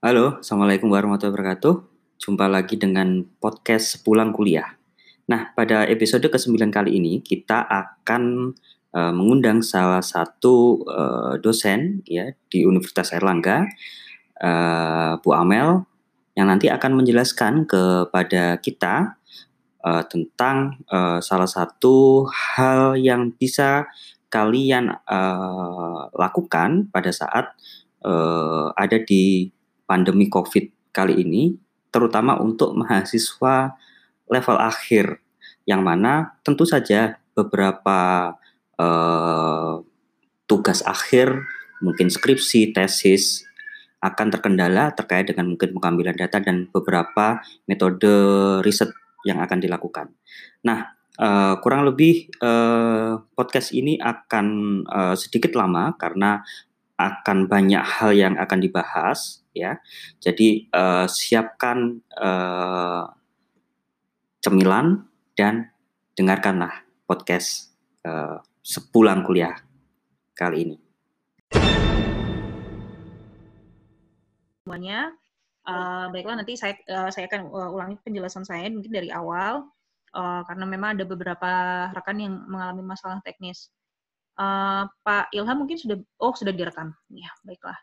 Halo, Assalamualaikum warahmatullahi wabarakatuh. Jumpa lagi dengan podcast Sepulang Kuliah. Nah, pada episode ke-9 kali ini kita akan uh, mengundang salah satu uh, dosen ya di Universitas Erlangga, uh, Bu Amel, yang nanti akan menjelaskan kepada kita uh, tentang uh, salah satu hal yang bisa kalian uh, lakukan pada saat uh, ada di pandemi COVID kali ini, terutama untuk mahasiswa level akhir, yang mana tentu saja beberapa uh, tugas akhir, mungkin skripsi, tesis, akan terkendala terkait dengan mungkin pengambilan data dan beberapa metode riset yang akan dilakukan. Nah, uh, kurang lebih uh, podcast ini akan uh, sedikit lama karena akan banyak hal yang akan dibahas ya. Jadi uh, siapkan uh, cemilan dan dengarkanlah podcast uh, sepulang kuliah kali ini. Semuanya, uh, baiklah nanti saya uh, saya akan uh, ulangi penjelasan saya mungkin dari awal uh, karena memang ada beberapa rekan yang mengalami masalah teknis. Uh, Pak Ilham mungkin sudah, oh sudah direkam. Ya, baiklah.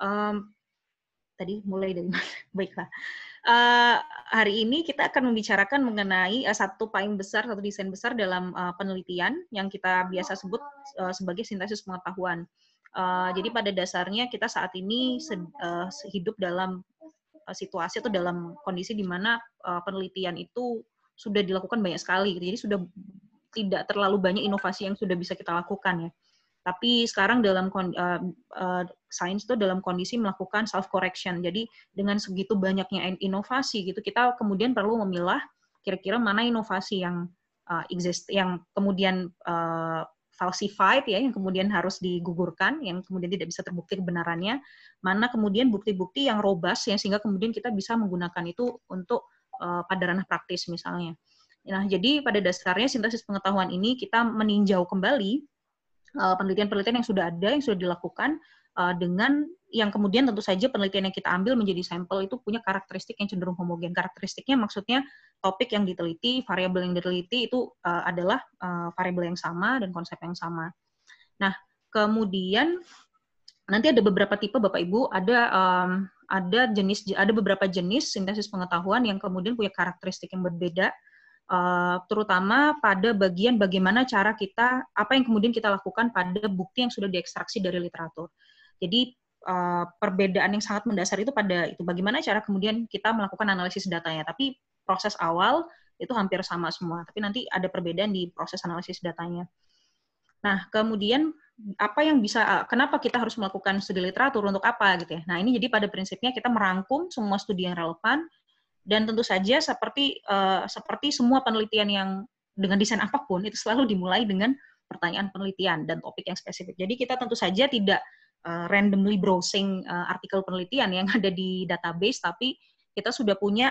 Um, tadi mulai dari mana? baiklah. Uh, hari ini kita akan membicarakan mengenai uh, satu paling besar, satu desain besar dalam uh, penelitian yang kita biasa sebut uh, sebagai sintesis pengetahuan. Uh, jadi pada dasarnya kita saat ini sed, uh, hidup dalam uh, situasi atau dalam kondisi di mana uh, penelitian itu sudah dilakukan banyak sekali. Jadi sudah tidak terlalu banyak inovasi yang sudah bisa kita lakukan ya. Tapi sekarang dalam uh, uh, sains itu dalam kondisi melakukan self correction. Jadi dengan segitu banyaknya inovasi gitu, kita kemudian perlu memilah kira-kira mana inovasi yang uh, exist, yang kemudian uh, falsified ya, yang kemudian harus digugurkan, yang kemudian tidak bisa terbukti kebenarannya, mana kemudian bukti-bukti yang robust ya sehingga kemudian kita bisa menggunakan itu untuk uh, pada ranah praktis misalnya. Nah, jadi pada dasarnya sintesis pengetahuan ini kita meninjau kembali eh, penelitian-penelitian yang sudah ada, yang sudah dilakukan uh, dengan yang kemudian tentu saja penelitian yang kita ambil menjadi sampel itu punya karakteristik yang cenderung homogen. Karakteristiknya maksudnya topik yang diteliti, variabel yang diteliti itu uh, adalah uh, variabel yang sama dan konsep yang sama. Nah, kemudian nanti ada beberapa tipe Bapak Ibu, ada um, ada jenis ada beberapa jenis sintesis pengetahuan yang kemudian punya karakteristik yang berbeda uh, terutama pada bagian bagaimana cara kita, apa yang kemudian kita lakukan pada bukti yang sudah diekstraksi dari literatur. Jadi uh, perbedaan yang sangat mendasar itu pada itu bagaimana cara kemudian kita melakukan analisis datanya. Tapi proses awal itu hampir sama semua, tapi nanti ada perbedaan di proses analisis datanya. Nah, kemudian apa yang bisa kenapa kita harus melakukan studi literatur untuk apa gitu ya. Nah, ini jadi pada prinsipnya kita merangkum semua studi yang relevan dan tentu saja seperti uh, seperti semua penelitian yang dengan desain apa pun itu selalu dimulai dengan pertanyaan penelitian dan topik yang spesifik. Jadi kita tentu saja tidak uh, randomly browsing uh, artikel penelitian yang ada di database, tapi kita sudah punya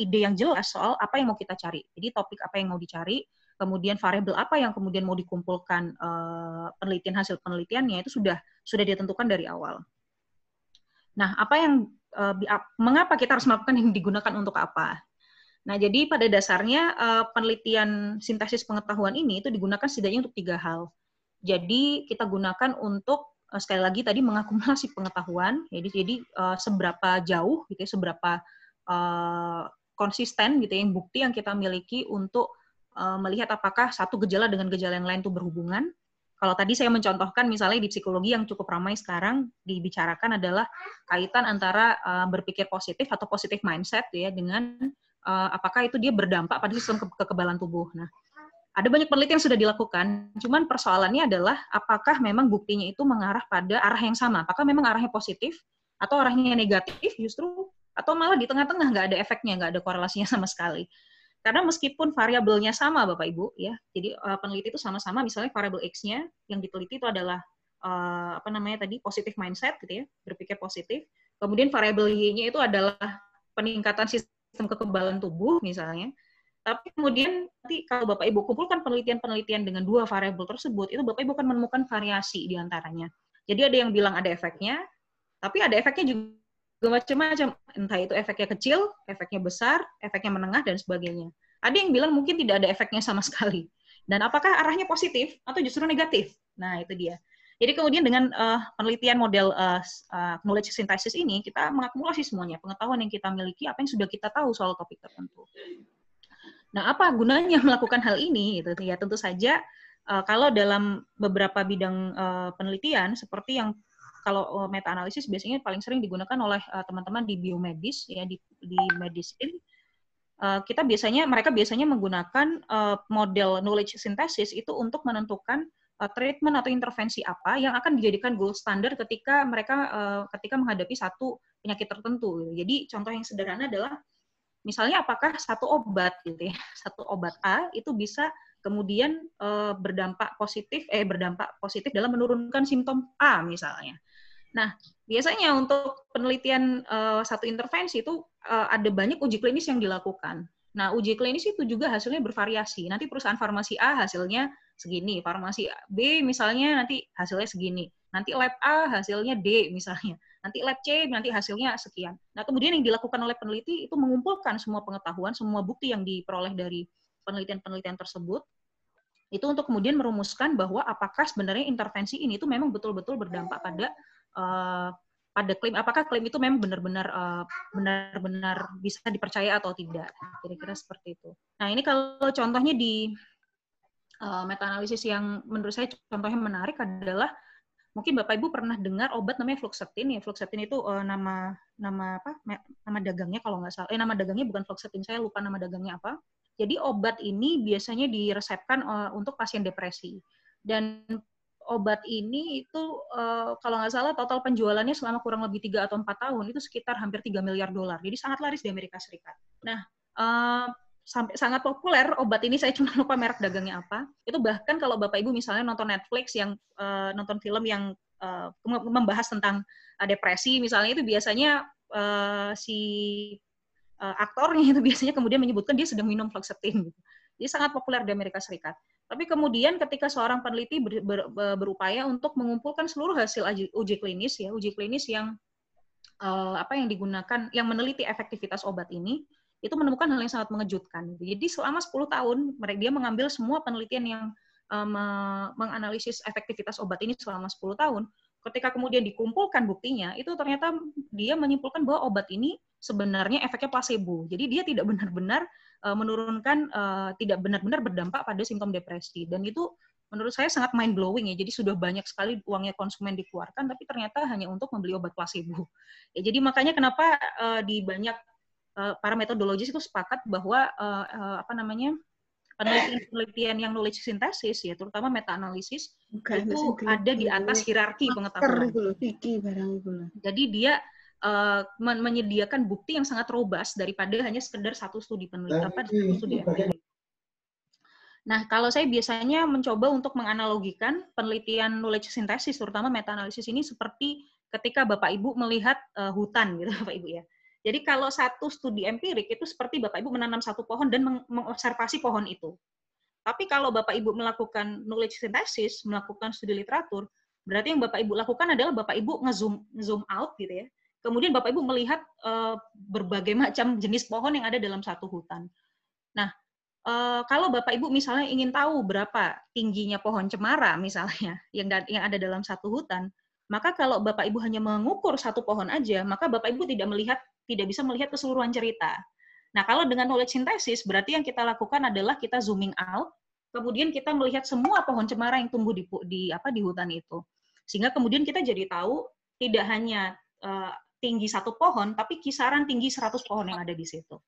ide yang jelas soal apa yang mau kita cari. Jadi topik apa yang mau dicari, kemudian variabel apa yang kemudian mau dikumpulkan uh, penelitian hasil penelitiannya itu sudah sudah ditentukan dari awal. Nah, apa yang uh, mengapa kita harus melakukan yang digunakan untuk apa? Nah, jadi pada dasarnya uh, penelitian sintesis pengetahuan ini itu digunakan setidaknya untuk tiga hal. Jadi kita gunakan untuk uh, sekali lagi tadi mengakumulasi pengetahuan. Jadi jadi uh, seberapa jauh gitu ya, seberapa uh, konsisten gitu ya, yang bukti yang kita miliki untuk melihat apakah satu gejala dengan gejala yang lain itu berhubungan kalau tadi saya mencontohkan misalnya di psikologi yang cukup ramai sekarang dibicarakan adalah kaitan antara uh, berpikir positif atau positif mindset ya dengan uh, apakah itu dia berdampak pada sistem ke kekebalan tubuh. Nah, ada banyak penelitian yang sudah dilakukan, cuman persoalannya adalah apakah memang buktinya itu mengarah pada arah yang sama? Apakah memang arahnya positif atau arahnya negatif justru atau malah di tengah-tengah nggak ada efeknya, nggak ada korelasinya sama sekali. Karena meskipun variabelnya sama Bapak Ibu ya, jadi uh, peneliti itu sama-sama misalnya variabel x-nya yang diteliti itu adalah uh, apa namanya tadi positif mindset gitu ya, berpikir positif. Kemudian variabel y-nya itu adalah peningkatan sistem kekebalan tubuh misalnya. Tapi kemudian nanti kalau Bapak Ibu kumpulkan penelitian-penelitian dengan dua variabel tersebut, itu Bapak Ibu akan menemukan variasi di antaranya. Jadi ada yang bilang ada efeknya, tapi ada efeknya juga macam-macam. Entah itu efeknya kecil, efeknya besar, efeknya menengah, dan sebagainya. Ada yang bilang mungkin tidak ada efeknya sama sekali. Dan apakah arahnya positif atau justru negatif? Nah, itu dia. Jadi kemudian dengan uh, penelitian model uh, uh, knowledge synthesis ini, kita mengakumulasi semuanya, pengetahuan yang kita miliki, apa yang sudah kita tahu soal topik tertentu. Nah, apa gunanya melakukan hal ini? Itu ya tentu saja uh, kalau dalam beberapa bidang uh, penelitian seperti yang kalau uh, meta analisis biasanya paling sering digunakan oleh teman-teman uh, di biomedis ya di di medicine uh, kita biasanya mereka biasanya menggunakan model knowledge synthesis itu untuk menentukan treatment atau intervensi apa yang akan dijadikan gold standard ketika mereka ketika menghadapi satu penyakit tertentu. Jadi contoh yang sederhana adalah misalnya apakah satu obat gitu ya, satu obat A itu bisa kemudian berdampak positif eh berdampak positif dalam menurunkan simptom A misalnya. Nah, biasanya untuk penelitian uh, satu intervensi itu uh, ada banyak uji klinis yang dilakukan. Nah, uji klinis itu juga hasilnya bervariasi. Nanti perusahaan farmasi A hasilnya segini, farmasi B misalnya nanti hasilnya segini, nanti lab A hasilnya D misalnya, nanti lab C nanti hasilnya sekian. Nah kemudian yang dilakukan oleh peneliti itu mengumpulkan semua pengetahuan, semua bukti yang diperoleh dari penelitian-penelitian tersebut, itu untuk kemudian merumuskan bahwa apakah sebenarnya intervensi ini itu memang betul-betul berdampak pada pada klaim apakah klaim itu memang benar-benar uh, benar-benar bisa dipercaya atau tidak kira-kira seperti itu. Nah ini kalau contohnya di uh, meta analisis yang menurut saya contohnya menarik adalah mungkin Bapak Ibu pernah dengar obat namanya fluoxetine ya. Fluoxetine itu uh, nama nama apa? nama dagangnya kalau nggak salah. Eh nama dagangnya bukan fluoxetine, saya lupa nama dagangnya apa. Jadi obat ini biasanya diresepkan uh, untuk pasien depresi. Dan obat ini itu uh, kalau nggak salah total penjualannya selama kurang lebih tiga atau empat tahun itu sekitar hampir 3 miliar dolar. Jadi sangat laris di Amerika Serikat. Nah, uh, sampai sangat populer obat ini saya cuma lupa merek dagangnya apa itu bahkan kalau bapak ibu misalnya nonton Netflix yang uh, nonton film yang uh, membahas tentang uh, depresi misalnya itu biasanya uh, si uh, aktornya itu biasanya kemudian menyebutkan dia sedang minum fluoxetine gitu. jadi sangat populer di Amerika Serikat tapi kemudian ketika seorang peneliti ber, ber, berupaya untuk mengumpulkan seluruh hasil uji klinis ya uji klinis yang uh, apa yang digunakan yang meneliti efektivitas obat ini itu menemukan hal yang sangat mengejutkan. Jadi selama 10 tahun mereka dia mengambil semua penelitian yang um, menganalisis efektivitas obat ini selama 10 tahun. Ketika kemudian dikumpulkan buktinya, itu ternyata dia menyimpulkan bahwa obat ini sebenarnya efeknya placebo. Jadi dia tidak benar-benar uh, menurunkan, uh, tidak benar-benar berdampak pada simptom depresi. Dan itu menurut saya sangat mind blowing ya. Jadi sudah banyak sekali uangnya konsumen dikeluarkan, tapi ternyata hanya untuk membeli obat placebo. Ya, jadi makanya kenapa uh, di banyak Eh, para metodologis itu sepakat bahwa uh, uh, apa namanya penelitian-penelitian yang knowledge synthesis ya terutama meta analisis okay, itu ada di atas hierarki pengetahuan. Jadi dia uh, men menyediakan bukti yang sangat robust daripada hanya sekedar satu studi penelitian apa satu studi Nah, kalau saya biasanya mencoba untuk menganalogikan penelitian knowledge synthesis terutama meta analisis ini seperti ketika Bapak Ibu melihat uh, hutan gitu Bapak Ibu ya jadi kalau satu studi empirik itu seperti Bapak Ibu menanam satu pohon dan meng mengobservasi pohon itu. Tapi kalau Bapak Ibu melakukan knowledge synthesis, melakukan studi literatur, berarti yang Bapak Ibu lakukan adalah Bapak Ibu nge-zoom zoom out gitu ya. Kemudian Bapak Ibu melihat uh, berbagai macam jenis pohon yang ada dalam satu hutan. Nah, uh, kalau Bapak Ibu misalnya ingin tahu berapa tingginya pohon cemara misalnya yang yang ada dalam satu hutan, maka kalau Bapak Ibu hanya mengukur satu pohon aja, maka Bapak Ibu tidak melihat tidak bisa melihat keseluruhan cerita. Nah, kalau dengan knowledge synthesis, berarti yang kita lakukan adalah kita zooming out, kemudian kita melihat semua pohon cemara yang tumbuh di, di apa di hutan itu. Sehingga kemudian kita jadi tahu tidak hanya uh, tinggi satu pohon, tapi kisaran tinggi 100 pohon yang ada di situ.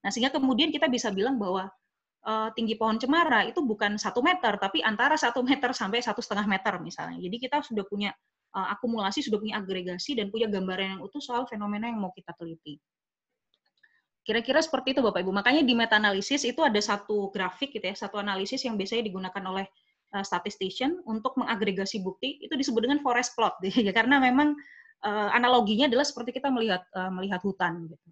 Nah, sehingga kemudian kita bisa bilang bahwa uh, tinggi pohon cemara itu bukan satu meter, tapi antara satu meter sampai satu setengah meter misalnya. Jadi kita sudah punya uh, akumulasi, sudah punya agregasi, dan punya gambaran yang utuh soal fenomena yang mau kita teliti. Kira-kira seperti itu Bapak Ibu. Makanya di meta analisis itu ada satu grafik gitu ya, satu analisis yang biasanya digunakan oleh uh, statistician untuk mengagregasi bukti itu disebut dengan forest plot ya karena memang uh, analoginya adalah seperti kita melihat uh, melihat hutan gitu.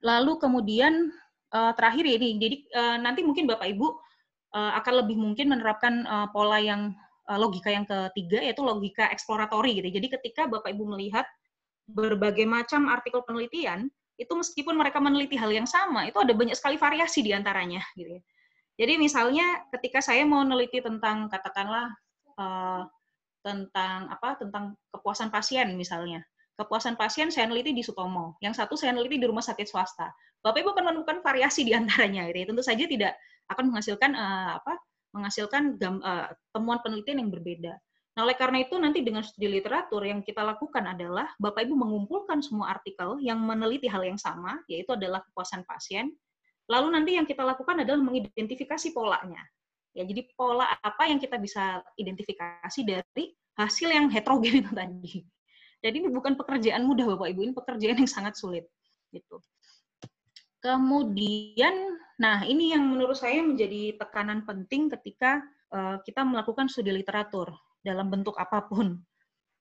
Lalu kemudian uh, terakhir ini jadi uh, nanti mungkin Bapak Ibu uh, akan lebih mungkin menerapkan uh, pola yang Eh, logika yang ketiga yaitu logika eksploratory gitu. Jadi ketika Bapak Ibu melihat berbagai macam artikel penelitian, itu meskipun mereka meneliti hal yang sama, itu ada banyak sekali variasi di antaranya. Gitu ya. Jadi misalnya ketika saya mau meneliti tentang katakanlah uh, tentang apa tentang kepuasan pasien misalnya, kepuasan pasien saya neliti di Sutomo, yang satu saya neliti di rumah sakit swasta. Bapak Ibu akan menemukan variasi di antaranya. Gitu. Tentu saja tidak akan menghasilkan uh, apa menghasilkan uh, temuan penelitian yang berbeda. Nah, oleh karena itu nanti dengan studi literatur yang kita lakukan adalah Bapak Ibu mengumpulkan semua artikel yang meneliti hal yang sama, yaitu adalah kepuasan pasien. Lalu nanti yang kita lakukan adalah mengidentifikasi polanya. Ya, jadi pola apa yang kita bisa identifikasi dari hasil yang heterogen itu tadi. Jadi ini bukan pekerjaan mudah Bapak Ibu, ini pekerjaan yang sangat sulit. Gitu. Kemudian, nah ini yang menurut saya menjadi tekanan penting ketika uh, kita melakukan studi literatur dalam bentuk apa pun.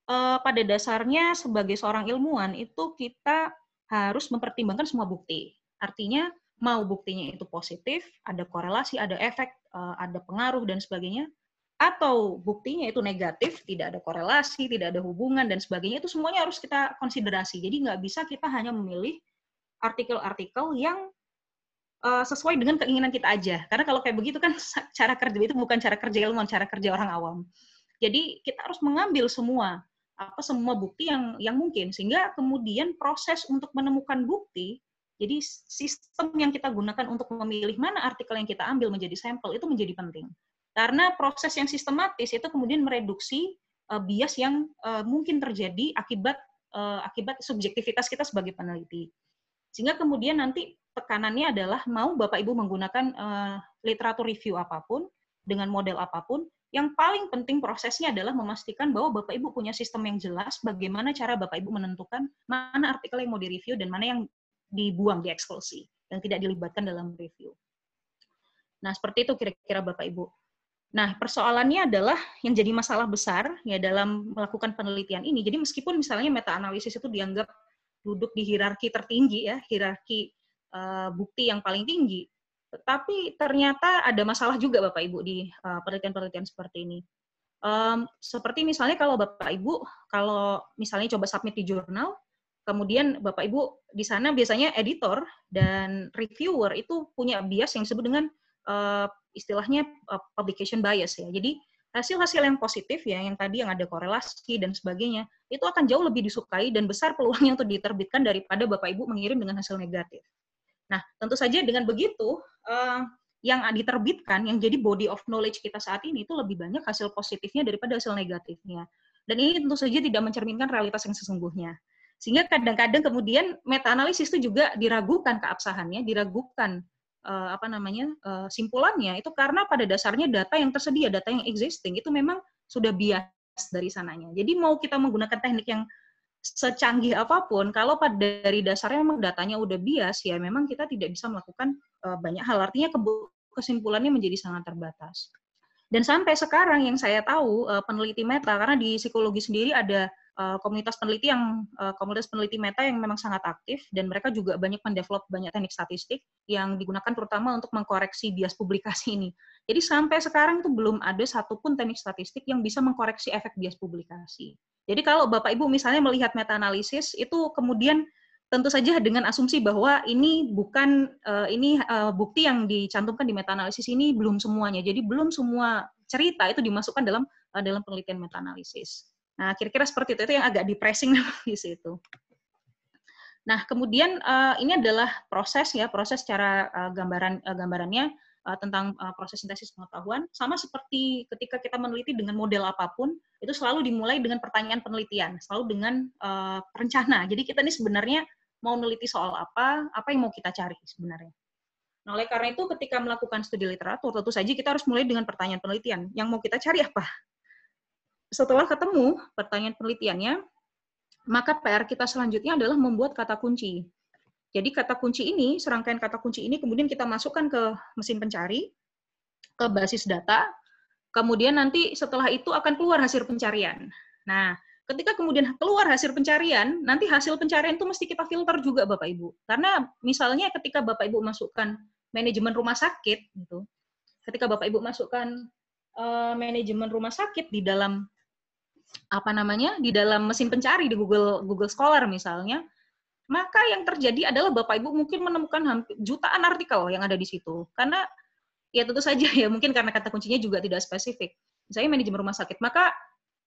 Uh, pada dasarnya sebagai seorang ilmuwan itu kita harus mempertimbangkan semua bukti. Artinya mau buktinya itu positif, ada korelasi, ada efek, uh, ada pengaruh dan sebagainya, atau buktinya itu negatif, tidak ada korelasi, tidak ada hubungan dan sebagainya, itu semuanya harus kita konsiderasi. Jadi nggak bisa kita hanya memilih artikel-artikel yang uh, sesuai dengan keinginan kita aja. Karena kalau kayak begitu kan cara kerja itu bukan cara kerja ilmuwan, cara kerja orang awam. Jadi kita harus mengambil semua apa semua bukti yang yang mungkin sehingga kemudian proses untuk menemukan bukti jadi sistem yang kita gunakan untuk memilih mana artikel yang kita ambil menjadi sampel itu menjadi penting. Karena proses yang sistematis itu kemudian mereduksi uh, bias yang uh, mungkin terjadi akibat uh, akibat subjektivitas kita sebagai peneliti. Sehingga kemudian nanti tekanannya adalah mau Bapak Ibu menggunakan uh, literatur review apa pun dengan model apa pun, yang paling penting prosesnya adalah memastikan bahwa Bapak Ibu punya sistem yang jelas bagaimana cara Bapak Ibu menentukan mana artikel yang mau direview dan mana yang dibuang, dieksklusi, yang tidak dilibatkan dalam review. Nah, seperti itu kira-kira Bapak Ibu. Nah, persoalannya adalah yang jadi masalah besar ya dalam melakukan penelitian ini. Jadi meskipun misalnya meta analisis itu dianggap duduk di hierarki tertinggi ya, hierarki uh, bukti yang paling tinggi, tapi ternyata ada masalah juga Bapak Ibu di uh, penelitian-penelitian seperti ini. Um, seperti misalnya kalau Bapak Ibu, kalau misalnya coba submit di jurnal, kemudian Bapak Ibu di sana biasanya editor dan reviewer itu punya bias yang disebut dengan uh, istilahnya uh, publication bias ya. Jadi hasil-hasil yang positif ya, yang tadi yang ada korelasi dan sebagainya, itu akan jauh lebih disukai dan besar peluangnya untuk diterbitkan daripada Bapak Ibu mengirim dengan hasil negatif. Nah, tentu saja dengan begitu, uh, yang diterbitkan, yang jadi body of knowledge kita saat ini itu lebih banyak hasil positifnya daripada hasil negatifnya. Dan ini tentu saja tidak mencerminkan realitas yang sesungguhnya. Sehingga kadang-kadang kemudian meta-analisis itu juga diragukan keabsahannya, diragukan uh, apa namanya uh, simpulannya itu karena pada dasarnya data yang tersedia, data yang existing itu memang sudah bias dari sananya. Jadi mau kita menggunakan teknik yang secanggih apa pun, kalau pada dari dasarnya memang datanya udah bias, ya memang kita tidak bisa melakukan uh, banyak hal. Artinya kesimpulannya menjadi sangat terbatas. Dan sampai sekarang yang saya tahu peneliti meta, karena di psikologi sendiri ada komunitas peneliti yang uh, komunitas peneliti meta yang memang sangat aktif dan mereka juga banyak mendevelop banyak teknik statistik yang digunakan terutama untuk mengkoreksi bias publikasi ini. Jadi sampai sekarang itu belum ada satupun teknik statistik yang bisa mengkoreksi efek bias publikasi. Jadi kalau Bapak Ibu misalnya melihat meta analisis itu kemudian tentu saja dengan asumsi bahwa ini bukan uh, ini bukti yang dicantumkan di meta analisis ini belum semuanya. Jadi belum semua cerita itu dimasukkan dalam dalam penelitian meta analisis. Nah, kira-kira seperti itu. Itu yang agak depressing di situ. Nah, kemudian uh, ini adalah proses ya, proses cara uh, gambaran uh, gambarannya tentang proses sintesis pengetahuan. Sama seperti ketika kita meneliti dengan model apa pun itu selalu dimulai dengan pertanyaan penelitian selalu dengan rencana. Jadi kita ini sebenarnya mau meneliti soal apa apa yang mau kita cari sebenarnya. Nah oleh karena itu ketika melakukan studi literatur tentu saja kita harus mulai dengan pertanyaan penelitian. Yang mau kita cari apa setelah ketemu pertanyaan penelitiannya maka PR kita selanjutnya adalah membuat kata kunci jadi kata kunci ini, serangkaian kata kunci ini kemudian kita masukkan ke mesin pencari, ke basis data, kemudian nanti setelah itu akan keluar hasil pencarian. Nah, ketika kemudian keluar hasil pencarian, nanti hasil pencarian itu mesti kita filter juga Bapak Ibu. Karena misalnya ketika Bapak Ibu masukkan manajemen rumah sakit gitu. Ketika Bapak Ibu masukkan uh, manajemen rumah sakit di dalam apa namanya di dalam mesin pencari di Google Google Scholar misalnya, maka yang terjadi adalah Bapak Ibu mungkin menemukan hampir jutaan artikel yang ada di situ. Karena ya tentu saja ya mungkin karena kata kuncinya juga tidak spesifik. Misalnya manajemen rumah sakit, maka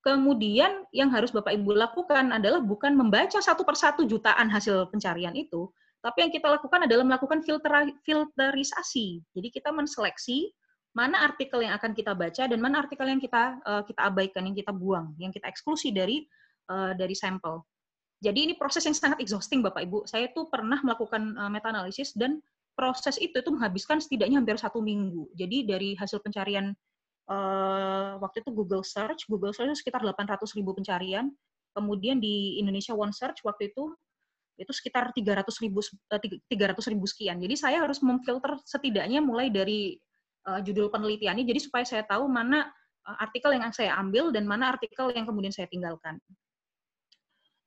kemudian yang harus Bapak Ibu lakukan adalah bukan membaca satu persatu jutaan hasil pencarian itu, tapi yang kita lakukan adalah melakukan filter, filterisasi. Jadi kita menseleksi mana artikel yang akan kita baca dan mana artikel yang kita uh, kita abaikan, yang kita buang, yang kita eksklusi dari uh, dari sampel. Jadi ini proses yang sangat exhausting Bapak Ibu. Saya tuh pernah melakukan uh, meta analisis dan proses itu itu menghabiskan setidaknya hampir satu minggu. Jadi dari hasil pencarian uh, waktu itu Google Search, Google Search itu sekitar 800 ribu pencarian. Kemudian di Indonesia One Search waktu itu itu sekitar 300 ribu 300 ribu sekian. Jadi saya harus memfilter setidaknya mulai dari uh, judul penelitiannya, jadi supaya saya tahu mana uh, artikel yang saya ambil dan mana artikel yang kemudian saya tinggalkan.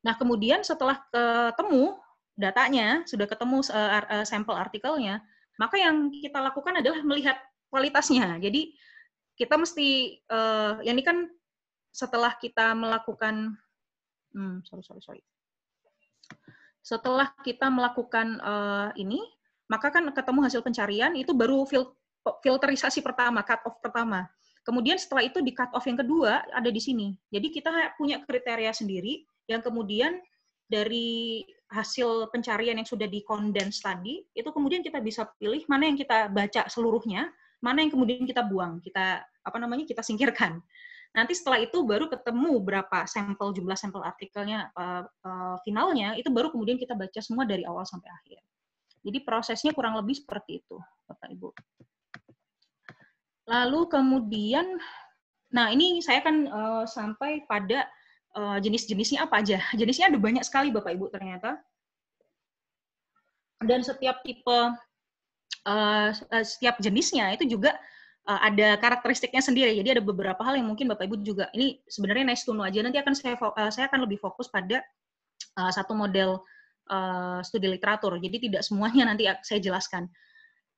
Nah, kemudian setelah ketemu datanya, sudah ketemu uh, sampel artikelnya, maka yang kita lakukan adalah melihat kualitasnya. Jadi kita mesti, uh, yang ini kan setelah kita melakukan, hmm, sorry sorry sorry, setelah kita melakukan ini, maka kan ketemu hasil pencarian itu baru fil filterisasi pertama, cut off pertama. Kemudian setelah itu di cut off yang kedua ada di sini. Jadi kita punya kriteria sendiri yang kemudian dari hasil pencarian yang sudah dikondens tadi, itu kemudian kita bisa pilih mana yang kita baca seluruhnya, mana yang kemudian kita buang, kita apa namanya kita singkirkan. Nanti setelah itu baru ketemu berapa sampel jumlah sampel artikelnya uh, uh, finalnya, itu baru kemudian kita baca semua dari awal sampai akhir. Jadi prosesnya kurang lebih seperti itu, Bapak Ibu. Lalu kemudian, nah ini saya akan uh, sampai pada uh, jenis-jenisnya apa aja. Jenisnya ada banyak sekali Bapak Ibu ternyata. Dan setiap tipe, uh, setiap jenisnya itu juga uh, ada karakteristiknya sendiri. Jadi ada beberapa hal yang mungkin Bapak Ibu juga, ini sebenarnya nice to know aja. Nanti akan saya, uh, saya akan lebih fokus pada uh, satu model uh, studi literatur. Jadi tidak semuanya nanti saya jelaskan.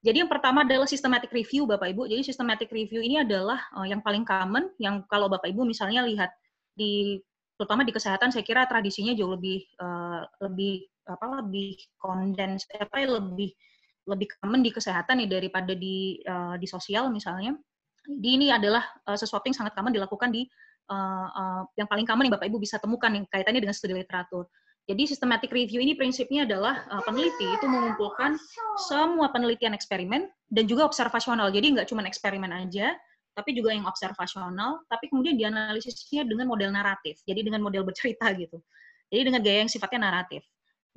Jadi yang pertama adalah systematic review Bapak Ibu. Jadi systematic review ini adalah uh, yang paling common yang kalau Bapak Ibu misalnya lihat di terutama di kesehatan saya kira tradisinya jauh lebih uh, lebih apa lebih kondens apa lebih lebih common di kesehatan ya daripada di uh, di sosial misalnya. Jadi ini adalah sesuatu yang sangat common dilakukan di yang paling common yang Bapak Ibu bisa temukan yang kaitannya dengan studi literatur. Jadi systematic review ini prinsipnya adalah uh, peneliti itu mengumpulkan semua penelitian eksperimen dan juga observasional. Jadi nggak cuma eksperimen aja, tapi juga yang observasional, tapi kemudian dianalisisnya dengan model naratif. Jadi dengan model bercerita gitu. Jadi dengan gaya yang sifatnya naratif.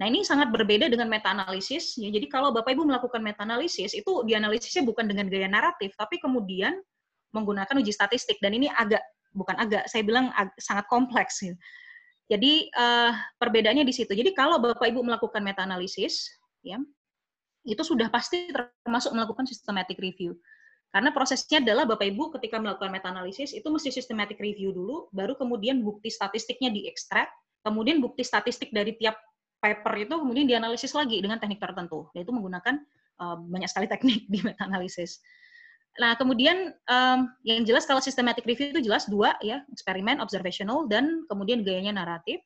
Nah ini sangat berbeda dengan meta-analisis. Ya, jadi kalau Bapak Ibu melakukan meta-analisis, itu dianalisisnya bukan dengan gaya naratif, tapi kemudian menggunakan uji statistik. Dan ini agak, bukan agak, saya bilang ag sangat kompleks. Gitu. Jadi uh, perbedaannya di situ. Jadi kalau Bapak Ibu melakukan meta analisis, ya, itu sudah pasti termasuk melakukan systematic review. Karena prosesnya adalah Bapak Ibu ketika melakukan meta analisis itu mesti systematic review dulu, baru kemudian bukti statistiknya diekstrak, kemudian bukti statistik dari tiap paper itu kemudian dianalisis lagi dengan teknik tertentu, yaitu menggunakan uh, banyak sekali teknik di meta analisis. Nah, kemudian um, yang jelas kalau systematic review itu jelas dua ya, eksperimen, observational, dan kemudian gayanya naratif.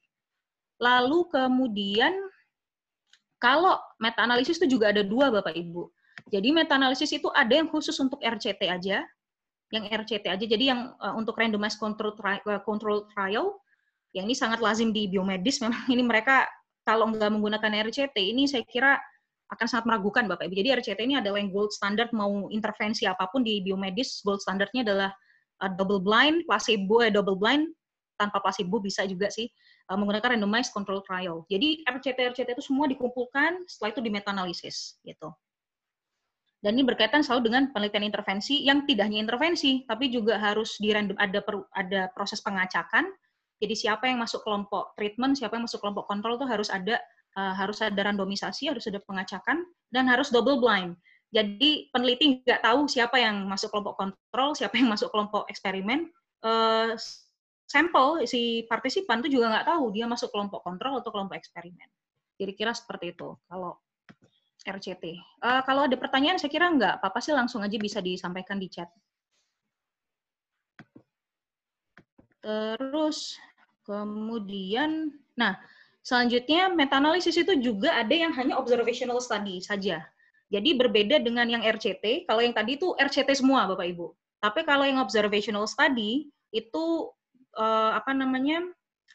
Lalu kemudian kalau meta analisis itu juga ada dua Bapak Ibu. Jadi meta analisis itu ada yang khusus untuk RCT aja, yang RCT aja. Jadi yang uh, untuk randomized control trial, uh, control trial, yang ini sangat lazim di biomedis. Memang ini mereka kalau nggak menggunakan RCT ini saya kira akan sangat meragukan Bapak Ibu. Jadi RCT ini adalah yang gold standard mau intervensi apa pun di biomedis, gold standardnya adalah uh, double blind, placebo, eh, double blind, tanpa placebo bisa juga sih uh, menggunakan randomized control trial. Jadi RCT-RCT itu semua dikumpulkan, setelah itu di meta analisis gitu. Dan ini berkaitan selalu dengan penelitian intervensi yang tidak hanya intervensi, tapi juga harus di random ada per, ada proses pengacakan. Jadi siapa yang masuk kelompok treatment, siapa yang masuk kelompok kontrol itu harus ada uh, harus ada randomisasi, harus ada pengacakan, dan harus double blind. Jadi peneliti nggak tahu siapa yang masuk kelompok kontrol, siapa yang masuk kelompok eksperimen. Uh, sampel si partisipan itu juga nggak tahu dia masuk kelompok kontrol atau kelompok eksperimen. Kira-kira seperti itu kalau RCT. Uh, eh, kalau ada pertanyaan, saya kira nggak apa-apa sih langsung aja bisa disampaikan di chat. Terus kemudian, nah selanjutnya meta analisis itu juga ada yang hanya observational study saja. Jadi berbeda dengan yang RCT. Kalau yang tadi itu RCT semua, Bapak Ibu. Tapi kalau yang observational study itu uh, apa namanya?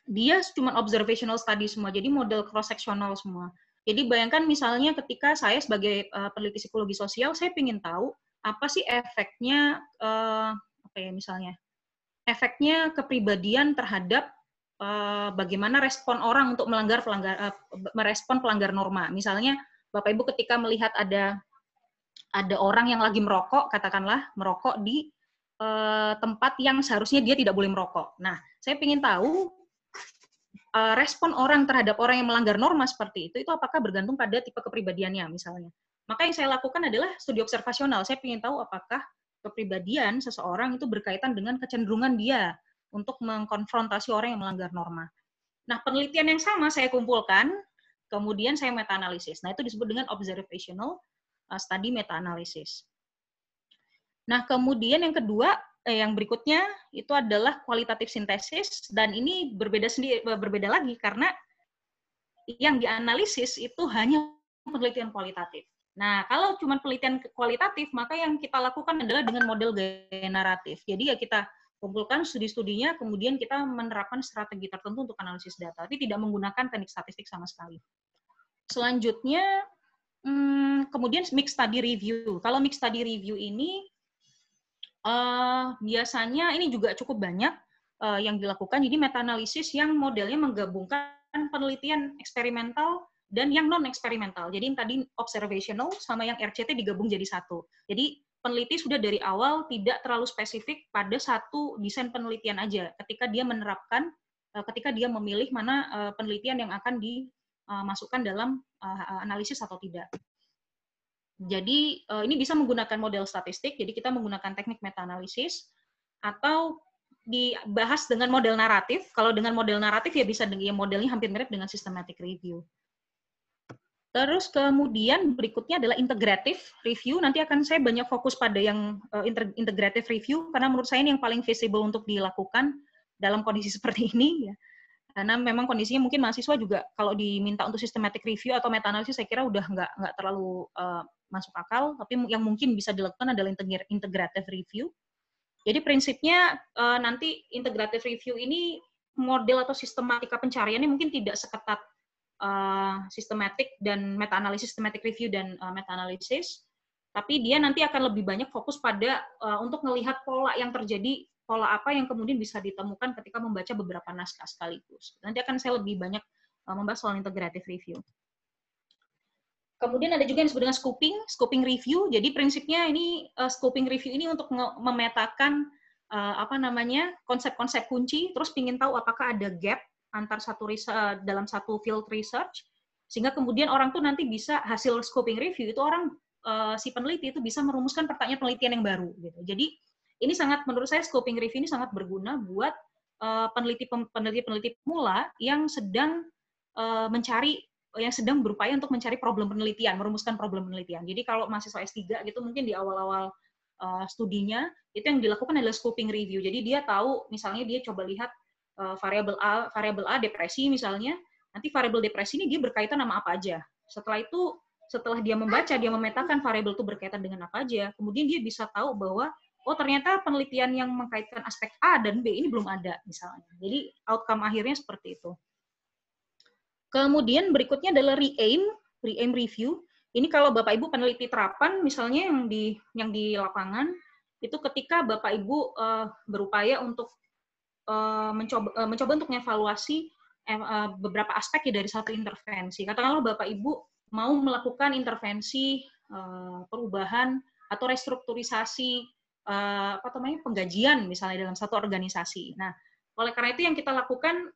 Dia cuma observational study semua. Jadi model cross sectional semua. Jadi bayangkan misalnya ketika saya sebagai uh, peneliti psikologi sosial, saya ingin tahu apa sih efeknya uh, apa ya misalnya efeknya kepribadian terhadap uh, bagaimana respon orang untuk melanggar pelanggar uh, merespon pelanggar norma. Misalnya Bapak Ibu ketika melihat ada ada orang yang lagi merokok, katakanlah merokok di uh, tempat yang seharusnya dia tidak boleh merokok. Nah, saya ingin tahu uh, respon orang terhadap orang yang melanggar norma seperti itu, itu apakah bergantung pada tipe kepribadiannya misalnya. Maka yang saya lakukan adalah studi observasional. Saya ingin tahu apakah kepribadian seseorang itu berkaitan dengan kecenderungan dia untuk mengkonfrontasi orang yang melanggar norma. Nah, penelitian yang sama saya kumpulkan Kemudian saya meta-analisis. Nah, itu disebut dengan observational uh, study meta-analysis. Nah, kemudian yang kedua, eh, yang berikutnya itu adalah kualitatif sintesis dan ini berbeda sendiri eh, berbeda lagi karena yang dianalisis itu hanya penelitian kualitatif. Nah, kalau cuma penelitian kualitatif, maka yang kita lakukan adalah dengan model gaya naratif. Jadi ya kita kumpulkan studi-studinya, kemudian kita menerapkan strategi tertentu untuk analisis data, tapi tidak menggunakan teknik statistik sama sekali. Selanjutnya, hmm, kemudian mix study review. Kalau mix study review ini uh, biasanya ini juga cukup banyak uh, yang dilakukan. Jadi meta analisis yang modelnya menggabungkan penelitian eksperimental dan yang non eksperimental. Jadi yang tadi observational sama yang RCT digabung jadi satu. Jadi peneliti sudah dari awal tidak terlalu spesifik pada satu desain penelitian aja. Ketika dia menerapkan, uh, ketika dia memilih mana penelitian yang akan di uh, masukkan dalam analisis atau tidak. Jadi ini bisa menggunakan model statistik, jadi kita menggunakan teknik meta-analisis, atau dibahas dengan model naratif. Kalau dengan model naratif ya bisa dengan ya modelnya hampir mirip dengan systematic review. Terus kemudian berikutnya adalah integrative review. Nanti akan saya banyak fokus pada yang uh, integrative review karena menurut saya ini yang paling visible untuk dilakukan dalam kondisi seperti ini ya. Karena memang kondisinya mungkin mahasiswa juga kalau diminta untuk systematic review atau meta analisis saya kira udah nggak nggak terlalu uh, masuk akal. Tapi yang mungkin bisa dilakukan adalah integrative review. Jadi prinsipnya uh, nanti integrative review ini model atau sistematika pencariannya mungkin tidak seketat uh, dan meta analisis systematic review dan uh, meta analisis tapi dia nanti akan lebih banyak fokus pada uh, untuk melihat pola yang terjadi pola apa yang kemudian bisa ditemukan ketika membaca beberapa naskah sekaligus. Nanti akan saya lebih banyak uh, membahas soal integrative review. Kemudian ada juga yang disebut dengan scoping, scoping review. Jadi prinsipnya ini uh, scoping review ini untuk memetakan uh, apa namanya konsep-konsep kunci, terus ingin tahu apakah ada gap antar satu uh, dalam satu field research, sehingga kemudian orang tuh nanti bisa hasil scoping review itu orang uh, si peneliti itu bisa merumuskan pertanyaan penelitian yang baru. Gitu. Jadi ini sangat menurut saya scoping review ini sangat berguna buat uh, peneliti peneliti peneliti pemula yang sedang uh, mencari yang sedang berupaya untuk mencari problem penelitian, merumuskan problem penelitian. Jadi kalau mahasiswa S3 gitu mungkin di awal-awal uh, studinya itu yang dilakukan adalah scoping review. Jadi dia tahu misalnya dia coba lihat uh, variabel A, variabel A depresi misalnya, nanti variabel depresi ini dia berkaitan sama apa aja. Setelah itu setelah dia membaca, dia memetakan variabel itu berkaitan dengan apa aja, kemudian dia bisa tahu bahwa oh ternyata penelitian yang mengkaitkan aspek A dan B ini belum ada misalnya. Jadi outcome akhirnya seperti itu. Kemudian berikutnya adalah re-aim, re-aim review. Ini kalau Bapak Ibu peneliti terapan misalnya yang di yang di lapangan itu ketika Bapak Ibu uh, berupaya untuk uh, mencoba uh, mencoba untuk mengevaluasi uh, beberapa aspek ya dari satu intervensi. Katakanlah Bapak Ibu mau melakukan intervensi perubahan atau restrukturisasi apa namanya penggajian misalnya dalam satu organisasi. Nah, oleh karena itu yang kita lakukan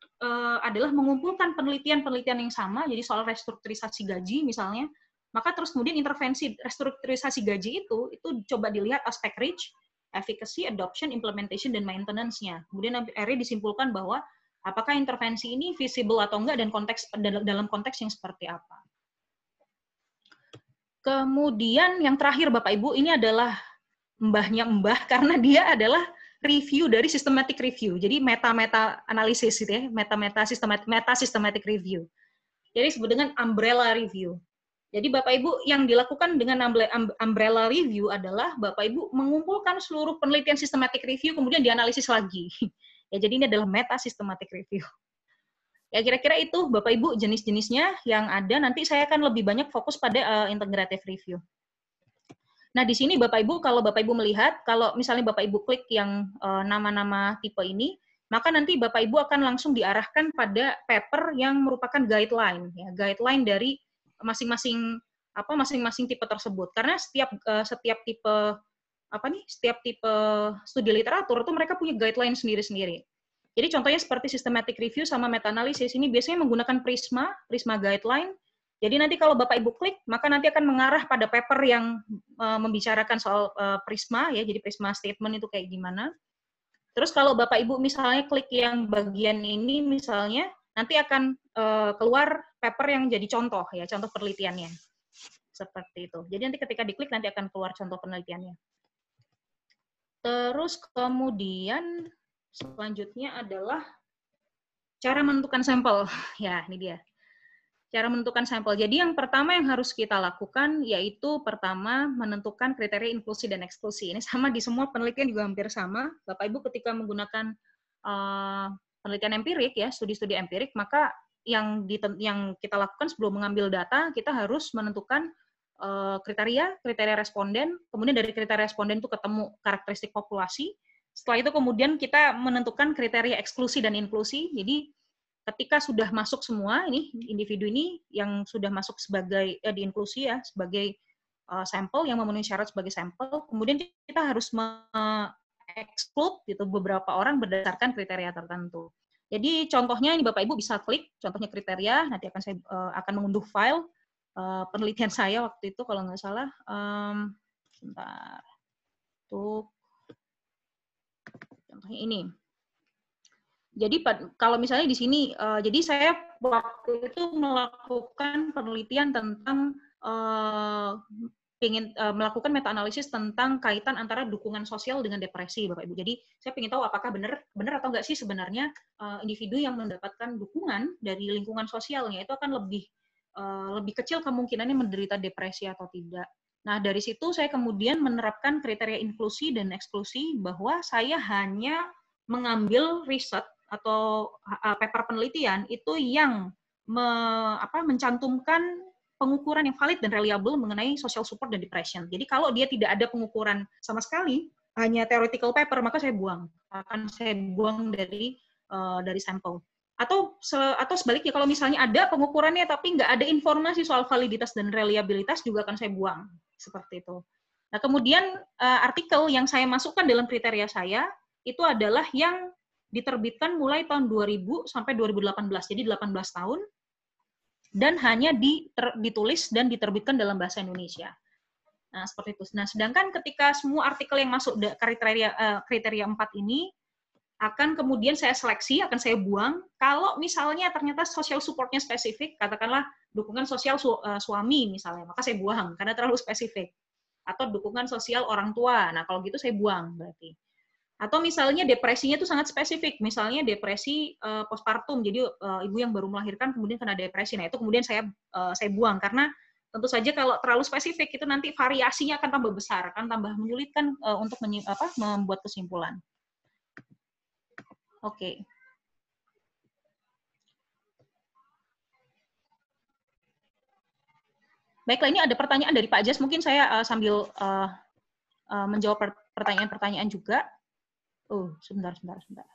adalah mengumpulkan penelitian-penelitian yang sama, jadi soal restrukturisasi gaji misalnya, maka terus kemudian intervensi restrukturisasi gaji itu itu coba dilihat aspek reach, efficacy, adoption, implementation, dan maintenance-nya. Kemudian akhirnya disimpulkan bahwa apakah intervensi ini visible atau enggak dan konteks dalam konteks yang seperti apa. Kemudian yang terakhir Bapak Ibu ini adalah mbahnya mbah karena dia adalah review dari systematic review. Jadi meta-meta analisis gitu ya, meta-meta systematic meta systematic review. Jadi disebut dengan umbrella review. Jadi Bapak Ibu yang dilakukan dengan umbrella review adalah Bapak Ibu mengumpulkan seluruh penelitian systematic review kemudian dianalisis lagi. Ya jadi ini adalah meta systematic review. Ya kira-kira itu Bapak Ibu jenis-jenisnya yang ada nanti saya akan lebih banyak fokus pada uh, integrative review. Nah, di sini Bapak Ibu, kalau Bapak Ibu melihat, kalau misalnya Bapak Ibu klik yang eh, nama-nama uh, tipe ini, maka nanti Bapak Ibu akan langsung diarahkan pada paper yang merupakan guideline, ya, guideline dari masing-masing apa masing-masing tipe tersebut. Karena setiap uh, setiap tipe apa nih, setiap tipe studi literatur itu mereka punya guideline sendiri-sendiri. Jadi contohnya seperti systematic review sama meta analisis ini biasanya menggunakan Prisma, Prisma guideline jadi nanti kalau Bapak Ibu klik, maka nanti akan mengarah pada paper yang uh, membicarakan soal uh, prisma ya. Jadi prisma statement itu kayak gimana. Terus kalau Bapak Ibu misalnya klik yang bagian ini misalnya, nanti akan uh, keluar paper yang jadi contoh ya, contoh penelitiannya. Seperti itu. Jadi nanti ketika diklik nanti akan keluar contoh penelitiannya. Terus kemudian selanjutnya adalah cara menentukan sampel. Ya, ini dia cara menentukan sampel. Jadi yang pertama yang harus kita lakukan yaitu pertama menentukan kriteria inklusi dan eksklusi. Ini sama di semua penelitian juga hampir sama. Bapak Ibu ketika menggunakan uh, penelitian empirik ya, studi-studi empirik, maka yang di, yang kita lakukan sebelum mengambil data, kita harus menentukan uh, kriteria, kriteria responden, kemudian dari kriteria responden itu ketemu karakteristik populasi. Setelah itu kemudian kita menentukan kriteria eksklusi dan inklusi. Jadi ketika sudah masuk semua ini individu ini yang sudah masuk sebagai eh, diinklusi ya sebagai uh, sampel yang memenuhi syarat sebagai sampel, kemudian kita harus exclude gitu beberapa orang berdasarkan kriteria tertentu. Jadi contohnya ini Bapak Ibu bisa klik contohnya kriteria, nanti akan saya uh, akan mengunduh file uh, penelitian saya waktu itu kalau nggak salah. Um, sebentar. Tuh. Contohnya ini. Jadi kalau misalnya di sini, uh, jadi saya waktu itu melakukan penelitian tentang uh, ingin uh, melakukan meta analisis tentang kaitan antara dukungan sosial dengan depresi, Bapak Ibu. Jadi saya ingin tahu apakah benar benar atau enggak sih sebenarnya uh, individu yang mendapatkan dukungan dari lingkungan sosialnya itu akan lebih uh, lebih kecil kemungkinannya menderita depresi atau tidak. Nah, dari situ saya kemudian menerapkan kriteria inklusi dan eksklusi bahwa saya hanya mengambil riset atau paper penelitian itu yang me, apa, mencantumkan pengukuran yang valid dan reliable mengenai social support dan depression. Jadi kalau dia tidak ada pengukuran sama sekali, hanya theoretical paper, maka saya buang. Akan saya buang dari uh, dari sampel. Atau se, atau sebaliknya kalau misalnya ada pengukurannya tapi nggak ada informasi soal validitas dan reliabilitas juga akan saya buang seperti itu. Nah kemudian uh, artikel yang saya masukkan dalam kriteria saya itu adalah yang diterbitkan mulai tahun 2000 sampai 2018, jadi 18 tahun, dan hanya ditulis dan diterbitkan dalam bahasa Indonesia. Nah, seperti itu. Nah, sedangkan ketika semua artikel yang masuk kriteria uh, kriteria 4 ini akan kemudian saya seleksi, akan saya buang. Kalau misalnya ternyata social supportnya spesifik, katakanlah dukungan sosial su uh, suami misalnya, maka saya buang karena terlalu spesifik. Atau dukungan sosial orang tua. Nah, kalau gitu saya buang berarti. Atau misalnya depresinya itu sangat spesifik, misalnya depresi uh, postpartum, jadi uh, ibu yang baru melahirkan kemudian kena depresi. Nah itu kemudian saya uh, saya buang karena tentu saja kalau terlalu spesifik itu nanti variasinya akan tambah besar, akan tambah menyulitkan uh, untuk menyi, apa, membuat kesimpulan. Oke. Okay. Baiklah, ini ada pertanyaan dari Pak Jas. Mungkin saya uh, sambil uh, uh, menjawab pertanyaan-pertanyaan juga. Oh, sebentar, sebentar, sebentar.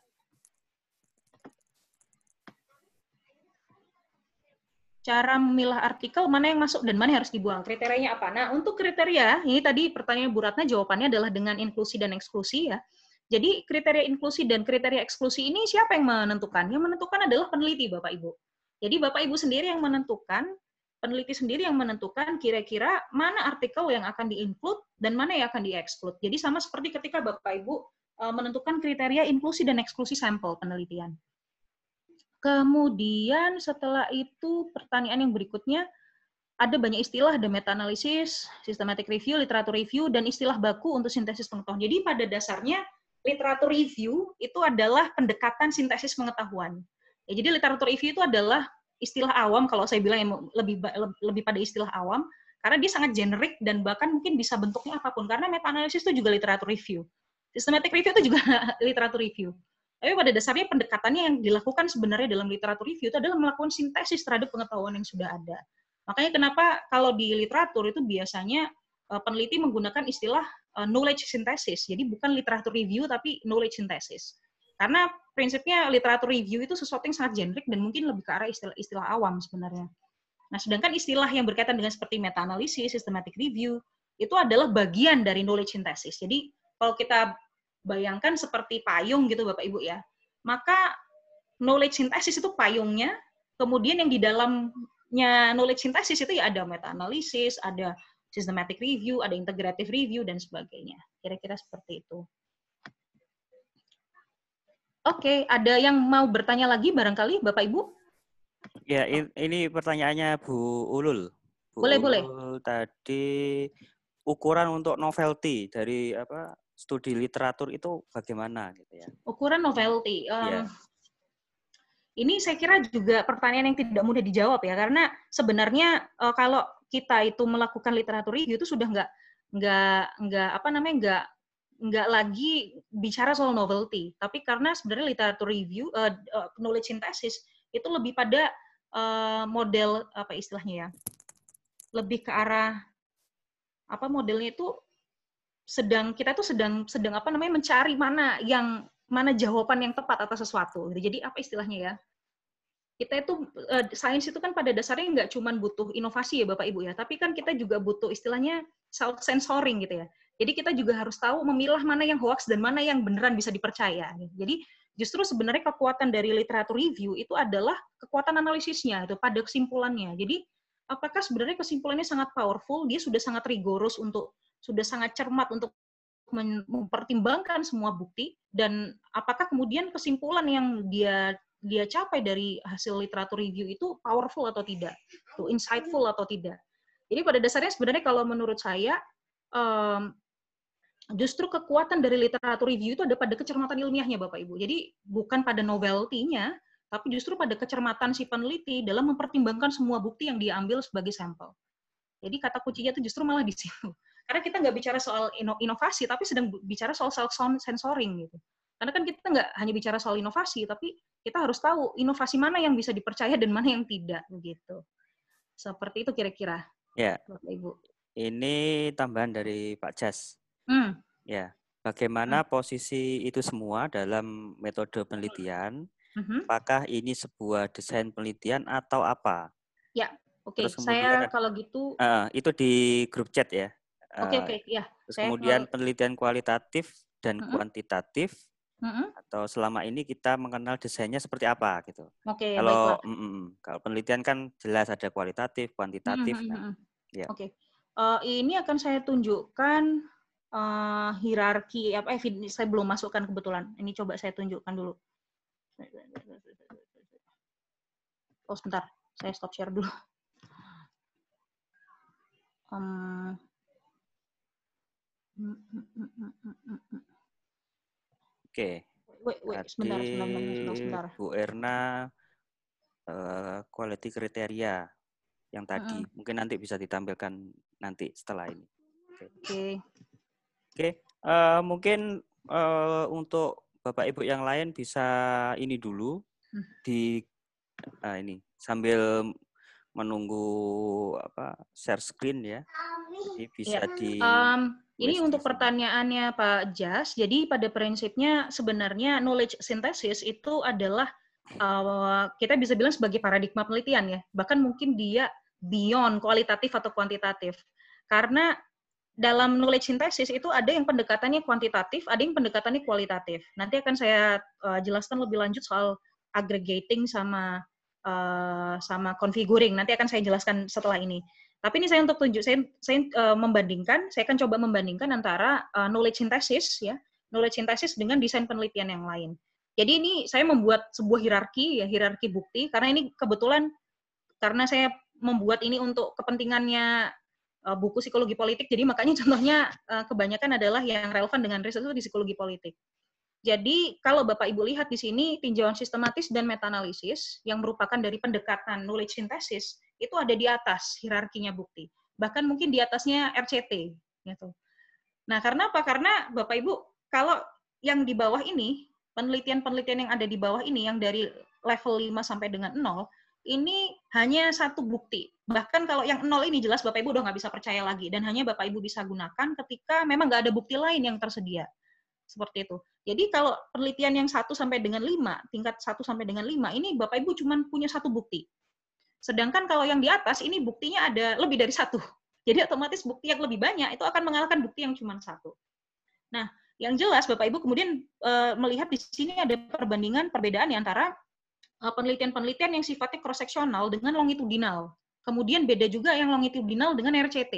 Cara memilah artikel mana yang masuk dan mana yang harus dibuang. Kriterianya apa? Nah, untuk kriteria, ini tadi pertanyaan Bu Ratna jawabannya adalah dengan inklusi dan eksklusi ya. Jadi kriteria inklusi dan kriteria eksklusi ini siapa yang menentukan? Yang menentukan adalah peneliti Bapak Ibu. Jadi Bapak Ibu sendiri yang menentukan, peneliti sendiri yang menentukan kira-kira mana artikel yang akan di-include dan mana yang akan di-exclude. Jadi sama seperti ketika Bapak Ibu menentukan kriteria inklusi dan eksklusi sampel penelitian. Kemudian setelah itu pertanyaan yang berikutnya, ada banyak istilah, ada meta-analisis, systematic review, literatur review, dan istilah baku untuk sintesis pengetahuan. Jadi pada dasarnya literatur review itu adalah pendekatan sintesis pengetahuan. Ya, jadi literatur review itu adalah istilah awam kalau saya bilang yang lebih lebih pada istilah awam karena dia sangat generik dan bahkan mungkin bisa bentuknya apa pun karena meta analisis itu juga literatur review. Systematic review itu juga literatur review. Tapi pada dasarnya pendekatannya yang dilakukan sebenarnya dalam literatur review itu adalah melakukan sintesis terhadap pengetahuan yang sudah ada. Makanya kenapa kalau di literatur itu biasanya uh, peneliti menggunakan istilah uh, knowledge synthesis. Jadi bukan literatur review tapi knowledge synthesis. Karena prinsipnya literatur review itu sesuatu yang sangat generik dan mungkin lebih ke arah istilah-istilah awam sebenarnya. Nah, sedangkan istilah yang berkaitan dengan seperti meta analisis, systematic review, itu adalah bagian dari knowledge synthesis. Jadi kalau kita bayangkan seperti payung gitu Bapak Ibu ya. Maka knowledge synthesis itu payungnya, kemudian yang di dalamnya knowledge synthesis itu ya ada meta analisis, ada systematic review, ada integrative review dan sebagainya. Kira-kira seperti itu. Oke, ada yang mau bertanya lagi barangkali Bapak Ibu? Ya, ini pertanyaannya Bu Ulul. Bu boleh, Ulul boleh. Tadi ukuran untuk novelty dari apa studi literatur itu bagaimana gitu ya? Ukuran novelty. Um, yeah. Ini saya kira juga pertanyaan yang tidak mudah dijawab ya, karena sebenarnya uh, kalau kita itu melakukan literatur review itu sudah nggak nggak nggak apa namanya nggak nggak lagi bicara soal novelty, tapi karena sebenarnya literatur review, uh, uh, knowledge synthesis itu lebih pada uh, model apa istilahnya ya, lebih ke arah apa modelnya itu sedang kita tuh sedang sedang apa namanya mencari mana yang mana jawaban yang tepat atas sesuatu. Jadi apa istilahnya ya? Kita itu uh, sains itu kan pada dasarnya nggak cuma butuh inovasi ya Bapak Ibu ya, tapi kan kita juga butuh istilahnya self sensoring gitu ya. Jadi kita juga harus tahu memilah mana yang hoax dan mana yang beneran bisa dipercaya. Jadi justru sebenarnya kekuatan dari literatur review itu adalah kekuatan analisisnya itu pada kesimpulannya. Jadi apakah sebenarnya kesimpulannya sangat powerful, dia sudah sangat rigorous untuk sudah sangat cermat untuk mempertimbangkan semua bukti dan apakah kemudian kesimpulan yang dia dia capai dari hasil literatur review itu powerful atau tidak, itu insightful atau tidak. Jadi pada dasarnya sebenarnya kalau menurut saya um, justru kekuatan dari literatur review itu ada pada kecermatan ilmiahnya Bapak Ibu. Jadi bukan pada novelty-nya, tapi justru pada kecermatan si peneliti dalam mempertimbangkan semua bukti yang dia ambil sebagai sampel. Jadi kata kuncinya itu justru malah di situ. Karena kita nggak bicara soal inovasi, tapi sedang bicara soal self sensoring gitu. Karena kan kita nggak hanya bicara soal inovasi, tapi kita harus tahu inovasi mana yang bisa dipercaya dan mana yang tidak begitu. Seperti itu kira-kira. Ya. Bapak Ibu. Ini tambahan dari Pak Jas. Hmm. Ya. Bagaimana hmm. posisi itu semua dalam metode penelitian? Hmm. Apakah ini sebuah desain penelitian atau apa? Ya, oke. Okay. Saya kalau gitu. Uh, itu di grup chat ya. Oke okay, oke okay, ya. Terus kemudian mau... penelitian kualitatif dan uh-huh. kuantitatif uh-huh. atau selama ini kita mengenal desainnya seperti apa gitu. Oke. Okay, kalau mm, mm, kalau penelitian kan jelas ada kualitatif, kuantitatif. Uh-huh, nah, ya. Oke. Okay. Uh, eh, ini akan saya tunjukkan uh, hierarki apa? Eh, saya belum masukkan kebetulan. Ini coba saya tunjukkan dulu. Oh sebentar, saya stop share dulu. Um, Oke. Wait, wait, sebentar, sebentar, sebentar, Bu Erna uh, quality kriteria yang tadi. Uh Mungkin nanti bisa ditampilkan nanti setelah ini. Oke. Okay. Oke, okay. uh, eh, mungkin uh, untuk Bapak Ibu yang lain bisa ini dulu hmm. di uh, ini sambil menunggu apa share screen ya. Jadi bisa yeah. di um, ini untuk pertanyaannya Pak Jas. Jadi pada prinsipnya sebenarnya knowledge synthesis itu adalah uh, kita bisa bilang sebagai paradigma penelitian ya. Bahkan mungkin dia beyond kualitatif atau kuantitatif. Karena dalam knowledge synthesis itu ada yang pendekatannya kuantitatif, ada yang pendekatannya kualitatif. Nanti akan saya uh, jelaskan lebih lanjut soal aggregating sama uh, sama configuring. Nanti akan saya jelaskan setelah ini. Tapi ini saya untuk tunjuk, saya, saya uh, membandingkan, saya akan coba membandingkan antara uh, knowledge synthesis ya, knowledge synthesis dengan desain penelitian yang lain. Jadi ini saya membuat sebuah hierarki ya, hierarki bukti karena ini kebetulan karena saya membuat ini untuk kepentingannya uh, buku psikologi politik, jadi makanya contohnya uh, kebanyakan adalah yang relevan dengan riset itu di psikologi politik. Jadi kalau Bapak Ibu lihat di sini tinjauan sistematis dan meta-analisis yang merupakan dari pendekatan knowledge synthesis itu ada di atas hierarkinya bukti. Bahkan mungkin di atasnya RCT gitu. Nah, karena apa? Karena Bapak Ibu kalau yang di bawah ini penelitian-penelitian yang ada di bawah ini yang dari level 5 sampai dengan 0 ini hanya satu bukti. Bahkan kalau yang nol ini jelas Bapak Ibu udah nggak bisa percaya lagi dan hanya Bapak Ibu bisa gunakan ketika memang nggak ada bukti lain yang tersedia. Seperti itu. Jadi kalau penelitian yang satu sampai dengan lima, tingkat satu sampai dengan lima, ini Bapak Ibu cuma punya satu bukti. Sedangkan kalau yang di atas ini buktinya ada lebih dari satu. Jadi otomatis bukti yang lebih banyak itu akan mengalahkan bukti yang cuma satu. Nah, yang jelas Bapak Ibu kemudian e, melihat di sini ada perbandingan perbedaan antara penelitian-penelitian yang sifatnya cross seksional dengan longitudinal. Kemudian beda juga yang longitudinal dengan RCT.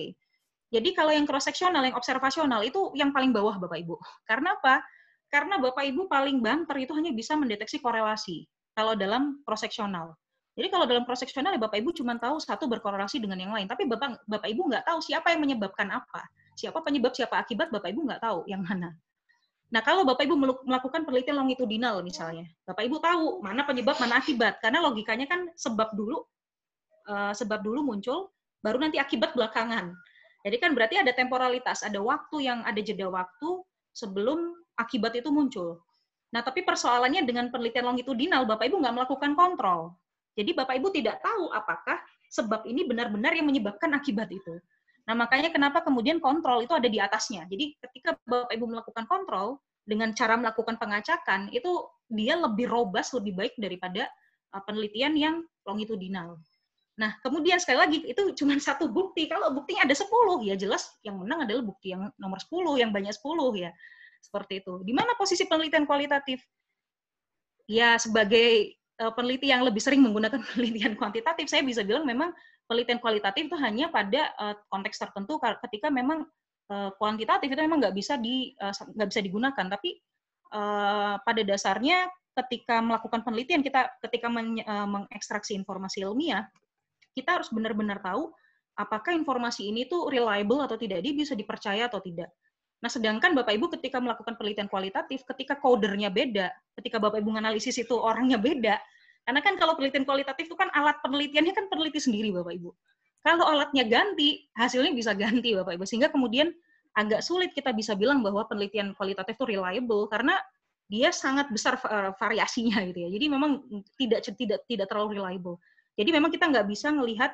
Jadi kalau yang cross seksional, yang observasional itu yang paling bawah Bapak Ibu. Karena apa? Karena Bapak Ibu paling banter itu hanya bisa mendeteksi korelasi kalau dalam cross seksional. Jadi kalau dalam cross seksional ya Bapak Ibu cuma tahu satu berkorelasi dengan yang lain, tapi Bapak Bapak Ibu nggak tahu siapa yang menyebabkan apa. Siapa penyebab, siapa akibat, Bapak Ibu nggak tahu yang mana. Nah, kalau Bapak Ibu melakukan penelitian longitudinal misalnya, Bapak Ibu tahu mana penyebab, mana akibat. Karena logikanya kan sebab dulu uh, sebab dulu muncul, baru nanti akibat belakangan. Jadi kan berarti ada temporalitas, ada waktu yang ada jeda waktu sebelum akibat itu muncul. Nah, tapi persoalannya dengan penelitian longitudinal, Bapak Ibu nggak melakukan kontrol. Jadi Bapak Ibu tidak tahu apakah sebab ini benar-benar yang menyebabkan akibat itu. Nah, makanya kenapa kemudian kontrol itu ada di atasnya. Jadi ketika Bapak Ibu melakukan kontrol dengan cara melakukan pengacakan, itu dia lebih robust, lebih baik daripada uh, penelitian yang longitudinal. Nah, kemudian sekali lagi itu cuma satu bukti. Kalau buktinya ada 10, ya jelas yang menang adalah bukti yang nomor 10, yang banyak 10 ya. Seperti itu. Di mana posisi penelitian kualitatif? Ya, sebagai uh, peneliti yang lebih sering menggunakan penelitian kuantitatif, saya bisa bilang memang penelitian kualitatif itu hanya pada uh, konteks tertentu ketika memang uh, kuantitatif itu memang nggak bisa di nggak uh, bisa digunakan. Tapi pada dasarnya ketika melakukan penelitian kita ketika men, mengekstraksi informasi ilmiah kita harus benar-benar tahu apakah informasi ini tuh reliable atau tidak, dia bisa dipercaya atau tidak. Nah, sedangkan Bapak Ibu ketika melakukan penelitian kualitatif, ketika codernya beda, ketika Bapak Ibu menganalisis itu orangnya beda, karena kan kalau penelitian kualitatif itu kan alat penelitiannya kan peneliti sendiri Bapak Ibu. Kalau alatnya ganti, hasilnya bisa ganti Bapak Ibu. Sehingga kemudian agak sulit kita bisa bilang bahwa penelitian kualitatif itu reliable karena dia sangat besar eh, variasinya gitu ya. Jadi memang tidak tidak tidak terlalu reliable. Jadi memang kita nggak bisa melihat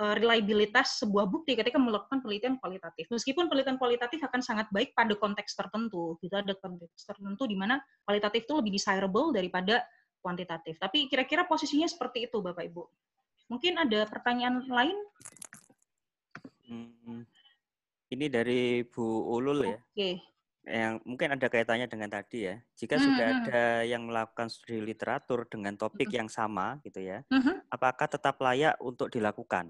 uh, reliabilitas sebuah bukti ketika melakukan penelitian kualitatif. Meskipun penelitian kualitatif akan sangat baik pada konteks tertentu, gitu ada konteks tertentu di mana kualitatif itu lebih desirable daripada kuantitatif. Tapi kira-kira posisinya seperti itu, Bapak Ibu. Mungkin ada pertanyaan lain? Hmm, ini dari Bu Ulul ya. Oke. Okay yang mungkin ada kaitannya dengan tadi ya. Jika hmm, sudah hmm. ada yang melakukan studi literatur dengan topik hmm. yang sama gitu ya, hmm. apakah tetap layak untuk dilakukan?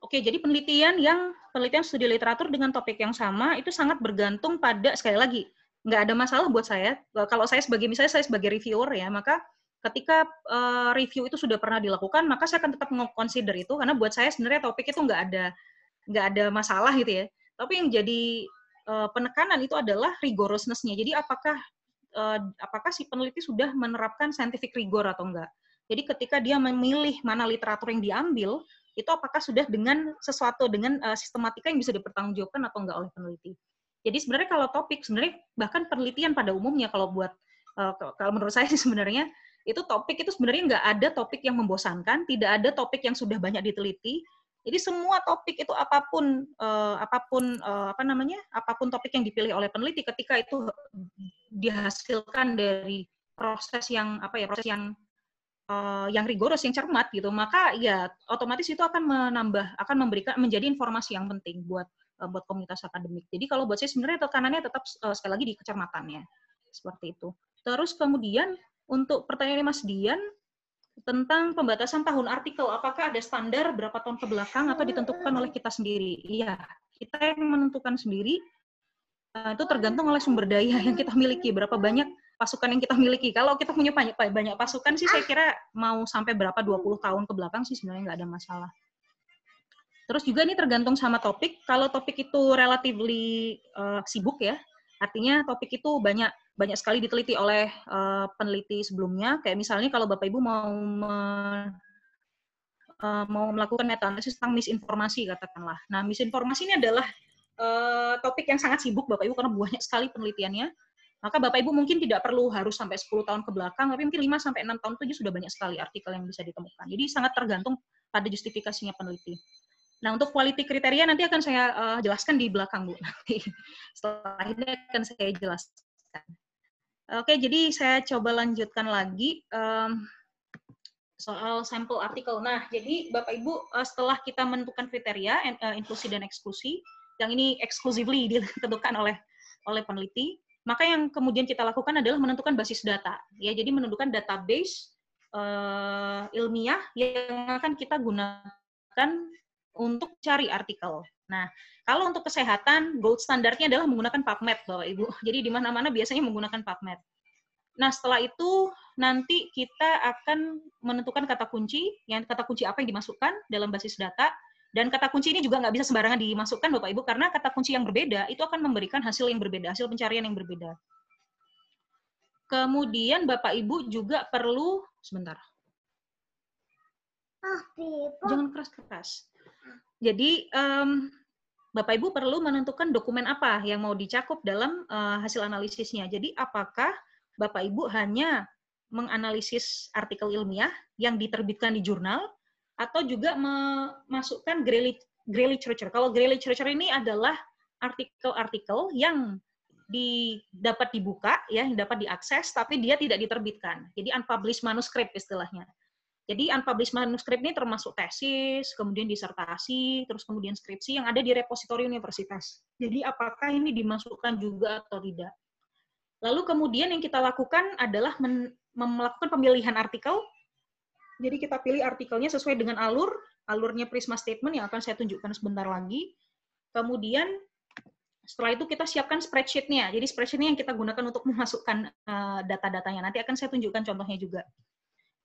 Oke, jadi penelitian yang penelitian studi literatur dengan topik yang sama itu sangat bergantung pada sekali lagi nggak ada masalah buat saya. Kalau saya sebagai misalnya saya sebagai reviewer ya, maka ketika uh, review itu sudah pernah dilakukan, maka saya akan tetap mengconsider itu karena buat saya sebenarnya topik itu nggak ada nggak ada masalah gitu ya tapi yang jadi uh, penekanan itu adalah rigorousness-nya. Jadi apakah uh, apakah si peneliti sudah menerapkan scientific rigor atau enggak? Jadi ketika dia memilih mana literatur yang diambil, itu apakah sudah dengan sesuatu dengan uh, sistematika yang bisa dipertanggungjawabkan atau enggak oleh peneliti. Jadi sebenarnya kalau topik sebenarnya bahkan penelitian pada umumnya kalau buat uh, kalau menurut saya sih sebenarnya itu topik itu sebenarnya nggak ada topik yang membosankan, tidak ada topik yang sudah banyak diteliti, jadi semua topik itu apa pun uh, apa pun uh, apa namanya apa pun topik yang dipilih oleh peneliti ketika itu dihasilkan dari proses yang apa ya proses yang yang rigoros yang cermat gitu maka ya otomatis itu akan menambah akan memberikan menjadi informasi yang penting buat buat komunitas akademik. Jadi kalau buat saya sebenarnya tekanannya tetap uh, sekali lagi di kecermatannya seperti itu. Terus kemudian untuk pertanyaan Mas Dian tentang pembatasan tahun artikel. Apakah ada standar berapa tahun ke belakang atau ditentukan oleh kita sendiri? Iya, kita yang menentukan sendiri. Uh, itu tergantung oleh sumber daya yang kita miliki. Berapa banyak pasukan yang kita miliki. Kalau kita punya banyak banyak pasukan sih saya kira mau sampai berapa 20 tahun ke belakang sih sebenarnya nggak ada masalah. Terus juga ini tergantung sama topik. Kalau topik itu relatively uh, sibuk ya, Artinya topik itu banyak banyak sekali diteliti oleh uh, peneliti sebelumnya. Kayak misalnya kalau Bapak Ibu mau me, uh, mau melakukan meta analisis tentang misinformasi katakanlah. Nah, misinformasi ini adalah uh, topik yang sangat sibuk Bapak Ibu karena banyak sekali penelitiannya. Maka Bapak Ibu mungkin tidak perlu harus sampai 10 tahun ke belakang, tapi mungkin 5 sampai 6 tahun itu sudah banyak sekali artikel yang bisa ditemukan. Jadi sangat tergantung pada justifikasinya peneliti. Nah, untuk quality kriteria nanti akan saya uh, jelaskan di belakang, Bu. Nanti setelah ini akan saya jelaskan. Oke, jadi saya coba lanjutkan lagi um, soal sampel artikel. Nah, jadi Bapak Ibu uh, setelah kita menentukan kriteria uh, inklusi dan eksklusi, yang ini exclusively ditentukan oleh oleh peneliti, maka yang kemudian kita lakukan adalah menentukan basis data. Ya, jadi menentukan database uh, ilmiah yang akan kita gunakan untuk cari artikel. Nah, kalau untuk kesehatan, gold standarnya adalah menggunakan PubMed, Bapak Ibu. Jadi di mana-mana biasanya menggunakan PubMed. Nah, setelah itu nanti kita akan menentukan kata kunci, yang kata kunci apa yang dimasukkan dalam basis data, dan kata kunci ini juga nggak bisa sembarangan dimasukkan, Bapak Ibu, karena kata kunci yang berbeda itu akan memberikan hasil yang berbeda, hasil pencarian yang berbeda. Kemudian Bapak Ibu juga perlu, sebentar. Jangan keras-keras. Jadi um, Bapak Ibu perlu menentukan dokumen apa yang mau dicakup dalam uh, hasil analisisnya. Jadi apakah Bapak Ibu hanya menganalisis artikel ilmiah yang diterbitkan di jurnal atau juga memasukkan grey, grey literature. Kalau grey literature ini adalah artikel-artikel yang di, dapat dibuka, ya, dapat diakses, tapi dia tidak diterbitkan. Jadi unpublished manuscript istilahnya. Jadi unpublished manuscript ini termasuk tesis, kemudian disertasi, terus kemudian skripsi yang ada di repositori universitas. Jadi apakah ini dimasukkan juga atau tidak? Lalu kemudian yang kita lakukan adalah melakukan pemilihan artikel. Jadi kita pilih artikelnya sesuai dengan alur, alurnya Prisma Statement yang akan saya tunjukkan sebentar lagi. Kemudian setelah itu kita siapkan spreadsheet-nya. Jadi spreadsheet-nya yang kita gunakan untuk memasukkan uh, data-datanya. Nanti akan saya tunjukkan contohnya juga.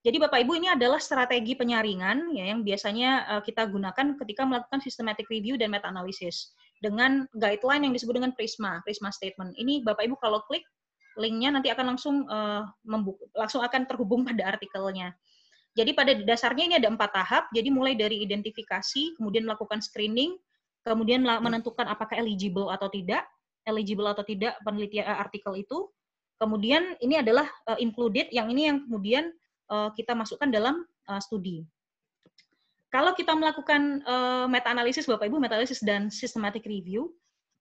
Jadi Bapak Ibu ini adalah strategi penyaringan ya yang biasanya uh, kita gunakan ketika melakukan systematic review dan meta analisis dengan guideline yang disebut dengan Prisma, Prisma statement. Ini Bapak Ibu kalau klik linknya nanti akan langsung uh, langsung akan terhubung pada artikelnya. Jadi pada dasarnya ini ada empat tahap. Jadi mulai dari identifikasi, kemudian melakukan screening, kemudian menentukan apakah eligible atau tidak, eligible atau tidak penelitian uh, artikel itu. Kemudian ini adalah included, yang ini yang kemudian kita masukkan dalam uh, studi. Kalau kita melakukan uh, meta-analisis, Bapak Ibu, meta-analisis dan systematic review,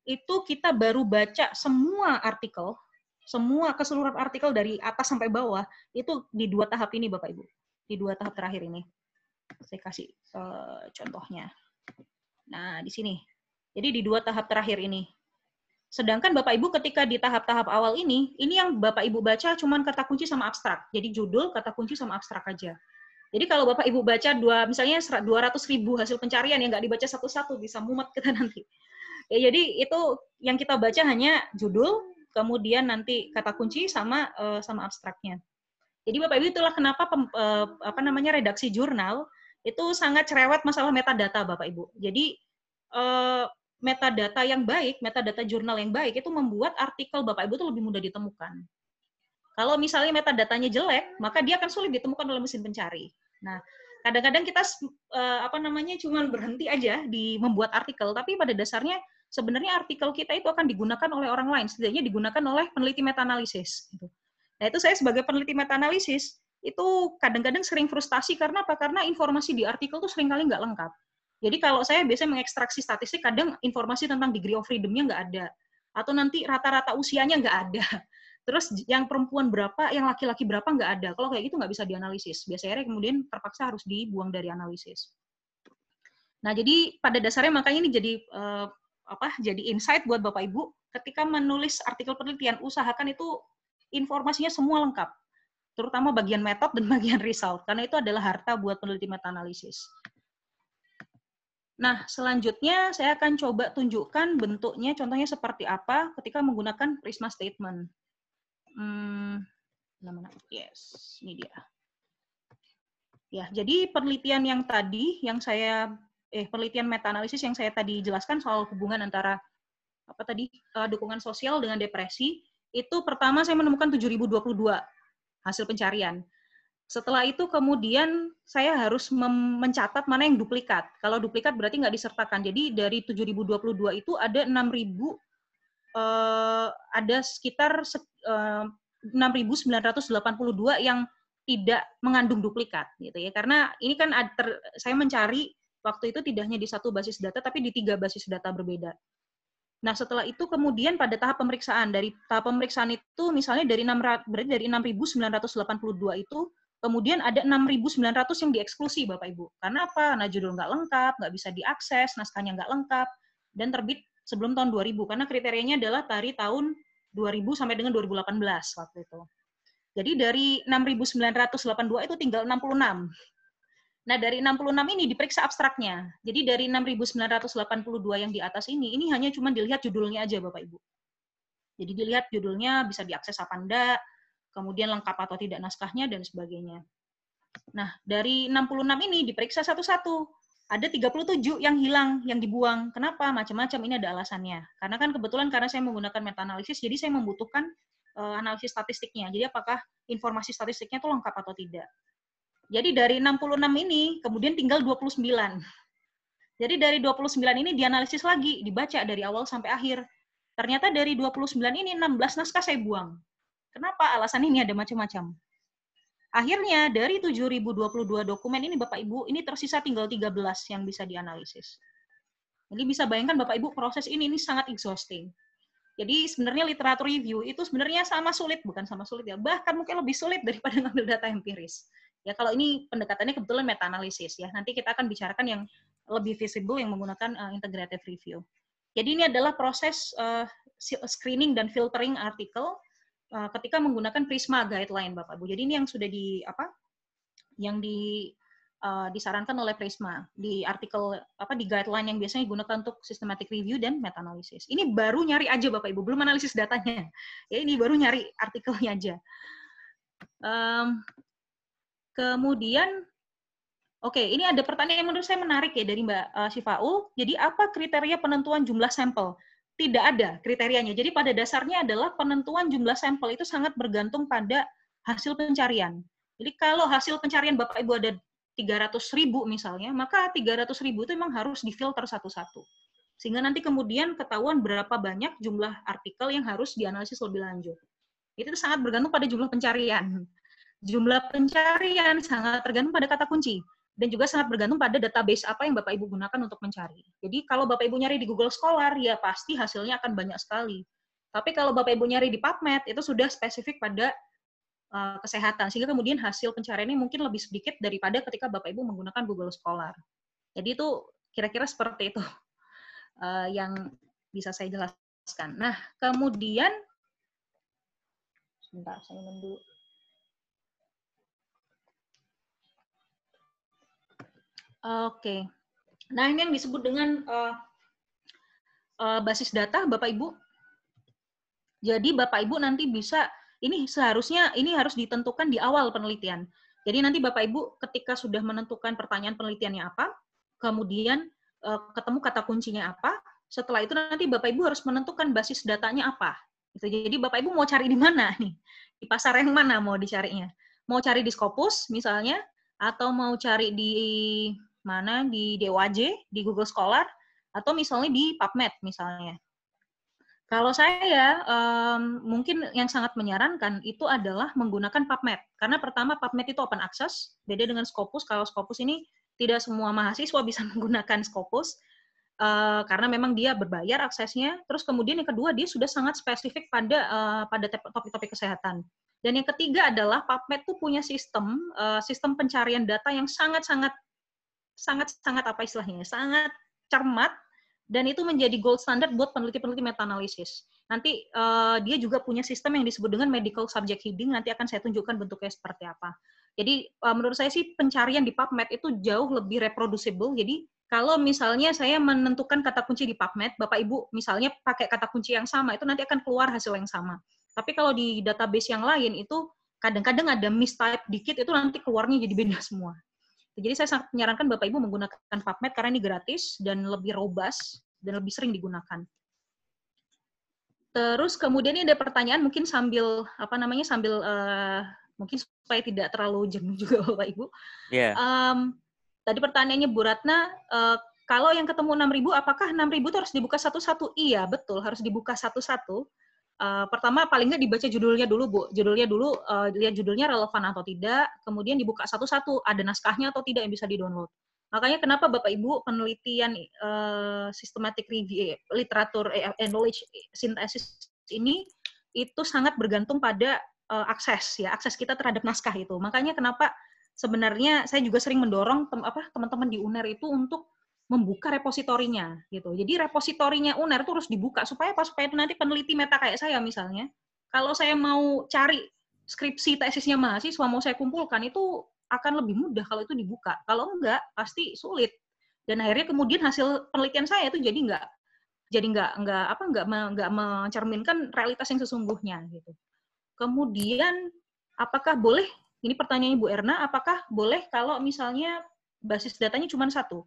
itu kita baru baca semua artikel, semua keseluruhan artikel dari atas sampai bawah, itu di dua tahap ini, Bapak Ibu. Di dua tahap terakhir ini. Saya kasih contohnya. Nah, di sini. Jadi di dua tahap terakhir ini. Sedangkan Bapak Ibu ketika di tahap-tahap awal ini, ini yang Bapak Ibu baca cuma kata kunci sama abstrak. Jadi judul, kata kunci sama abstrak aja. Jadi kalau Bapak Ibu baca dua, misalnya 200 ribu hasil pencarian yang nggak dibaca satu-satu bisa mumet kita nanti. Ya, jadi itu yang kita baca hanya judul, kemudian nanti kata kunci sama uh, sama abstraknya. Jadi Bapak Ibu itulah kenapa pem, uh, apa namanya redaksi jurnal itu sangat cerewet masalah metadata Bapak Ibu. Jadi uh, metadata yang baik, metadata jurnal yang baik itu membuat artikel Bapak Ibu itu lebih mudah ditemukan. Kalau misalnya metadatanya jelek, maka dia akan sulit ditemukan oleh mesin pencari. Nah, kadang-kadang kita eh, apa namanya cuma berhenti aja di membuat artikel, tapi pada dasarnya sebenarnya artikel kita itu akan digunakan oleh orang lain, setidaknya digunakan oleh peneliti meta-analisis. Gitu. Nah, itu saya sebagai peneliti meta-analisis itu kadang-kadang sering frustasi karena apa? Karena informasi di artikel itu sering kali nggak lengkap. Jadi kalau saya biasanya mengekstraksi statistik, kadang informasi tentang degree of freedom-nya nggak ada. Atau nanti rata-rata usianya nggak ada. Terus yang perempuan berapa, yang laki-laki berapa nggak ada. Kalau kayak gitu nggak bisa dianalisis. Biasanya kemudian terpaksa harus dibuang dari analisis. Nah, jadi pada dasarnya makanya ini jadi uh, apa? Jadi insight buat Bapak Ibu ketika menulis artikel penelitian usahakan itu informasinya semua lengkap. Terutama bagian metode dan bagian result karena itu adalah harta buat peneliti meta analisis. Nah, selanjutnya saya akan coba tunjukkan bentuknya, contohnya seperti apa ketika menggunakan Prisma Statement. Hmm? Yes, ini dia. Ya, jadi penelitian yang tadi, yang saya, eh, penelitian meta-analisis yang saya tadi jelaskan soal hubungan antara apa tadi uh, dukungan sosial dengan depresi itu pertama saya menemukan 7022 hasil pencarian. Setelah itu kemudian saya harus mencatat mana yang duplikat. Kalau duplikat berarti nggak disertakan. Jadi dari 7022 itu ada 6000 uh, ada sekitar uh, 6982 yang tidak mengandung duplikat gitu ya. Karena ini kan ter, saya mencari waktu itu tidak hanya di satu basis data tapi di tiga basis data berbeda. Nah, setelah itu kemudian pada tahap pemeriksaan dari tahap pemeriksaan itu misalnya dari 6 berarti dari 6982 itu kemudian ada 6900 yang dieksklusi Bapak Ibu. Karena apa? Nah, judul nggak lengkap, nggak bisa diakses, naskahnya nggak lengkap dan terbit sebelum tahun 2000 karena kriterianya adalah dari tahun 2000 sampai dengan 2018 waktu itu. Jadi dari 6982 itu tinggal 66. Nah, dari 66 ini diperiksa abstraknya. Jadi dari 6982 yang di atas ini, ini hanya cuma dilihat judulnya aja Bapak Ibu. Jadi dilihat judulnya bisa diakses apa enggak, kemudian lengkap atau tidak naskahnya, dan sebagainya. Nah, dari 66 ini diperiksa satu-satu. Ada 37 yang hilang, yang dibuang. Kenapa? Macam-macam ini ada alasannya. Karena kan kebetulan karena saya menggunakan meta-analisis, jadi saya membutuhkan uh, analisis statistiknya. Jadi apakah informasi statistiknya itu lengkap atau tidak. Jadi dari 66 ini kemudian tinggal 29. Jadi dari 29 ini dianalisis lagi, dibaca dari awal sampai akhir. Ternyata dari 29 ini 16 naskah saya buang. Kenapa? Alasan ini ada macam-macam. Akhirnya dari 7022 dokumen ini Bapak Ibu, ini tersisa tinggal 13 yang bisa dianalisis. Jadi bisa bayangkan Bapak Ibu proses ini ini sangat exhausting. Jadi sebenarnya literatur review itu sebenarnya sama sulit, bukan sama sulit ya, bahkan mungkin lebih sulit daripada ngambil data empiris. Ya kalau ini pendekatannya kebetulan meta analisis ya. Nanti kita akan bicarakan yang lebih visible yang menggunakan uh, integrated review. Jadi ini adalah proses uh, screening dan filtering artikel uh, ketika menggunakan Prisma guideline Bapak Ibu. Jadi ini yang sudah di apa? Yang di uh, disarankan oleh Prisma di artikel apa di guideline yang biasanya digunakan untuk systematic review dan meta analisis. Ini baru nyari aja Bapak Ibu, belum analisis datanya. Ya ini baru nyari artikelnya aja. Um, Kemudian, oke, okay, ini ada pertanyaan yang menurut saya menarik ya dari Mbak uh, Syifau. Jadi apa kriteria penentuan jumlah sampel? Tidak ada kriterianya. Jadi pada dasarnya adalah penentuan jumlah sampel itu sangat bergantung pada hasil pencarian. Jadi kalau hasil pencarian Bapak Ibu ada 300 ribu misalnya, maka 300 ribu itu memang harus difilter satu-satu. Sehingga nanti kemudian ketahuan berapa banyak jumlah artikel yang harus dianalisis lebih lanjut. Itu sangat bergantung pada jumlah pencarian jumlah pencarian sangat tergantung pada kata kunci dan juga sangat bergantung pada database apa yang Bapak Ibu gunakan untuk mencari. Jadi kalau Bapak Ibu nyari di Google Scholar ya pasti hasilnya akan banyak sekali. Tapi kalau Bapak Ibu nyari di PubMed itu sudah spesifik pada uh, kesehatan sehingga kemudian hasil pencariannya mungkin lebih sedikit daripada ketika Bapak Ibu menggunakan Google Scholar. Jadi itu kira-kira seperti itu uh, yang bisa saya jelaskan. Nah, kemudian sebentar saya minum Oke. Nah, ini yang disebut dengan uh, uh, basis data, Bapak Ibu. Jadi Bapak Ibu nanti bisa ini seharusnya ini harus ditentukan di awal penelitian. Jadi nanti Bapak Ibu ketika sudah menentukan pertanyaan penelitiannya apa, kemudian uh, ketemu kata kuncinya apa, setelah itu nanti Bapak Ibu harus menentukan basis datanya apa. Gitu. Jadi Bapak Ibu mau cari di mana nih? Di pasar yang mana mau dicarinya? Mau cari di Scopus misalnya, atau mau cari di mana di DWJ, di Google Scholar, atau misalnya di PubMed misalnya. Kalau saya um, mungkin yang sangat menyarankan itu adalah menggunakan PubMed karena pertama PubMed itu open access, beda dengan Scopus. Kalau Scopus ini tidak semua mahasiswa bisa menggunakan Scopus uh, karena memang dia berbayar aksesnya. Terus kemudian yang kedua dia sudah sangat spesifik pada uh, pada topik-topik kesehatan. Dan yang ketiga adalah PubMed itu punya sistem uh, sistem pencarian data yang sangat-sangat sangat-sangat apa istilahnya, sangat cermat dan itu menjadi gold standard buat peneliti-peneliti meta-analisis. Nanti uh, dia juga punya sistem yang disebut dengan medical subject heading, nanti akan saya tunjukkan bentuknya seperti apa. Jadi uh, menurut saya sih pencarian di PubMed itu jauh lebih reproducible, jadi kalau misalnya saya menentukan kata kunci di PubMed, Bapak Ibu misalnya pakai kata kunci yang sama, itu nanti akan keluar hasil yang sama. Tapi kalau di database yang lain itu kadang-kadang ada mistype dikit, itu nanti keluarnya jadi beda semua. Jadi saya sangat menyarankan Bapak Ibu menggunakan PubMed karena ini gratis dan lebih robust dan lebih sering digunakan. Terus kemudian ini ada pertanyaan mungkin sambil apa namanya sambil uh, mungkin supaya tidak terlalu jenuh juga Bapak Ibu. Yeah. Um, tadi pertanyaannya Bu Ratna, uh, kalau yang ketemu 6.000 apakah 6.000 itu harus dibuka satu-satu? Iya, betul, harus dibuka satu-satu. Uh, pertama paling nggak dibaca judulnya dulu Bu. Judulnya dulu uh, lihat judulnya relevan atau tidak, kemudian dibuka satu-satu, ada naskahnya atau tidak yang bisa di-download. Makanya kenapa Bapak Ibu penelitian uh, systematic review literatur eh, knowledge synthesis ini itu sangat bergantung pada uh, akses ya, akses kita terhadap naskah itu. Makanya kenapa sebenarnya saya juga sering mendorong apa teman-teman di UNER itu untuk membuka repositorinya gitu. Jadi repositorinya UNER itu harus dibuka supaya apa? Supaya nanti peneliti meta kayak saya misalnya, kalau saya mau cari skripsi tesisnya mahasiswa mau saya kumpulkan itu akan lebih mudah kalau itu dibuka. Kalau enggak, pasti sulit. Dan akhirnya kemudian hasil penelitian saya itu jadi enggak jadi enggak enggak apa enggak enggak mencerminkan realitas yang sesungguhnya gitu. Kemudian apakah boleh ini pertanyaannya Bu Erna, apakah boleh kalau misalnya basis datanya cuma satu?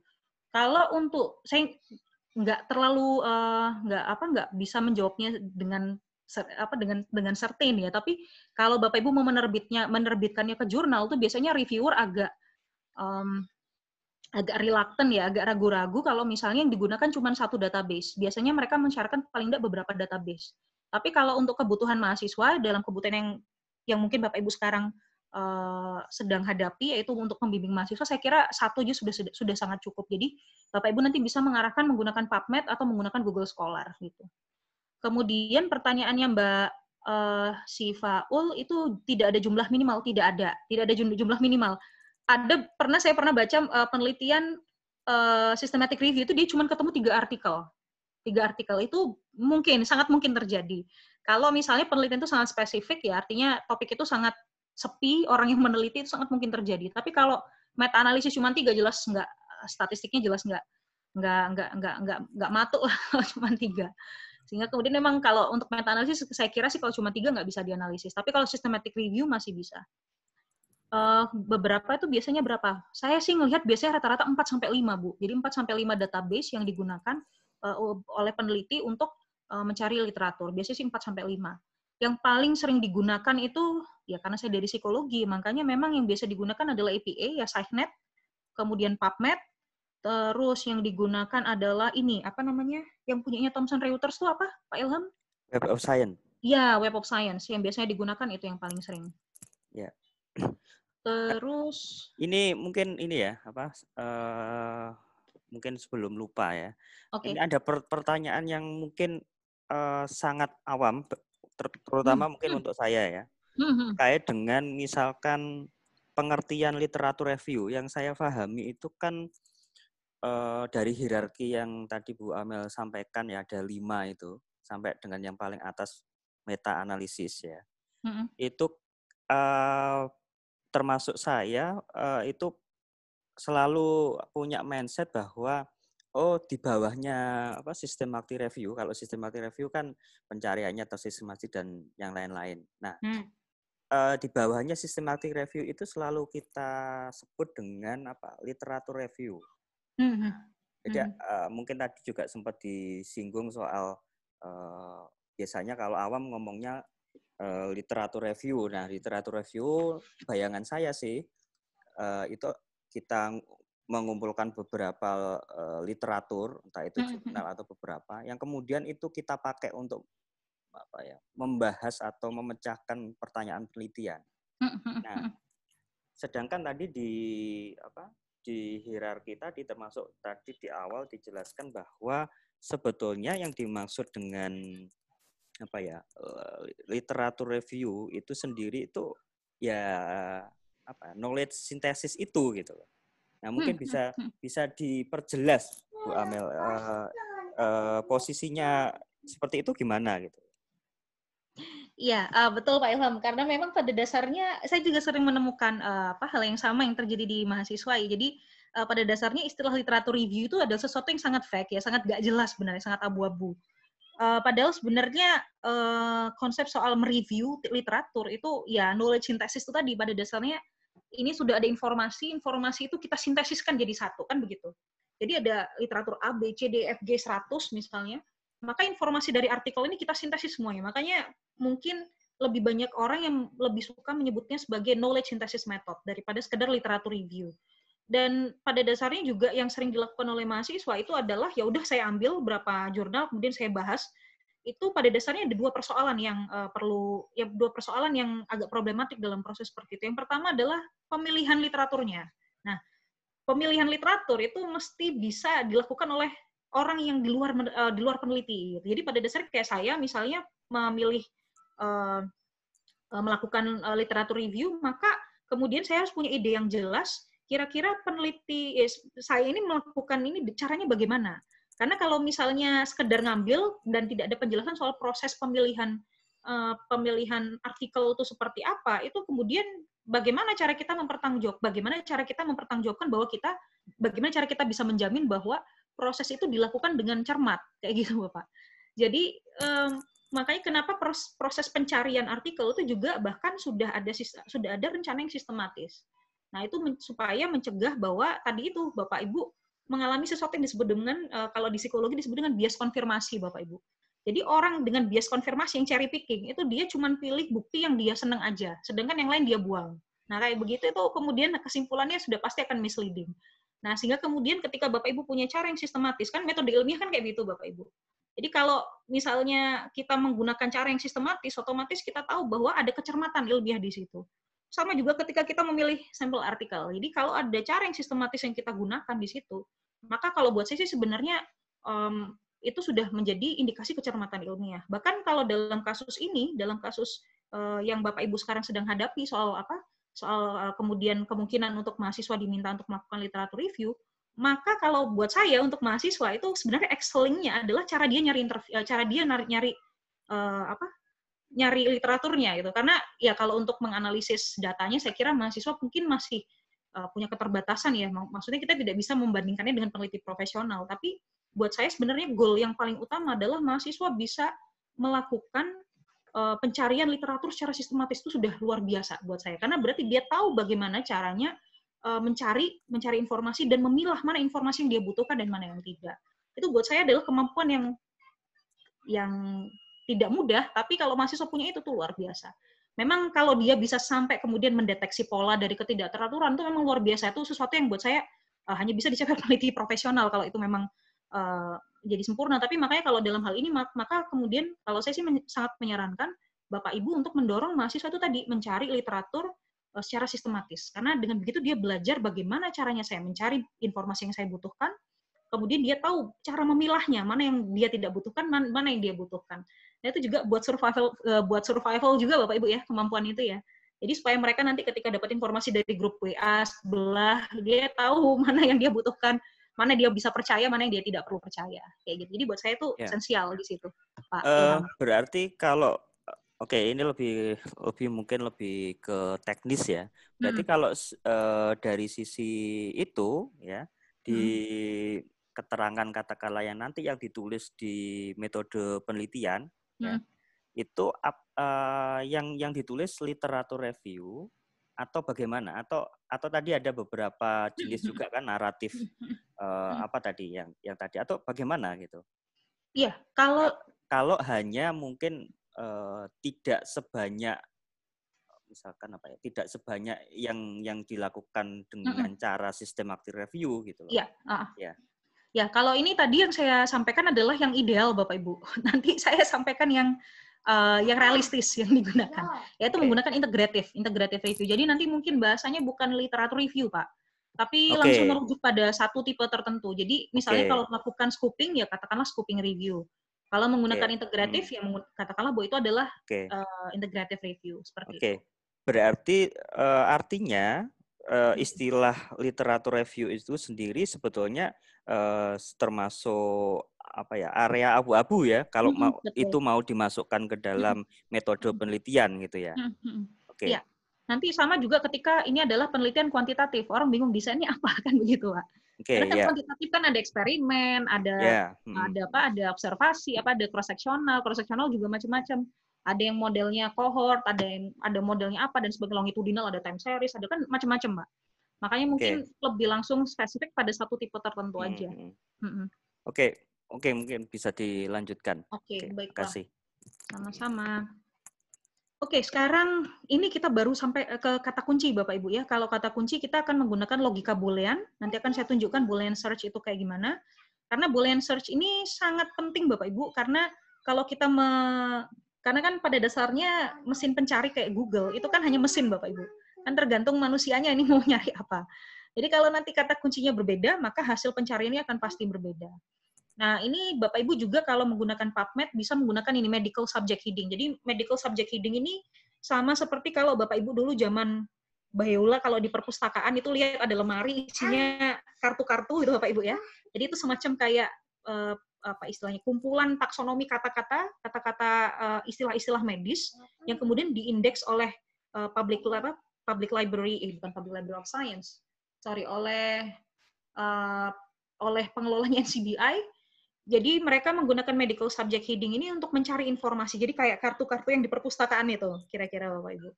Kalau untuk saya nggak terlalu uh, nggak apa nggak bisa menjawabnya dengan apa dengan dengan certain ya. Tapi kalau bapak ibu mau menerbitnya menerbitkannya ke jurnal tuh biasanya reviewer agak um, agak reluctant ya agak ragu-ragu kalau misalnya yang digunakan cuma satu database. Biasanya mereka mensyaratkan paling tidak beberapa database. Tapi kalau untuk kebutuhan mahasiswa dalam kebutuhan yang yang mungkin bapak ibu sekarang uh, sedang hadapi yaitu untuk membimbing mahasiswa saya kira satu aja sudah sudah sangat cukup. Jadi bapak ibu nanti bisa mengarahkan menggunakan PubMed atau menggunakan Google Scholar gitu. Kemudian pertanyaannya Mbak uh, si Faul itu tidak ada jumlah minimal, tidak ada, tidak ada jumlah minimal. Ada pernah saya pernah baca uh, penelitian uh, systematic review itu dia cuma ketemu tiga artikel, tiga artikel itu mungkin sangat mungkin terjadi. Kalau misalnya penelitian itu sangat spesifik ya artinya topik itu sangat sepi, orang yang meneliti itu sangat mungkin terjadi. Tapi kalau meta analisis cuma tiga jelas nggak statistiknya jelas nggak nggak nggak nggak nggak nggak matuk cuma tiga. Sehingga kemudian memang kalau untuk meta analisis saya kira sih kalau cuma tiga nggak bisa dianalisis. Tapi kalau systematic review masih bisa. Uh, beberapa itu biasanya berapa? Saya sih ngelihat biasanya rata-rata 4 sampai 5, Bu. Jadi 4 sampai 5 database yang digunakan uh, oleh peneliti untuk uh, mencari literatur. Biasanya sih 4 sampai 5. Yang paling sering digunakan itu ya karena saya dari psikologi, makanya memang yang biasa digunakan adalah APA ya SciNet, kemudian PubMed, Terus yang digunakan adalah ini, apa namanya? Yang punyanya Thomson Reuters itu apa, Pak Ilham? Web of Science. Ya, Web of Science. Yang biasanya digunakan itu yang paling sering. Ya. Terus ini mungkin ini ya, apa? Uh, mungkin sebelum lupa ya. Okay. Ini ada per pertanyaan yang mungkin uh, sangat awam, ter terutama hmm. mungkin hmm. untuk saya ya. Hmm. hmm. Kait dengan misalkan pengertian literatur review yang saya pahami itu kan uh, dari hierarki yang tadi Bu Amel sampaikan ya ada lima itu sampai dengan yang paling atas meta analisis ya. Mm-hmm. Itu uh, termasuk saya uh, itu selalu punya mindset bahwa oh di bawahnya apa sistematik review kalau sistematik review kan pencariannya tersistematik dan yang lain-lain. Nah, mm. Uh, di bawahnya sistematik review itu selalu kita sebut dengan apa literatur review. Mm-hmm. Jadi uh, mungkin tadi juga sempat disinggung soal uh, biasanya kalau awam ngomongnya uh, literatur review. Nah, literatur review bayangan saya sih uh, itu kita mengumpulkan beberapa uh, literatur, entah itu mm-hmm. jurnal atau beberapa, yang kemudian itu kita pakai untuk apa ya, membahas atau memecahkan pertanyaan penelitian. Mm-hmm. Nah, sedangkan tadi di apa di hierarki tadi termasuk tadi di awal dijelaskan bahwa sebetulnya yang dimaksud dengan apa ya eh, literatur review itu sendiri itu ya apa knowledge synthesis itu gitu loh. Nah mungkin hmm, bisa hmm, hmm. bisa diperjelas Bu Amel uh, uh, posisinya seperti itu gimana gitu. Iya, uh, betul Pak Ilham. Karena memang pada dasarnya saya juga sering menemukan uh, apa hal yang sama yang terjadi di mahasiswa. Ya. Jadi uh, pada dasarnya istilah literatur review itu adalah sesuatu yang sangat fake ya, sangat gak jelas sebenarnya, sangat abu-abu. Uh, padahal sebenarnya uh, konsep soal mereview literatur itu ya knowledge synthesis itu tadi pada dasarnya ini sudah ada informasi, informasi itu kita sintesiskan jadi satu kan begitu. Jadi ada literatur A, B, C, D, F, G 100 misalnya maka informasi dari artikel ini kita sintesis semuanya. Makanya mungkin lebih banyak orang yang lebih suka menyebutnya sebagai knowledge synthesis method daripada sekedar literatur review. Dan pada dasarnya juga yang sering dilakukan oleh mahasiswa itu adalah ya udah saya ambil berapa jurnal kemudian saya bahas itu pada dasarnya ada dua persoalan yang uh, perlu ya dua persoalan yang agak problematik dalam proses seperti itu. Yang pertama adalah pemilihan literaturnya. Nah, pemilihan literatur itu mesti bisa dilakukan oleh orang yang di luar uh, di luar peneliti. Gitu. Jadi pada dasarnya kayak saya misalnya memilih uh, melakukan uh, literatur review, maka kemudian saya harus punya ide yang jelas. Kira-kira peneliti eh, saya ini melakukan ini caranya bagaimana? Karena kalau misalnya sekedar ngambil dan tidak ada penjelasan soal proses pemilihan uh, pemilihan artikel itu seperti apa, itu kemudian bagaimana cara kita mempertanggungjawab, bagaimana cara kita mempertanggungjawabkan bahwa kita, bagaimana cara kita bisa menjamin bahwa proses itu dilakukan dengan cermat, kayak gitu Bapak. Jadi um, makanya kenapa proses pencarian artikel itu juga bahkan sudah ada sudah ada rencana yang sistematis. Nah, itu men, supaya mencegah bahwa tadi itu Bapak Ibu mengalami sesuatu yang disebut dengan uh, kalau di psikologi disebut dengan bias konfirmasi Bapak Ibu. Jadi orang dengan bias konfirmasi yang cherry picking itu dia cuma pilih bukti yang dia senang aja, sedangkan yang lain dia buang. Nah, kayak begitu itu kemudian kesimpulannya sudah pasti akan misleading. Nah, sehingga kemudian ketika Bapak Ibu punya cara yang sistematis, kan metode ilmiah kan kayak gitu Bapak Ibu. Jadi kalau misalnya kita menggunakan cara yang sistematis, otomatis kita tahu bahwa ada kecermatan ilmiah di situ. Sama juga ketika kita memilih sampel artikel. Jadi kalau ada cara yang sistematis yang kita gunakan di situ, maka kalau buat saya sih sebenarnya um, itu sudah menjadi indikasi kecermatan ilmiah. Bahkan kalau dalam kasus ini, dalam kasus uh, yang Bapak Ibu sekarang sedang hadapi soal apa? Soal uh, kemudian kemungkinan untuk mahasiswa diminta untuk melakukan literatur review, maka kalau buat saya untuk mahasiswa itu sebenarnya excelling-nya adalah cara dia nyari interview, eh, cara dia nyari, nyari uh, apa nyari literaturnya gitu. Karena ya kalau untuk menganalisis datanya saya kira mahasiswa mungkin masih uh, punya keterbatasan ya. Maksudnya kita tidak bisa membandingkannya dengan peneliti profesional. Tapi buat saya sebenarnya goal yang paling utama adalah mahasiswa bisa melakukan uh, pencarian literatur secara sistematis itu sudah luar biasa buat saya karena berarti dia tahu bagaimana caranya uh, mencari mencari informasi dan memilah mana informasi yang dia butuhkan dan mana yang tidak. Itu buat saya adalah kemampuan yang yang tidak mudah, tapi kalau mahasiswa punya itu tuh luar biasa. Memang kalau dia bisa sampai kemudian mendeteksi pola dari ketidakteraturan itu memang luar biasa. Itu sesuatu yang buat saya uh, hanya bisa dicapai peneliti profesional kalau itu memang uh, jadi sempurna. Tapi makanya kalau dalam hal ini maka kemudian kalau saya sih men sangat menyarankan Bapak Ibu untuk mendorong mahasiswa itu tadi mencari literatur Eh, secara sistematis. Karena dengan begitu dia belajar bagaimana caranya saya mencari informasi yang saya butuhkan, kemudian dia tahu cara memilahnya, mana yang dia tidak butuhkan, mana yang dia butuhkan. Nah itu juga buat survival eh, buat survival juga Bapak Ibu ya, kemampuan itu ya. Jadi supaya mereka nanti ketika dapat informasi dari grup WA sebelah, dia tahu mana yang dia butuhkan, mana dia bisa percaya, mana yang dia tidak perlu percaya. Kayak gitu. Jadi buat saya itu ya. esensial di situ, Pak. Uh, berarti kalau Oke, ini lebih lebih mungkin lebih ke teknis ya. Berarti hmm. kalau uh, dari sisi itu ya di hmm. keterangan katakanlah yang nanti yang ditulis di metode penelitian ya, hmm. ya, itu uh, yang yang ditulis literatur review atau bagaimana atau atau tadi ada beberapa jenis juga kan naratif uh, apa tadi yang yang tadi atau bagaimana gitu? Iya, kalau kalau hanya mungkin uh, tidak sebanyak misalkan apa ya tidak sebanyak yang yang dilakukan dengan mm -hmm. cara sistematik review gitu loh. Iya. Uh. Ya. Ya kalau ini tadi yang saya sampaikan adalah yang ideal Bapak Ibu. Nanti saya sampaikan yang uh, yang realistis yang digunakan, yaitu okay. menggunakan integratif, integratif review. Jadi nanti mungkin bahasanya bukan literatur review, Pak, tapi okay. langsung merujuk pada satu tipe tertentu. Jadi misalnya okay. kalau melakukan scooping ya katakanlah scooping review. Kalau menggunakan okay. integratif, hmm. ya katakanlah bahwa itu adalah okay. uh, eh, integratif review seperti okay. itu. Berarti uh, artinya uh, istilah literatur review itu sendiri sebetulnya uh, termasuk apa ya area abu-abu ya kalau hmm, mau betul. itu mau dimasukkan ke dalam hmm. metode penelitian gitu ya. Hmm, hmm. Oke. Okay. Ya. Nanti sama juga ketika ini adalah penelitian kuantitatif, orang bingung desainnya apa kan begitu, Pak. Okay, Karena kan yeah. kuantitatif kan ada eksperimen, ada yeah. hmm. ada apa, ada observasi, apa ada cross sectional, cross sectional juga macam-macam. Ada yang modelnya cohort, ada yang ada modelnya apa dan sebagai longitudinal, ada time series, ada kan macam-macam, Mbak. Makanya mungkin okay. lebih langsung spesifik pada satu tipe tertentu aja. Hmm. Hmm. Oke, okay. Oke, mungkin bisa dilanjutkan. Oke, Oke baiklah. Kasih. Sama-sama. Oke, sekarang ini kita baru sampai eh, ke kata kunci Bapak Ibu ya. Kalau kata kunci kita akan menggunakan logika boolean. Nanti akan saya tunjukkan boolean search itu kayak gimana. Karena boolean search ini sangat penting Bapak Ibu karena kalau kita me, karena kan pada dasarnya mesin pencari kayak Google itu kan hanya mesin Bapak Ibu. Kan tergantung manusianya ini mau nyari apa. Jadi kalau nanti kata kuncinya berbeda, maka hasil pencariannya akan pasti berbeda. Nah, ini Bapak Ibu juga kalau menggunakan PubMed bisa menggunakan ini medical subject heading. Jadi medical subject heading ini sama seperti kalau Bapak Ibu dulu zaman Bayola kalau di perpustakaan itu lihat ada lemari isinya kartu-kartu gitu Bapak Ibu ya. Jadi itu semacam kayak uh, apa istilahnya kumpulan taksonomi kata-kata, kata-kata uh, istilah-istilah medis yang kemudian diindeks oleh uh, public apa public library eh, bukan public library of science. Sorry, oleh uh, oleh pengelolanya NCBI jadi mereka menggunakan medical subject heading ini untuk mencari informasi. Jadi kayak kartu-kartu yang di perpustakaan itu, kira-kira Bapak Ibu.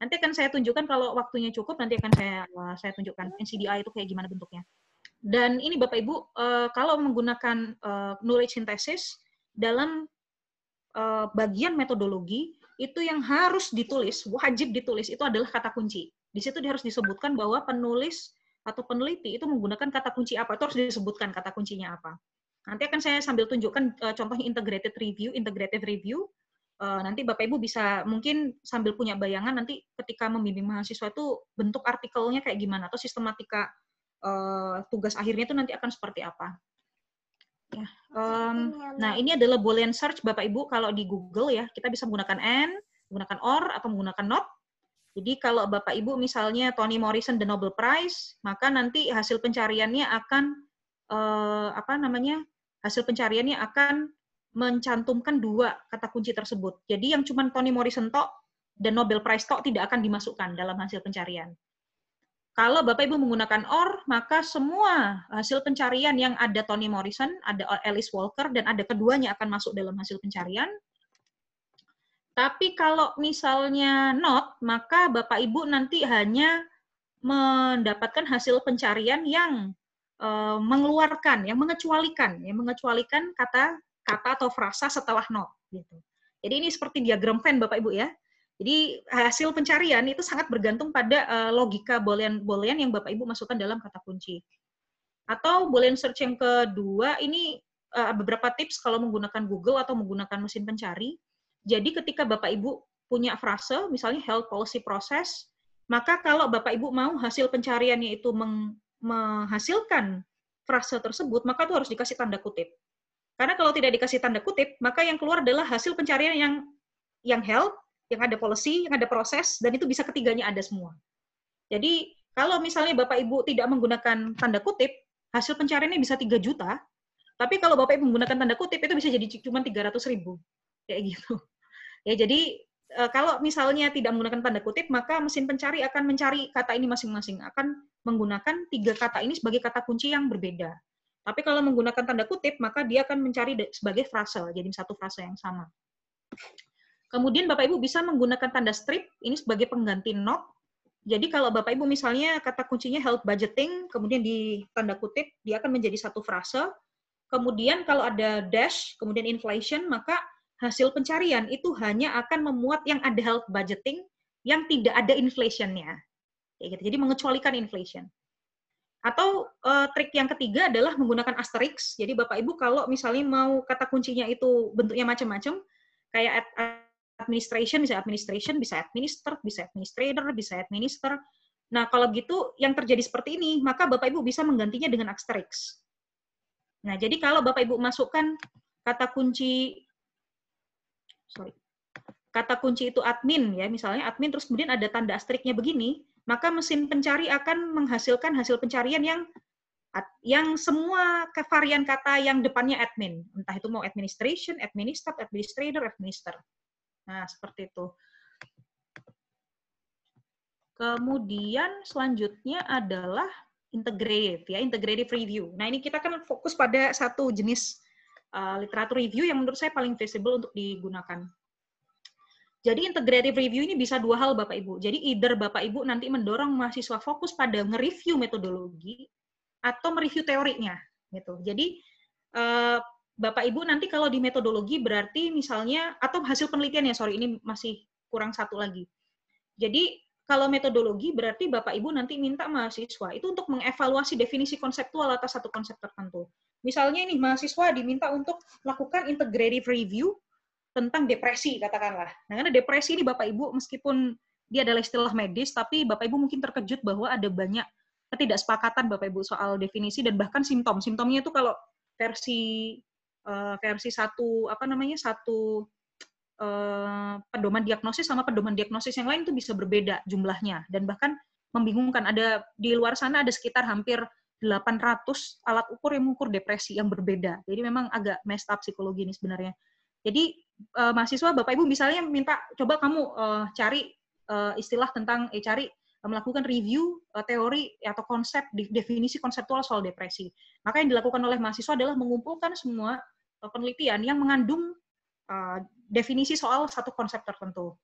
Nanti akan saya tunjukkan kalau waktunya cukup, nanti akan saya uh, saya tunjukkan NCDI itu kayak gimana bentuknya. Dan ini Bapak Ibu, uh, kalau menggunakan uh, knowledge synthesis dalam bagian metodologi itu yang harus ditulis, wajib ditulis itu adalah kata kunci. Di situ harus disebutkan bahwa penulis atau peneliti itu menggunakan kata kunci apa, itu harus disebutkan kata kuncinya apa. Nanti akan saya sambil tunjukkan uh, contohnya integrated review, integrated review. Uh, nanti Bapak Ibu bisa mungkin sambil punya bayangan nanti ketika membimbing mahasiswa itu bentuk artikelnya kayak gimana atau sistematika uh, tugas akhirnya itu nanti akan seperti apa. Ya, um, nah ini adalah boolean search Bapak Ibu kalau di Google ya kita bisa menggunakan and, menggunakan or atau menggunakan not. Jadi kalau Bapak Ibu misalnya Toni Morrison The Nobel Prize, maka nanti hasil pencariannya akan uh, apa namanya hasil pencariannya akan mencantumkan dua kata kunci tersebut. Jadi yang cuma Toni Morrison tok dan Nobel Prize tok tidak akan dimasukkan dalam hasil pencarian. Kalau Bapak Ibu menggunakan OR, maka semua hasil pencarian yang ada Toni Morrison, ada Alice Walker, dan ada keduanya akan masuk dalam hasil pencarian. Tapi kalau misalnya not, maka Bapak Ibu nanti hanya mendapatkan hasil pencarian yang uh, mengeluarkan, yang mengecualikan, yang mengecualikan kata kata atau frasa setelah not gitu. Jadi ini seperti diagram Venn Bapak Ibu ya. Jadi hasil pencarian itu sangat bergantung pada uh, logika boolean-boolean yang Bapak Ibu masukkan dalam kata kunci. Atau boolean search yang kedua ini uh, beberapa tips kalau menggunakan Google atau menggunakan mesin pencari. Jadi ketika Bapak Ibu punya frase, misalnya health policy process, maka kalau Bapak Ibu mau hasil pencariannya itu meng, menghasilkan frase tersebut, maka itu harus dikasih tanda kutip. Karena kalau tidak dikasih tanda kutip, maka yang keluar adalah hasil pencarian yang yang health, yang ada policy, yang ada proses, dan itu bisa ketiganya ada semua. Jadi kalau misalnya Bapak Ibu tidak menggunakan tanda kutip, hasil pencariannya bisa 3 juta, tapi kalau Bapak Ibu menggunakan tanda kutip itu bisa jadi cuma 300 ribu. Kayak gitu. Ya, jadi kalau misalnya tidak menggunakan tanda kutip, maka mesin pencari akan mencari kata ini masing-masing, akan menggunakan tiga kata ini sebagai kata kunci yang berbeda. Tapi kalau menggunakan tanda kutip, maka dia akan mencari sebagai frase, jadi satu frase yang sama. Kemudian Bapak Ibu bisa menggunakan tanda strip, ini sebagai pengganti not. Jadi kalau Bapak Ibu misalnya kata kuncinya health budgeting, kemudian di tanda kutip, dia akan menjadi satu frase. Kemudian kalau ada dash, kemudian inflation, maka hasil pencarian itu hanya akan memuat yang ada health budgeting, yang tidak ada inflationnya gitu. Jadi mengecualikan inflation. Atau uh, trik yang ketiga adalah menggunakan asterisk. Jadi Bapak Ibu kalau misalnya mau kata kuncinya itu bentuknya macam-macam, kayak administration bisa administration, bisa administer, bisa administrator, bisa administer. Nah, kalau gitu yang terjadi seperti ini, maka Bapak Ibu bisa menggantinya dengan asterisk. Nah, jadi kalau Bapak Ibu masukkan kata kunci sorry. Kata kunci itu admin ya, misalnya admin terus kemudian ada tanda asteriknya begini, maka mesin pencari akan menghasilkan hasil pencarian yang yang semua varian kata yang depannya admin, entah itu mau administration, administrator, administrator, administer. Nah, seperti itu. Kemudian selanjutnya adalah integrative ya, integrative review. Nah, ini kita kan fokus pada satu jenis uh, literatur review yang menurut saya paling visible untuk digunakan. Jadi integrative review ini bisa dua hal Bapak Ibu. Jadi either Bapak Ibu nanti mendorong mahasiswa fokus pada nge-review metodologi atau mereview teorinya gitu. Jadi uh, Bapak Ibu nanti kalau di metodologi berarti misalnya atau hasil penelitian ya sorry ini masih kurang satu lagi. Jadi kalau metodologi berarti Bapak Ibu nanti minta mahasiswa itu untuk mengevaluasi definisi konseptual atas satu konsep tertentu. Misalnya ini mahasiswa diminta untuk melakukan integrative review tentang depresi katakanlah. Nah, karena depresi ini Bapak Ibu meskipun dia adalah istilah medis tapi Bapak Ibu mungkin terkejut bahwa ada banyak ketidaksepakatan Bapak Ibu soal definisi dan bahkan simptom. Simptomnya itu kalau versi uh, versi satu apa namanya satu uh, pedoman diagnosis sama pedoman diagnosis yang lain itu bisa berbeda jumlahnya dan bahkan membingungkan. Ada di luar sana ada sekitar hampir 800 alat ukur yang mengukur depresi yang berbeda. Jadi memang agak messed up psikologi ini sebenarnya. Jadi uh, mahasiswa Bapak Ibu misalnya minta coba kamu uh, cari uh, istilah tentang eh cari melakukan review uh, teori atau konsep definisi konseptual soal depresi. Maka yang dilakukan oleh mahasiswa adalah mengumpulkan semua penelitian yang mengandung uh, definisi soal satu konsep tertentu.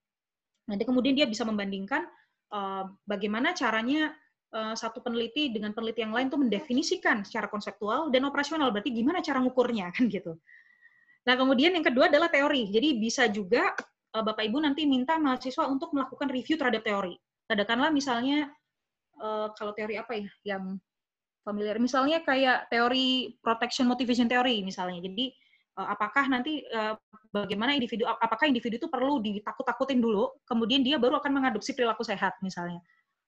Nanti kemudian dia bisa membandingkan uh, bagaimana caranya satu peneliti dengan peneliti yang lain itu mendefinisikan secara konseptual dan operasional. Berarti gimana cara ngukurnya kan gitu. Nah kemudian yang kedua adalah teori. Jadi bisa juga uh, Bapak Ibu nanti minta mahasiswa untuk melakukan review terhadap teori katakanlah misalnya uh, kalau teori apa ya yang familiar misalnya kayak teori protection motivation theory misalnya jadi apakah nanti bagaimana individu apakah individu itu perlu ditakut-takutin dulu kemudian dia baru akan mengadopsi perilaku sehat misalnya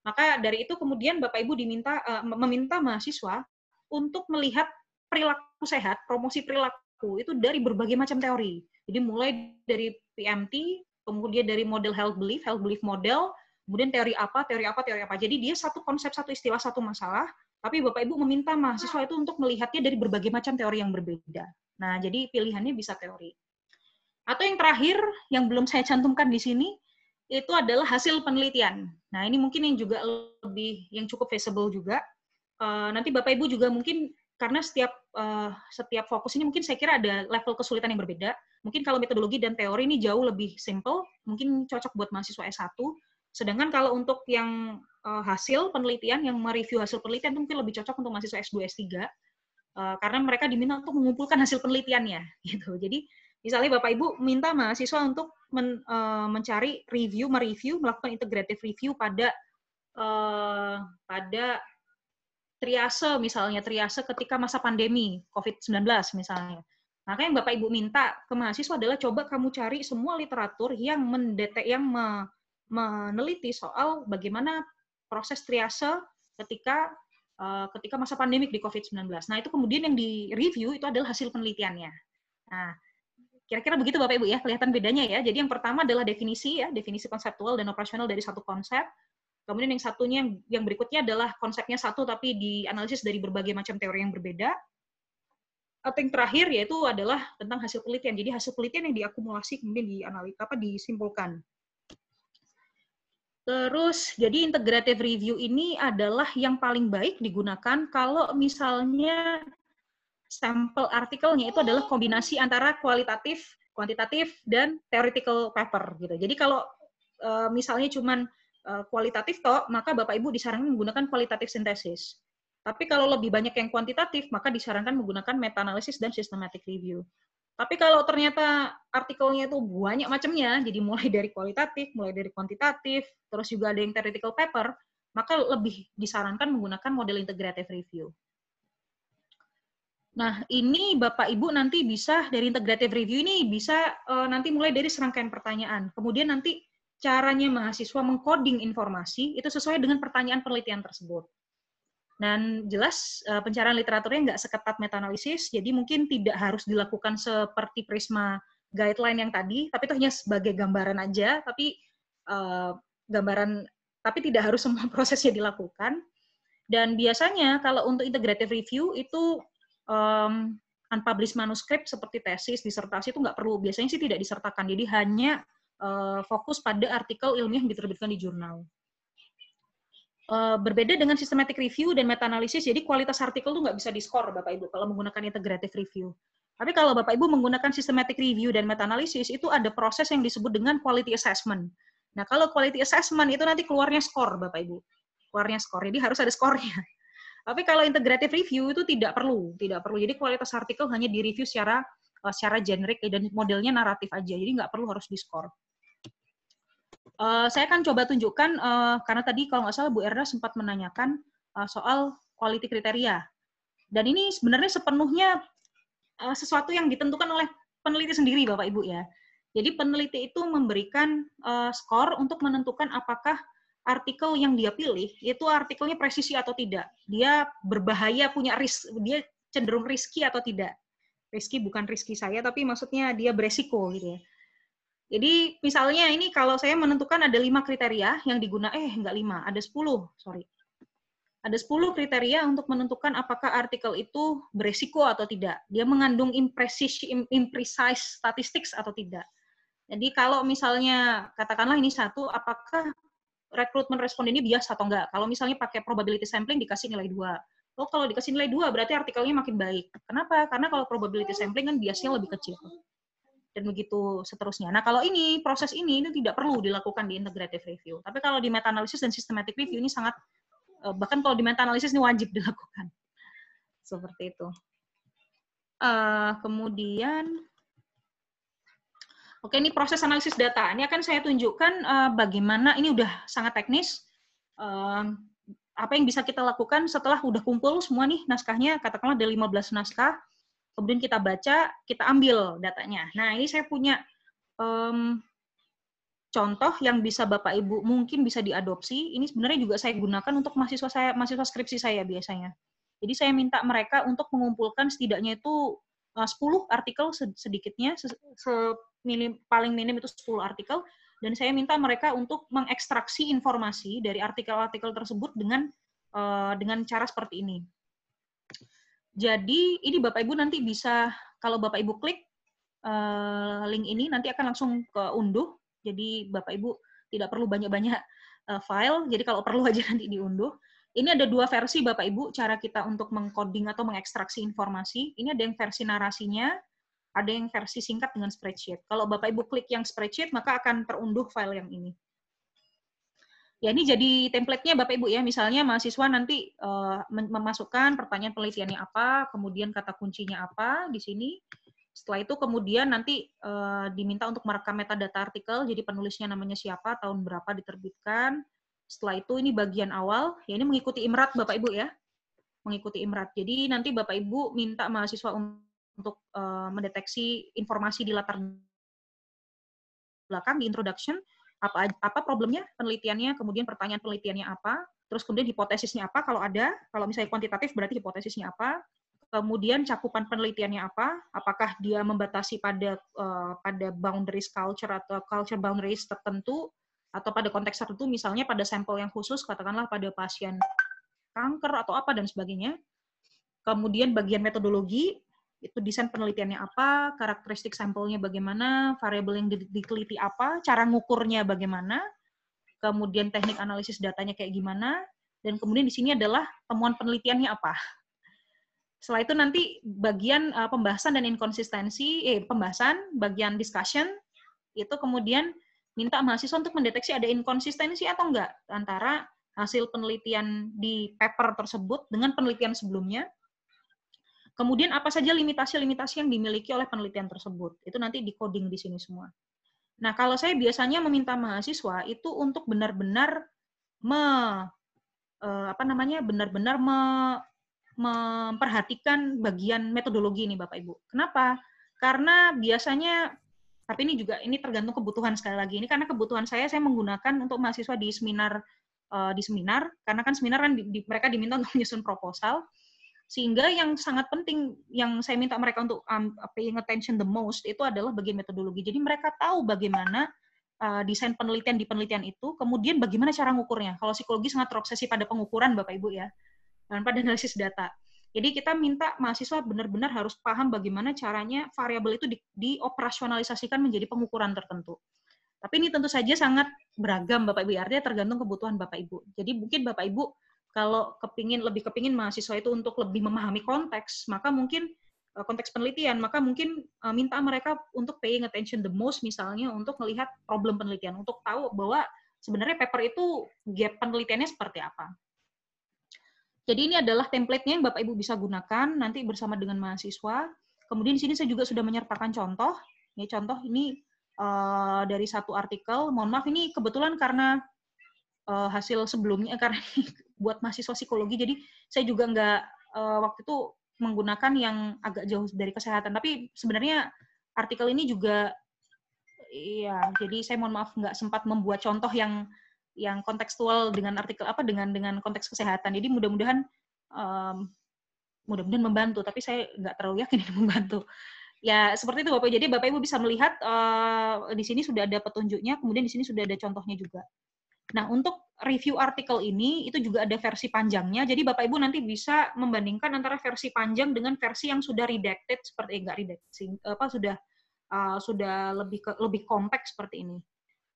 maka dari itu kemudian Bapak Ibu diminta uh, meminta mahasiswa untuk melihat perilaku sehat promosi perilaku itu dari berbagai macam teori jadi mulai dari PMT kemudian dari model health belief health belief model kemudian teori apa, teori apa, teori apa. Jadi dia satu konsep, satu istilah, satu masalah, tapi Bapak Ibu meminta mahasiswa itu untuk melihatnya dari berbagai macam teori yang berbeda. Nah, jadi pilihannya bisa teori. Atau yang terakhir, yang belum saya cantumkan di sini, itu adalah hasil penelitian. Nah, ini mungkin yang juga lebih, yang cukup visible juga. Uh, nanti Bapak Ibu juga mungkin karena setiap uh, setiap fokus ini mungkin saya kira ada level kesulitan yang berbeda. Mungkin kalau metodologi dan teori ini jauh lebih simple, mungkin cocok buat mahasiswa S1. Sedangkan kalau untuk yang uh, hasil penelitian, yang mereview hasil penelitian itu mungkin lebih cocok untuk mahasiswa S2, S3, uh, karena mereka diminta untuk mengumpulkan hasil penelitiannya. gitu. Jadi misalnya Bapak Ibu minta mahasiswa untuk men, uh, mencari review, mereview, melakukan integrative review pada uh, pada triase misalnya, triase ketika masa pandemi COVID-19 misalnya. Maka yang Bapak Ibu minta ke mahasiswa adalah coba kamu cari semua literatur yang mendetek yang me, meneliti soal bagaimana proses triase ketika uh, ketika masa pandemik di COVID-19. Nah, itu kemudian yang di-review itu adalah hasil penelitiannya. Nah, kira-kira begitu Bapak Ibu ya, kelihatan bedanya ya. Jadi yang pertama adalah definisi ya, definisi konseptual dan operasional dari satu konsep. Kemudian yang satunya yang berikutnya adalah konsepnya satu tapi dianalisis dari berbagai macam teori yang berbeda. Atau yang terakhir yaitu adalah tentang hasil penelitian. Jadi hasil penelitian yang diakumulasi kemudian dianalisa apa disimpulkan. Terus, jadi integrative review ini adalah yang paling baik digunakan kalau misalnya sampel artikelnya itu adalah kombinasi antara kualitatif, kuantitatif, dan theoretical paper gitu. Jadi kalau uh, misalnya cuman uh, kualitatif toh, maka Bapak Ibu disarankan menggunakan kualitatif sintesis. Tapi kalau lebih banyak yang kuantitatif, maka disarankan menggunakan meta-analisis dan systematic review. Tapi kalau ternyata artikelnya itu banyak macamnya, jadi mulai dari kualitatif, mulai dari kuantitatif, terus juga ada yang theoretical paper, maka lebih disarankan menggunakan model integrative review. Nah, ini Bapak Ibu nanti bisa dari integrative review ini bisa uh, nanti mulai dari serangkaian pertanyaan. Kemudian nanti caranya mahasiswa mengcoding informasi itu sesuai dengan pertanyaan penelitian tersebut. Dan jelas uh, pencarian literaturnya nggak seketat meta-analisis, jadi mungkin tidak harus dilakukan seperti Prisma guideline yang tadi, tapi itu hanya sebagai gambaran aja, tapi uh, gambaran, tapi tidak harus semua prosesnya dilakukan. Dan biasanya kalau untuk integrative review itu um, unpublished manuscript seperti tesis, disertasi itu nggak perlu, biasanya sih tidak disertakan, jadi hanya uh, fokus pada artikel ilmiah yang diterbitkan di jurnal. Uh, berbeda dengan systematic review dan meta-analisis, jadi kualitas artikel tuh nggak bisa diskor, Bapak Ibu, kalau menggunakan integrative review. Tapi kalau Bapak Ibu menggunakan systematic review dan meta-analisis, itu ada proses yang disebut dengan quality assessment. Nah, kalau quality assessment itu nanti keluarnya skor, Bapak Ibu. Keluarnya skor, jadi harus ada skornya. Tapi kalau integrative review itu tidak perlu, tidak perlu. Jadi kualitas artikel hanya direview secara uh, secara generik dan modelnya naratif aja, jadi nggak perlu harus diskor. Uh, saya akan coba tunjukkan uh, karena tadi kalau nggak salah Bu Erda sempat menanyakan soal quality kriteria dan ini sebenarnya sepenuhnya uh, sesuatu yang ditentukan oleh peneliti sendiri Bapak Ibu ya. Jadi peneliti itu memberikan uh, skor untuk menentukan apakah artikel yang dia pilih itu artikelnya presisi atau tidak. Dia berbahaya punya risk, dia cenderung riski atau tidak. Riski bukan riski saya tapi maksudnya dia beresiko gitu ya. Jadi misalnya ini kalau saya menentukan ada lima kriteria yang diguna, eh enggak lima, ada sepuluh, sorry. Ada sepuluh kriteria untuk menentukan apakah artikel itu beresiko atau tidak. Dia mengandung imprecise, imprecise statistics atau tidak. Jadi kalau misalnya katakanlah ini satu, apakah rekrutmen respon ini bias atau enggak? Kalau misalnya pakai probability sampling dikasih nilai dua. Oh kalau dikasih nilai dua berarti artikelnya makin baik. Kenapa? Karena kalau probability sampling kan biasnya lebih kecil dan begitu seterusnya. Nah, kalau ini proses ini ini tidak perlu dilakukan di integrative review. Tapi kalau di meta analisis dan systematic review ini sangat eh, bahkan kalau di meta analisis ini wajib dilakukan. Seperti itu. Uh, kemudian Oke, ini proses analisis data. Ini akan saya tunjukkan uh, bagaimana ini udah sangat teknis. Uh, apa yang bisa kita lakukan setelah udah kumpul semua nih naskahnya, katakanlah ada 15 naskah, kemudian kita baca, kita ambil datanya. Nah, ini saya punya um, contoh yang bisa Bapak Ibu mungkin bisa diadopsi. Ini sebenarnya juga saya gunakan untuk mahasiswa saya, mahasiswa skripsi saya biasanya. Jadi saya minta mereka untuk mengumpulkan setidaknya itu 10 artikel sedikitnya, se, se minim, paling minim itu 10 artikel, dan saya minta mereka untuk mengekstraksi informasi dari artikel-artikel tersebut dengan uh, dengan cara seperti ini. Jadi ini Bapak Ibu nanti bisa kalau Bapak Ibu klik uh, link ini nanti akan langsung ke unduh. Jadi Bapak Ibu tidak perlu banyak-banyak uh, file. Jadi kalau perlu aja nanti diunduh. Ini ada dua versi Bapak Ibu cara kita untuk mengcoding atau mengekstraksi informasi. Ini ada yang versi narasinya, ada yang versi singkat dengan spreadsheet. Kalau Bapak Ibu klik yang spreadsheet maka akan terunduh file yang ini. Ya ini jadi template-nya Bapak Ibu ya. Misalnya mahasiswa nanti uh, memasukkan pertanyaan penelitiannya apa, kemudian kata kuncinya apa di sini. Setelah itu kemudian nanti uh, diminta untuk merekam metadata artikel, jadi penulisnya namanya siapa, tahun berapa diterbitkan. Setelah itu ini bagian awal, ya ini mengikuti imrat Bapak Ibu ya. Mengikuti imrat. Jadi nanti Bapak Ibu minta mahasiswa untuk uh, mendeteksi informasi di latar belakang di introduction apa apa problemnya penelitiannya kemudian pertanyaan penelitiannya apa terus kemudian hipotesisnya apa kalau ada kalau misalnya kuantitatif berarti hipotesisnya apa kemudian cakupan penelitiannya apa apakah dia membatasi pada uh, pada boundaries culture atau culture boundaries tertentu atau pada konteks tertentu misalnya pada sampel yang khusus katakanlah pada pasien kanker atau apa dan sebagainya kemudian bagian metodologi itu desain penelitiannya apa, karakteristik sampelnya bagaimana, variabel yang diteliti apa, cara ngukurnya bagaimana, kemudian teknik analisis datanya kayak gimana, dan kemudian di sini adalah temuan penelitiannya apa. Setelah itu nanti bagian uh, pembahasan dan inkonsistensi, eh pembahasan, bagian discussion, itu kemudian minta mahasiswa untuk mendeteksi ada inkonsistensi atau enggak antara hasil penelitian di paper tersebut dengan penelitian sebelumnya, Kemudian apa saja limitasi-limitasi yang dimiliki oleh penelitian tersebut? Itu nanti di coding di sini semua. Nah, kalau saya biasanya meminta mahasiswa itu untuk benar-benar me eh, apa namanya? benar-benar me, memperhatikan bagian metodologi ini Bapak Ibu. Kenapa? Karena biasanya tapi ini juga ini tergantung kebutuhan sekali lagi. Ini karena kebutuhan saya saya menggunakan untuk mahasiswa di seminar uh, di seminar karena kan seminar kan di, di, mereka diminta untuk menyusun proposal sehingga yang sangat penting yang saya minta mereka untuk um, paying attention the most itu adalah bagian metodologi. Jadi mereka tahu bagaimana uh, desain penelitian di penelitian itu, kemudian bagaimana cara mengukurnya. Kalau psikologi sangat terobsesi pada pengukuran Bapak Ibu ya, dan pada analisis data. Jadi kita minta mahasiswa benar-benar harus paham bagaimana caranya variabel itu di, dioperasionalisasikan menjadi pengukuran tertentu. Tapi ini tentu saja sangat beragam Bapak Ibu, artinya tergantung kebutuhan Bapak Ibu. Jadi mungkin Bapak Ibu kalau kepingin lebih kepingin mahasiswa itu untuk lebih memahami konteks, maka mungkin uh, konteks penelitian, maka mungkin uh, minta mereka untuk paying attention the most misalnya untuk melihat problem penelitian, untuk tahu bahwa sebenarnya paper itu gap penelitiannya seperti apa. Jadi ini adalah template-nya yang Bapak Ibu bisa gunakan nanti bersama dengan mahasiswa. Kemudian di sini saya juga sudah menyertakan contoh. Ini contoh ini uh, dari satu artikel. Mohon maaf ini kebetulan karena uh, hasil sebelumnya karena buat mahasiswa psikologi, jadi saya juga nggak uh, waktu itu menggunakan yang agak jauh dari kesehatan. Tapi sebenarnya artikel ini juga, iya, jadi saya mohon maaf nggak sempat membuat contoh yang yang kontekstual dengan artikel apa dengan dengan konteks kesehatan. Jadi mudah-mudahan um, mudah-mudahan membantu. Tapi saya nggak terlalu yakin ini membantu. Ya seperti itu Bapak. Jadi Bapak Ibu bisa melihat uh, di sini sudah ada petunjuknya, kemudian di sini sudah ada contohnya juga. Nah, untuk review artikel ini itu juga ada versi panjangnya. Jadi Bapak Ibu nanti bisa membandingkan antara versi panjang dengan versi yang sudah redacted seperti eh, enggak redacted apa sudah uh, sudah lebih ke, lebih kompak seperti ini.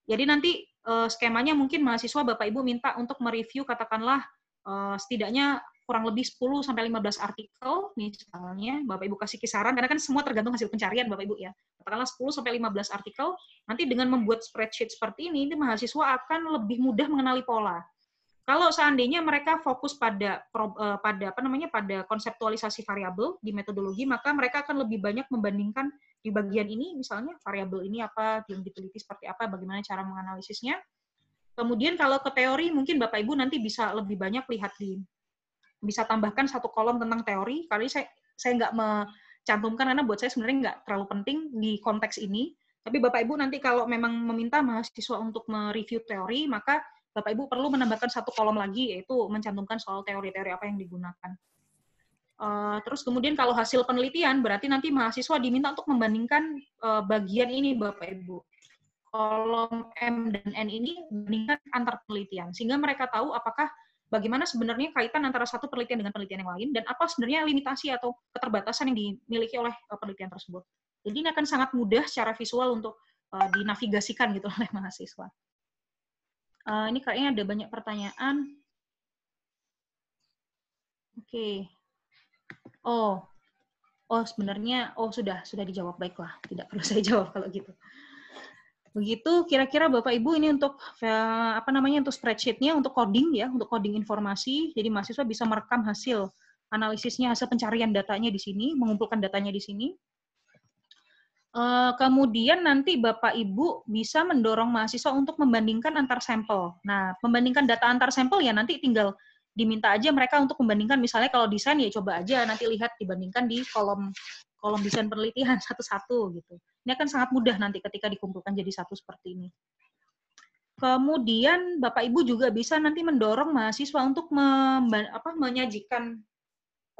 Jadi nanti uh, skemanya mungkin mahasiswa Bapak Ibu minta untuk mereview katakanlah uh, setidaknya kurang lebih 10 sampai 15 artikel misalnya Bapak Ibu kasih kisaran karena kan semua tergantung hasil pencarian Bapak Ibu ya. Katakanlah 10 sampai 15 artikel, nanti dengan membuat spreadsheet seperti ini, ini mahasiswa akan lebih mudah mengenali pola. Kalau seandainya mereka fokus pada eh, pada apa namanya pada konseptualisasi variabel di metodologi, maka mereka akan lebih banyak membandingkan di bagian ini misalnya variabel ini apa yang diteliti seperti apa, bagaimana cara menganalisisnya. Kemudian kalau ke teori mungkin Bapak Ibu nanti bisa lebih banyak lihat di bisa tambahkan satu kolom tentang teori. Kali saya saya nggak mencantumkan karena buat saya sebenarnya nggak terlalu penting di konteks ini. Tapi Bapak Ibu nanti kalau memang meminta mahasiswa untuk mereview teori, maka Bapak Ibu perlu menambahkan satu kolom lagi yaitu mencantumkan soal teori-teori apa yang digunakan. Uh, terus kemudian kalau hasil penelitian berarti nanti mahasiswa diminta untuk membandingkan uh, bagian ini Bapak Ibu. Kolom M dan N ini bandingkan antar penelitian sehingga mereka tahu apakah bagaimana sebenarnya kaitan antara satu penelitian dengan penelitian yang lain dan apa sebenarnya limitasi atau keterbatasan yang dimiliki oleh uh, penelitian tersebut. Jadi ini akan sangat mudah secara visual untuk uh, dinavigasikan gitu oleh mahasiswa. Uh, ini kayaknya ada banyak pertanyaan. Oke. Okay. Oh, oh sebenarnya oh sudah sudah dijawab baiklah. Tidak perlu saya jawab kalau gitu. Begitu kira-kira Bapak Ibu ini untuk apa namanya untuk spreadsheet-nya untuk coding ya, untuk coding informasi. Jadi mahasiswa bisa merekam hasil analisisnya, hasil pencarian datanya di sini, mengumpulkan datanya di sini. Uh, kemudian nanti Bapak Ibu bisa mendorong mahasiswa untuk membandingkan antar sampel. Nah, membandingkan data antar sampel ya nanti tinggal diminta aja mereka untuk membandingkan misalnya kalau desain ya coba aja nanti lihat dibandingkan di kolom kolom desain penelitian satu-satu gitu. Ini akan sangat mudah nanti ketika dikumpulkan jadi satu seperti ini. Kemudian Bapak Ibu juga bisa nanti mendorong mahasiswa untuk apa, menyajikan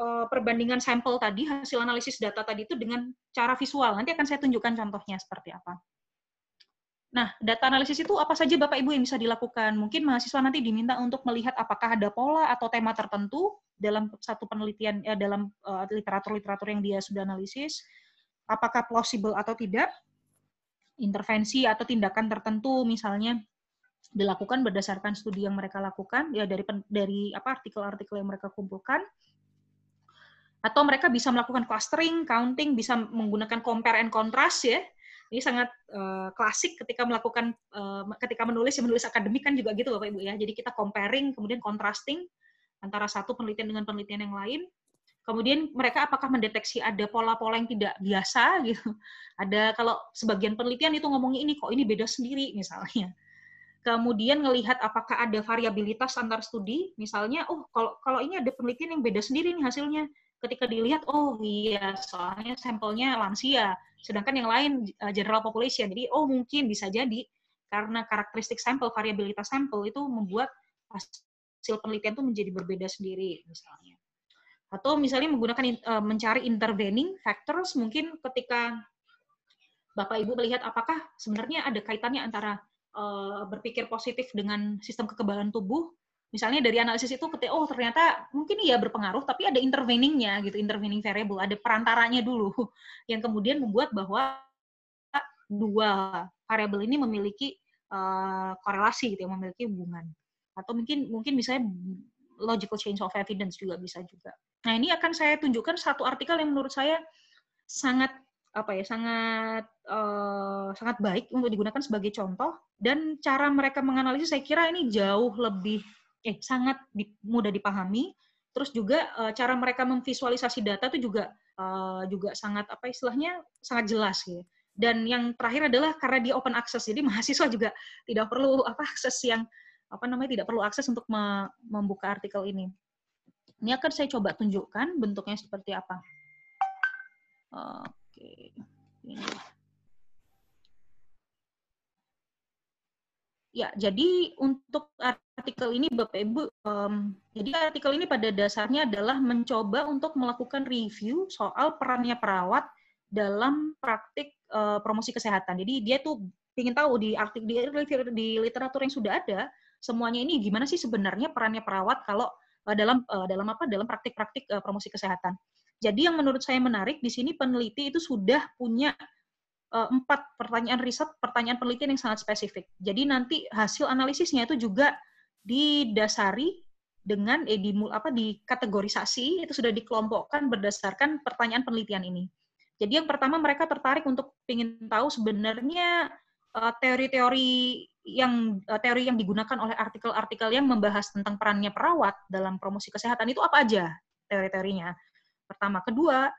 uh, perbandingan sampel tadi, hasil analisis data tadi itu dengan cara visual. Nanti akan saya tunjukkan contohnya seperti apa. Nah, data analisis itu apa saja Bapak Ibu yang bisa dilakukan? Mungkin mahasiswa nanti diminta untuk melihat apakah ada pola atau tema tertentu dalam satu penelitian ya dalam uh, literatur-literatur yang dia sudah analisis apakah plausible atau tidak, intervensi atau tindakan tertentu misalnya dilakukan berdasarkan studi yang mereka lakukan ya dari dari apa artikel-artikel yang mereka kumpulkan atau mereka bisa melakukan clustering, counting, bisa menggunakan compare and contrast ya. Ini sangat uh, klasik ketika melakukan uh, ketika menulis ya menulis akademik kan juga gitu Bapak Ibu ya. Jadi kita comparing kemudian contrasting antara satu penelitian dengan penelitian yang lain Kemudian mereka apakah mendeteksi ada pola-pola yang tidak biasa gitu. Ada kalau sebagian penelitian itu ngomongnya ini kok ini beda sendiri misalnya. Kemudian ngelihat apakah ada variabilitas antar studi, misalnya oh kalau kalau ini ada penelitian yang beda sendiri nih hasilnya. Ketika dilihat oh iya soalnya sampelnya lansia, sedangkan yang lain eh, general population. Jadi oh mungkin bisa jadi karena karakteristik sampel, variabilitas sampel itu membuat hasil penelitian itu menjadi berbeda sendiri misalnya atau misalnya menggunakan uh, mencari intervening factors mungkin ketika Bapak Ibu melihat apakah sebenarnya ada kaitannya antara uh, berpikir positif dengan sistem kekebalan tubuh misalnya dari analisis itu ketika oh ternyata mungkin iya berpengaruh tapi ada interveningnya gitu intervening variable ada perantaranya dulu. Yang kemudian membuat bahwa dua variabel ini memiliki uh, korelasi gitu ya memiliki hubungan. Atau mungkin mungkin misalnya logical change of evidence juga bisa juga. Nah, ini akan saya tunjukkan satu artikel yang menurut saya sangat apa ya sangat uh, sangat baik untuk digunakan sebagai contoh. Dan cara mereka menganalisis saya kira ini jauh lebih eh sangat di, mudah dipahami Terus juga uh, cara mereka memvisualisasi data itu juga uh, juga sangat apa istilahnya sangat jelas gitu. Dan yang terakhir adalah karena di open access, jadi mahasiswa juga tidak perlu apa akses yang apa namanya tidak perlu akses untuk me membuka artikel ini. Ini akan saya coba tunjukkan bentuknya seperti apa. Oke, ini. Ya, jadi untuk artikel ini Bapak Ibu, um, jadi artikel ini pada dasarnya adalah mencoba untuk melakukan review soal perannya perawat dalam praktik uh, promosi kesehatan. Jadi dia tuh ingin tahu di artikel di, di literatur yang sudah ada semuanya ini gimana sih sebenarnya perannya perawat kalau uh, dalam uh, dalam apa dalam praktik-praktik uh, promosi kesehatan. Jadi yang menurut saya menarik di sini peneliti itu sudah punya empat pertanyaan riset, pertanyaan penelitian yang sangat spesifik. Jadi nanti hasil analisisnya itu juga didasari dengan eh, di apa dikategorisasi itu sudah dikelompokkan berdasarkan pertanyaan penelitian ini. Jadi yang pertama mereka tertarik untuk ingin tahu sebenarnya uh, teori-teori yang uh, teori yang digunakan oleh artikel-artikel yang membahas tentang perannya perawat dalam promosi kesehatan itu apa aja teori-teorinya. Pertama, kedua,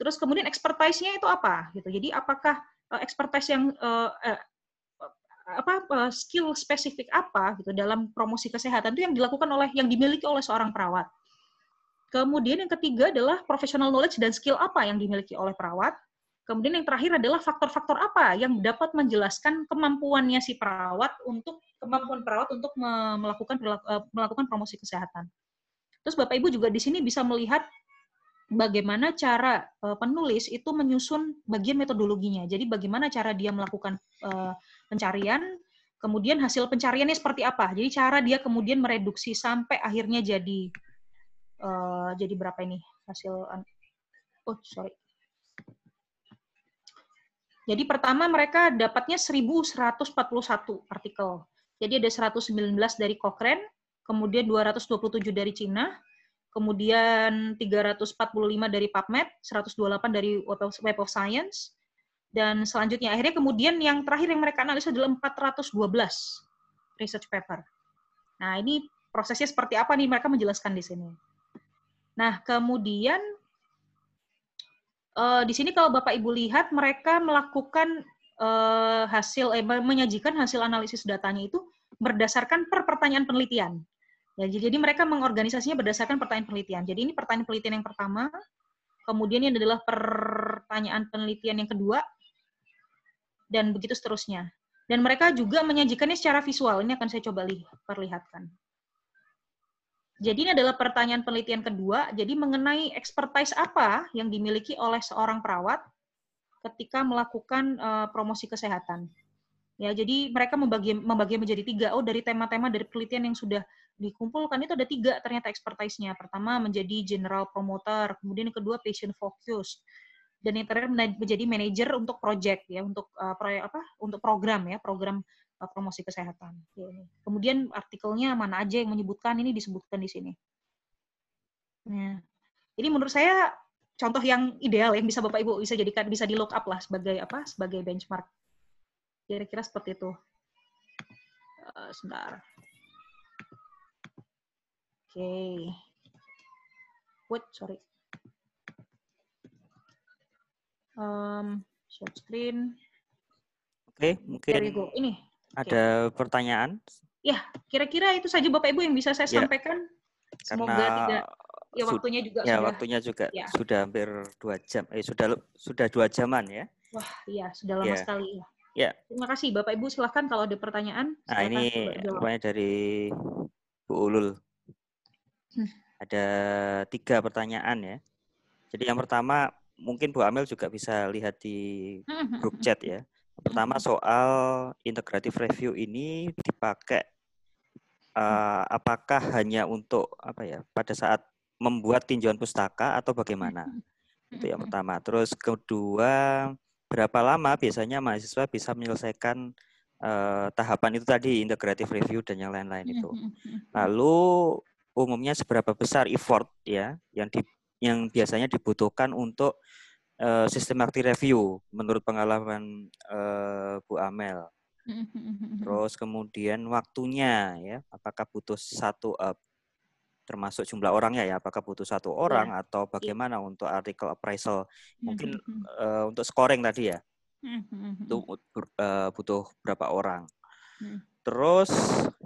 terus kemudian expertise-nya itu apa gitu. Jadi apakah uh, expertise yang uh, uh, apa skill spesifik apa gitu dalam promosi kesehatan itu yang dilakukan oleh yang dimiliki oleh seorang perawat. Kemudian yang ketiga adalah professional knowledge dan skill apa yang dimiliki oleh perawat. Kemudian yang terakhir adalah faktor-faktor apa yang dapat menjelaskan kemampuannya si perawat untuk kemampuan perawat untuk melakukan melakukan promosi kesehatan. Terus Bapak Ibu juga di sini bisa melihat bagaimana cara uh, penulis itu menyusun bagian metodologinya. Jadi bagaimana cara dia melakukan uh, pencarian, kemudian hasil pencariannya seperti apa. Jadi cara dia kemudian mereduksi sampai akhirnya jadi uh, jadi berapa ini hasil oh sorry. Jadi pertama mereka dapatnya 1141 artikel. Jadi ada 119 dari Cochrane, kemudian 227 dari Cina, kemudian 345 dari PubMed, 128 dari Web of Science, dan selanjutnya akhirnya kemudian yang terakhir yang mereka analisa adalah 412 research paper. Nah, ini prosesnya seperti apa nih mereka menjelaskan di sini. Nah, kemudian uh, di sini kalau Bapak Ibu lihat mereka melakukan uh, hasil eh, menyajikan hasil analisis datanya itu berdasarkan per pertanyaan penelitian. Ya, jadi mereka mengorganisasinya berdasarkan pertanyaan penelitian. Jadi ini pertanyaan penelitian yang pertama, kemudian ini adalah pertanyaan penelitian yang kedua, dan begitu seterusnya. Dan mereka juga menyajikannya secara visual. Ini akan saya coba perlihatkan. Jadi ini adalah pertanyaan penelitian kedua. Jadi mengenai expertise apa yang dimiliki oleh seorang perawat ketika melakukan uh, promosi kesehatan. Ya, jadi mereka membagi membagi menjadi tiga. Oh, dari tema-tema dari penelitian yang sudah dikumpulkan itu ada tiga ternyata expertise-nya. Pertama menjadi general promoter, kemudian kedua patient focus, dan yang terakhir menjadi manager untuk project ya, untuk uh, proyek apa? Untuk program ya, program uh, promosi kesehatan. Kemudian artikelnya mana aja yang menyebutkan ini disebutkan di sini. Nah, jadi menurut saya contoh yang ideal yang bisa Bapak Ibu bisa jadikan bisa di look up lah sebagai apa? Sebagai benchmark Kira-kira seperti itu. Uh, sebentar. Oke. Okay. Wait, sorry. Um, share screen. Oke, okay, mungkin Ini. Ada okay. pertanyaan? Ya, kira-kira itu saja Bapak Ibu yang bisa saya ya. sampaikan. Semoga Karena tidak ya waktunya juga ya sudah, waktunya juga ya. sudah hampir dua jam eh sudah sudah dua jaman ya wah iya sudah lama ya. sekali ya Ya. Terima kasih Bapak Ibu silahkan kalau ada pertanyaan. Nah ini rupanya dari Bu Ulul. Hmm. Ada tiga pertanyaan ya. Jadi yang pertama mungkin Bu Amel juga bisa lihat di hmm, hmm, grup chat ya. Pertama soal integratif review ini dipakai uh, apakah hanya untuk apa ya pada saat membuat tinjauan pustaka atau bagaimana? Itu yang pertama. Terus kedua berapa lama biasanya mahasiswa bisa menyelesaikan uh, tahapan itu tadi integratif review dan yang lain-lain itu. Lalu umumnya seberapa besar effort ya yang di yang biasanya dibutuhkan untuk uh, systematic review menurut pengalaman uh, Bu Amel. Terus kemudian waktunya ya, apakah butuh satu uh, termasuk jumlah orangnya ya, apakah butuh satu orang yeah. atau iya. bagaimana yeah. untuk artikel appraisal? Mungkin mm-hmm. uh, untuk scoring tadi ya, itu uh, butuh berapa orang? Terus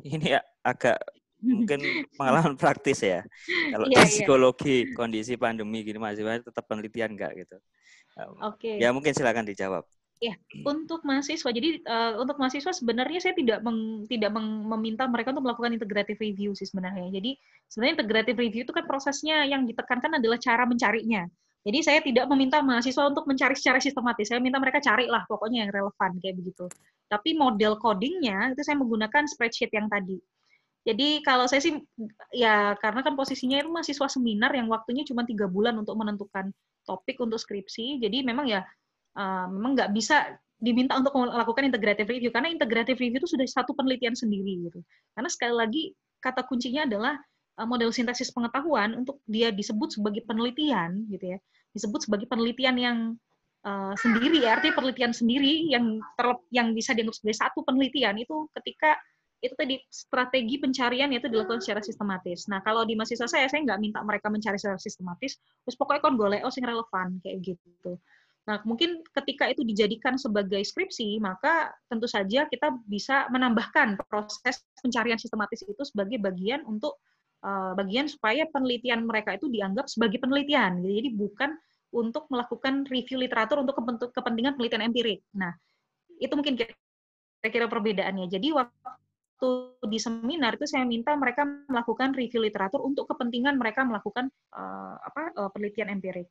ini ya, agak mungkin pengalaman praktis ya. Kalau yeah, iya. psikologi yeah. kondisi pandemi gini masih tetap penelitian enggak gitu? Oke. Okay. Ya mungkin silakan dijawab. Ya, untuk mahasiswa. Jadi uh, untuk mahasiswa sebenarnya saya tidak meng, tidak meng, meminta mereka untuk melakukan integrative review sih sebenarnya. Jadi sebenarnya integrative review itu kan prosesnya yang ditekankan adalah cara mencarinya. Jadi saya tidak meminta mahasiswa untuk mencari secara sistematis. Saya minta mereka carilah pokoknya yang relevan kayak begitu. Tapi model codingnya itu saya menggunakan spreadsheet yang tadi. Jadi kalau saya sih ya karena kan posisinya itu mahasiswa seminar yang waktunya cuma tiga bulan untuk menentukan topik untuk skripsi. Jadi memang ya uh, memang nggak bisa diminta untuk melakukan integrative review karena integrative review itu sudah satu penelitian sendiri gitu. Karena sekali lagi kata kuncinya adalah uh, model sintesis pengetahuan untuk dia disebut sebagai penelitian gitu ya. Disebut sebagai penelitian yang uh, sendiri ya, artinya penelitian sendiri yang yang bisa dianggap sebagai satu penelitian itu ketika itu tadi strategi pencarian itu dilakukan secara sistematis. Nah, kalau di mahasiswa saya, saya nggak minta mereka mencari secara sistematis, terus pokoknya kon golek oh sing relevan kayak gitu. Nah, mungkin ketika itu dijadikan sebagai skripsi, maka tentu saja kita bisa menambahkan proses pencarian sistematis itu sebagai bagian untuk uh, bagian supaya penelitian mereka itu dianggap sebagai penelitian. Jadi bukan untuk melakukan review literatur untuk kepentingan penelitian empirik. Nah, itu mungkin kira-kira perbedaannya. Jadi waktu di seminar itu saya minta mereka melakukan review literatur untuk kepentingan mereka melakukan uh, apa uh, penelitian empirik.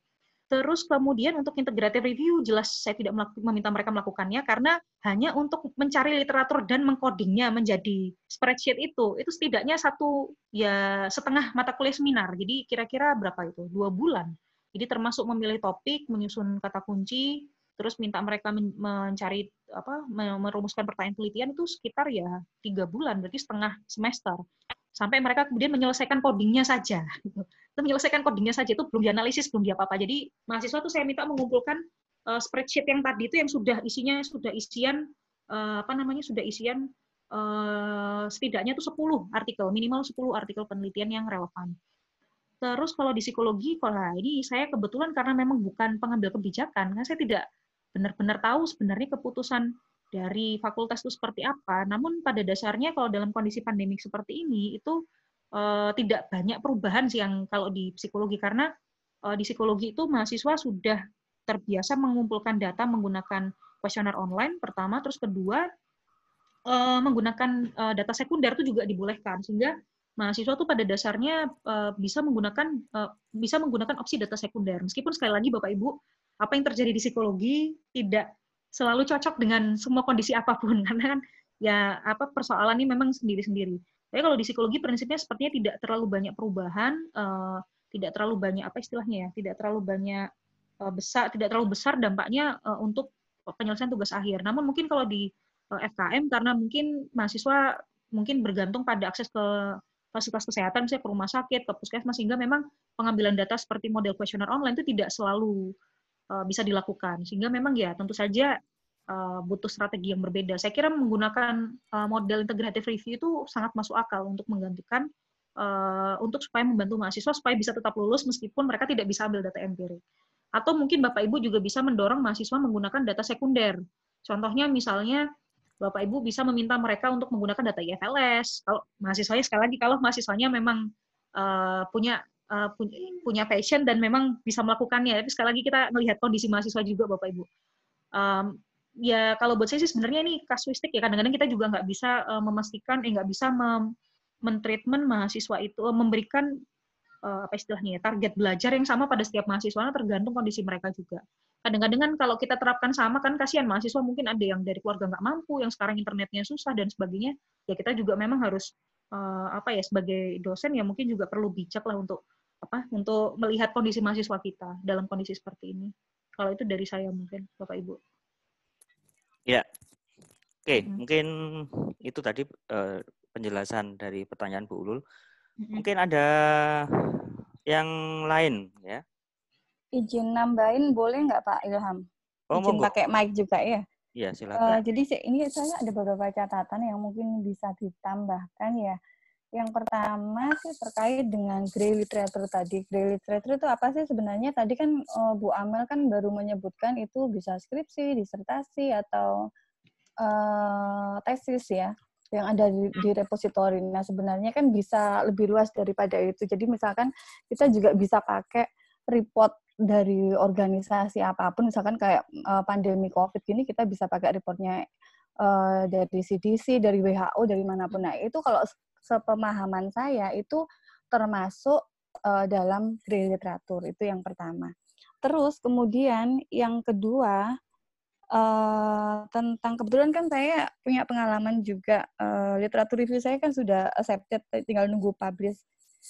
Terus kemudian untuk integrative review jelas saya tidak meminta mereka melakukannya karena hanya untuk mencari literatur dan mengkodingnya menjadi spreadsheet itu itu setidaknya satu ya setengah mata kuliah seminar. Jadi kira-kira berapa itu? Dua bulan. Jadi termasuk memilih topik, menyusun kata kunci, terus minta mereka mencari apa merumuskan pertanyaan penelitian itu sekitar ya tiga bulan berarti setengah semester sampai mereka kemudian menyelesaikan codingnya saja. Gitu. Itu menyelesaikan codingnya saja itu belum dianalisis, belum dia apa-apa. Jadi mahasiswa tuh saya minta mengumpulkan uh, spreadsheet yang tadi itu yang sudah isinya sudah isian uh, apa namanya sudah isian uh, setidaknya itu 10 artikel, minimal 10 artikel penelitian yang relevan. Terus kalau di psikologi, kalau ini saya kebetulan karena memang bukan pengambil kebijakan, kan saya tidak benar-benar tahu sebenarnya keputusan dari fakultas itu seperti apa. Namun pada dasarnya kalau dalam kondisi pandemik seperti ini itu uh, tidak banyak perubahan sih yang kalau di psikologi karena uh, di psikologi itu mahasiswa sudah terbiasa mengumpulkan data menggunakan kuesioner online pertama, terus kedua uh, menggunakan uh, data sekunder itu juga dibolehkan sehingga mahasiswa itu pada dasarnya uh, bisa menggunakan uh, bisa menggunakan opsi data sekunder. Meskipun sekali lagi Bapak Ibu apa yang terjadi di psikologi tidak selalu cocok dengan semua kondisi apa pun karena kan ya apa persoalan ini memang sendiri-sendiri. Tapi kalau di psikologi prinsipnya sepertinya tidak terlalu banyak perubahan, uh, tidak terlalu banyak apa istilahnya ya, tidak terlalu banyak uh, besar, tidak terlalu besar dampaknya uh, untuk penyelesaian tugas akhir. Namun mungkin kalau di uh, FKM karena mungkin mahasiswa mungkin bergantung pada akses ke fasilitas kesehatan, misalnya ke rumah sakit, ke puskesmas, sehingga memang pengambilan data seperti model kuesioner online itu tidak selalu uh, bisa dilakukan. Sehingga memang ya tentu saja uh, butuh strategi yang berbeda. Saya kira menggunakan uh, model integrative review itu sangat masuk akal untuk menggantikan untuk supaya membantu mahasiswa supaya bisa tetap lulus meskipun mereka tidak bisa ambil data empirik. Atau mungkin Bapak Ibu juga bisa mendorong mahasiswa menggunakan data sekunder. Contohnya misalnya Bapak Ibu bisa meminta mereka untuk menggunakan data IFLS. Kalau mahasiswanya sekali lagi kalau mahasiswanya memang punya uh, punya, punya passion dan memang bisa melakukannya. Tapi sekali lagi kita melihat kondisi mahasiswa juga, Bapak Ibu. Um, ya kalau buat saya sih sebenarnya ini kasuistik ya. Kadang-kadang kita juga nggak bisa uh, memastikan, eh nggak bisa mem mentreatment mahasiswa itu, uh, memberikan uh, apa istilahnya ya, target belajar yang sama pada setiap mahasiswa, tergantung kondisi mereka juga. Kadang-kadang kan kalau kita terapkan sama kan kasihan mahasiswa mungkin ada yang dari keluarga nggak mampu, yang sekarang internetnya susah dan sebagainya. Ya kita juga memang harus uh, apa ya sebagai dosen ya mungkin juga perlu bijak lah untuk apa untuk melihat kondisi mahasiswa kita dalam kondisi seperti ini. Kalau itu dari saya mungkin Bapak Ibu. Ya. Oke, hmm. mungkin itu tadi uh, penjelasan dari pertanyaan Bu Ulul. Hmm. Mungkin ada yang lain ya. Izin nambahin boleh nggak Pak Ilham? Oh, Izin pakai mic juga ya. Iya, silakan. Uh, jadi ini saya ada beberapa catatan yang mungkin bisa ditambahkan ya. Yang pertama sih terkait dengan grey literature tadi. Grey literature itu apa sih sebenarnya? Tadi kan uh, Bu Amel kan baru menyebutkan itu bisa skripsi, disertasi atau uh, tesis ya yang ada di, di repositori. Nah, sebenarnya kan bisa lebih luas daripada itu. Jadi misalkan kita juga bisa pakai report dari organisasi apa pun, misalkan kayak uh, pandemi COVID gini, kita bisa pakai reportnya uh, dari CDC, dari WHO, dari mana pun. Nah, itu kalau sepemahaman saya itu termasuk uh, dalam grey literatur itu yang pertama. Terus kemudian yang kedua uh, tentang kebetulan kan saya punya pengalaman juga uh, literatur review saya kan sudah accepted tinggal nunggu publish.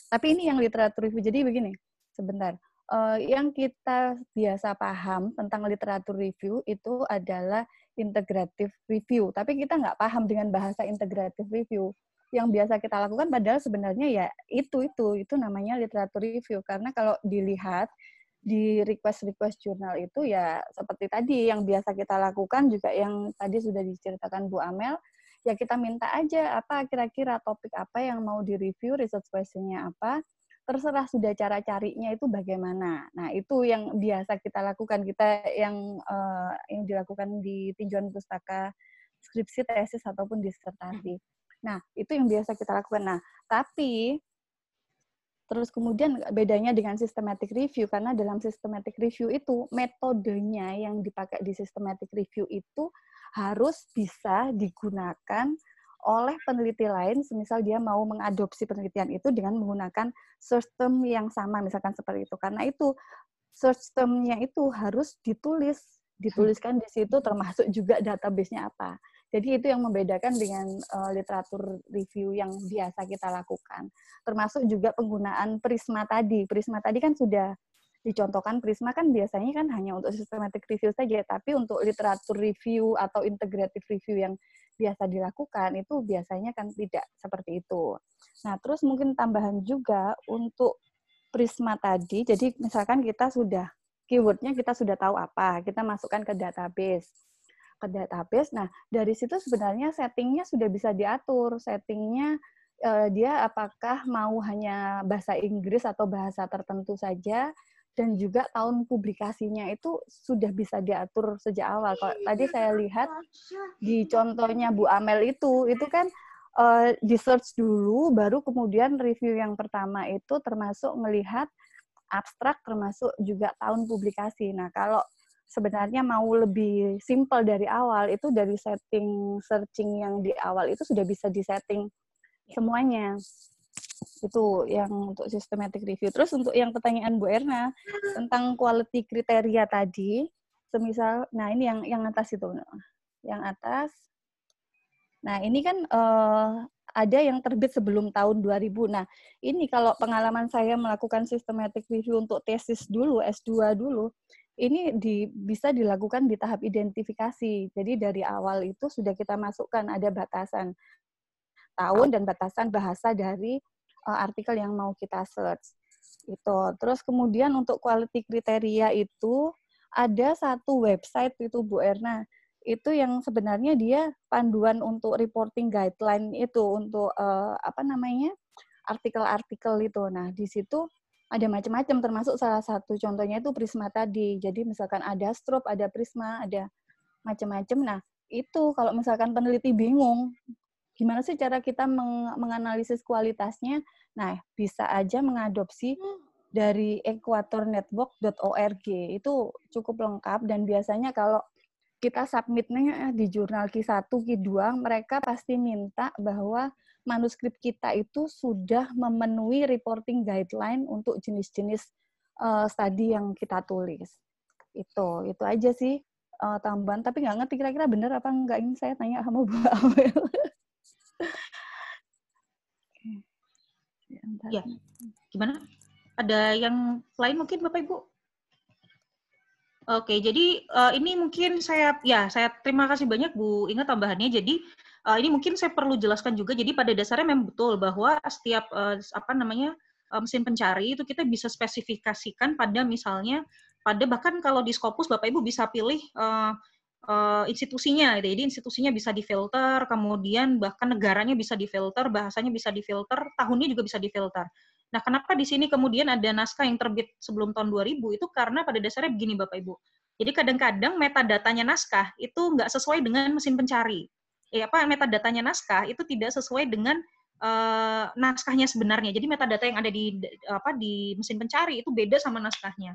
Tapi ini yang literatur review jadi begini sebentar. Uh, yang kita biasa paham tentang literatur review itu adalah integrative review, tapi kita nggak paham dengan bahasa integrative review yang biasa kita lakukan padahal sebenarnya ya itu itu itu namanya literatur review. Karena kalau dilihat di request-request jurnal itu ya seperti tadi yang biasa kita lakukan juga yang tadi sudah diceritakan Bu Amel ya kita minta aja apa kira-kira topik apa yang mau direview research questionnya apa terserah sudah cara carinya itu bagaimana. Nah itu yang biasa kita lakukan. Kita yang uh, yang dilakukan di tinjauan pustaka skripsi tesis ataupun disertasi Nah, itu yang biasa kita lakukan. Nah, tapi terus kemudian bedanya dengan systematic review karena dalam systematic review itu metodenya yang dipakai di systematic review itu harus bisa digunakan oleh peneliti lain, semisal dia mau mengadopsi penelitian itu dengan menggunakan search term yang sama, misalkan seperti itu. Karena itu search term-nya itu harus ditulis, dituliskan di situ termasuk juga database-nya apa. Jadi itu yang membedakan dengan uh, literatur review yang biasa kita lakukan. Termasuk juga penggunaan Prisma tadi. Prisma tadi kan sudah dicontohkan Prisma kan biasanya kan hanya untuk systematic review saja, tapi untuk literatur review atau integrative review yang biasa dilakukan itu biasanya kan tidak seperti itu. Nah, terus mungkin tambahan juga untuk Prisma tadi, jadi misalkan kita sudah keywordnya kita sudah tahu apa, kita masukkan ke database ke database. Nah, dari situ sebenarnya settingnya sudah bisa diatur. Settingnya uh, dia apakah mau hanya bahasa Inggris atau bahasa tertentu saja, dan juga tahun publikasinya itu sudah bisa diatur sejak awal. Kalau tadi saya lihat di contohnya Bu Amel itu, itu kan uh, di search dulu, baru kemudian review yang pertama itu termasuk melihat abstrak, termasuk juga tahun publikasi. Nah, kalau sebenarnya mau lebih simple dari awal itu dari setting searching yang di awal itu sudah bisa disetting ya. semuanya itu yang untuk systematic review terus untuk yang pertanyaan Bu Erna tentang quality kriteria tadi semisal nah ini yang yang atas itu yang atas nah ini kan uh, ada yang terbit sebelum tahun 2000. Nah, ini kalau pengalaman saya melakukan systematic review untuk tesis dulu, S2 dulu, ini di, bisa dilakukan di tahap identifikasi. Jadi dari awal itu sudah kita masukkan ada batasan tahun dan batasan bahasa dari uh, artikel yang mau kita search. Itu. Terus kemudian untuk quality kriteria itu ada satu website itu Bu Erna itu yang sebenarnya dia panduan untuk reporting guideline itu untuk uh, apa namanya artikel-artikel itu. Nah di situ ada macam-macam termasuk salah satu contohnya itu prisma tadi. Jadi misalkan ada strobe, ada prisma, ada macam-macam. Nah, itu kalau misalkan peneliti bingung gimana sih cara kita meng menganalisis kualitasnya? Nah, bisa aja mengadopsi dari equatornetwork.org. Itu cukup lengkap dan biasanya kalau kita submitnya di jurnal Q1, Q2, mereka pasti minta bahwa manuskrip kita itu sudah memenuhi reporting guideline untuk jenis-jenis uh, studi yang kita tulis. Itu, itu aja sih uh, tambahan. Tapi nggak ngerti kira-kira benar apa nggak ini saya tanya sama Bu Awel. ya, gimana? Ada yang lain mungkin Bapak Ibu? Oke, jadi uh, ini mungkin saya ya saya terima kasih banyak Bu Ingat tambahannya. Jadi uh, ini mungkin saya perlu jelaskan juga. Jadi pada dasarnya memang betul bahwa setiap uh, apa namanya uh, mesin pencari itu kita bisa spesifikasikan pada misalnya pada bahkan kalau di Scopus Bapak Ibu bisa pilih uh, uh, institusinya gitu. Jadi institusinya bisa difilter, kemudian bahkan negaranya bisa difilter, bahasanya bisa difilter, tahunnya juga bisa difilter. Nah, kenapa di sini kemudian ada naskah yang terbit sebelum tahun 2000 itu karena pada dasarnya begini Bapak Ibu. Jadi kadang-kadang metadatanya naskah itu nggak sesuai dengan mesin pencari. Ya apa metadatanya naskah itu tidak sesuai dengan uh, naskahnya sebenarnya. Jadi metadata yang ada di apa di mesin pencari itu beda sama naskahnya.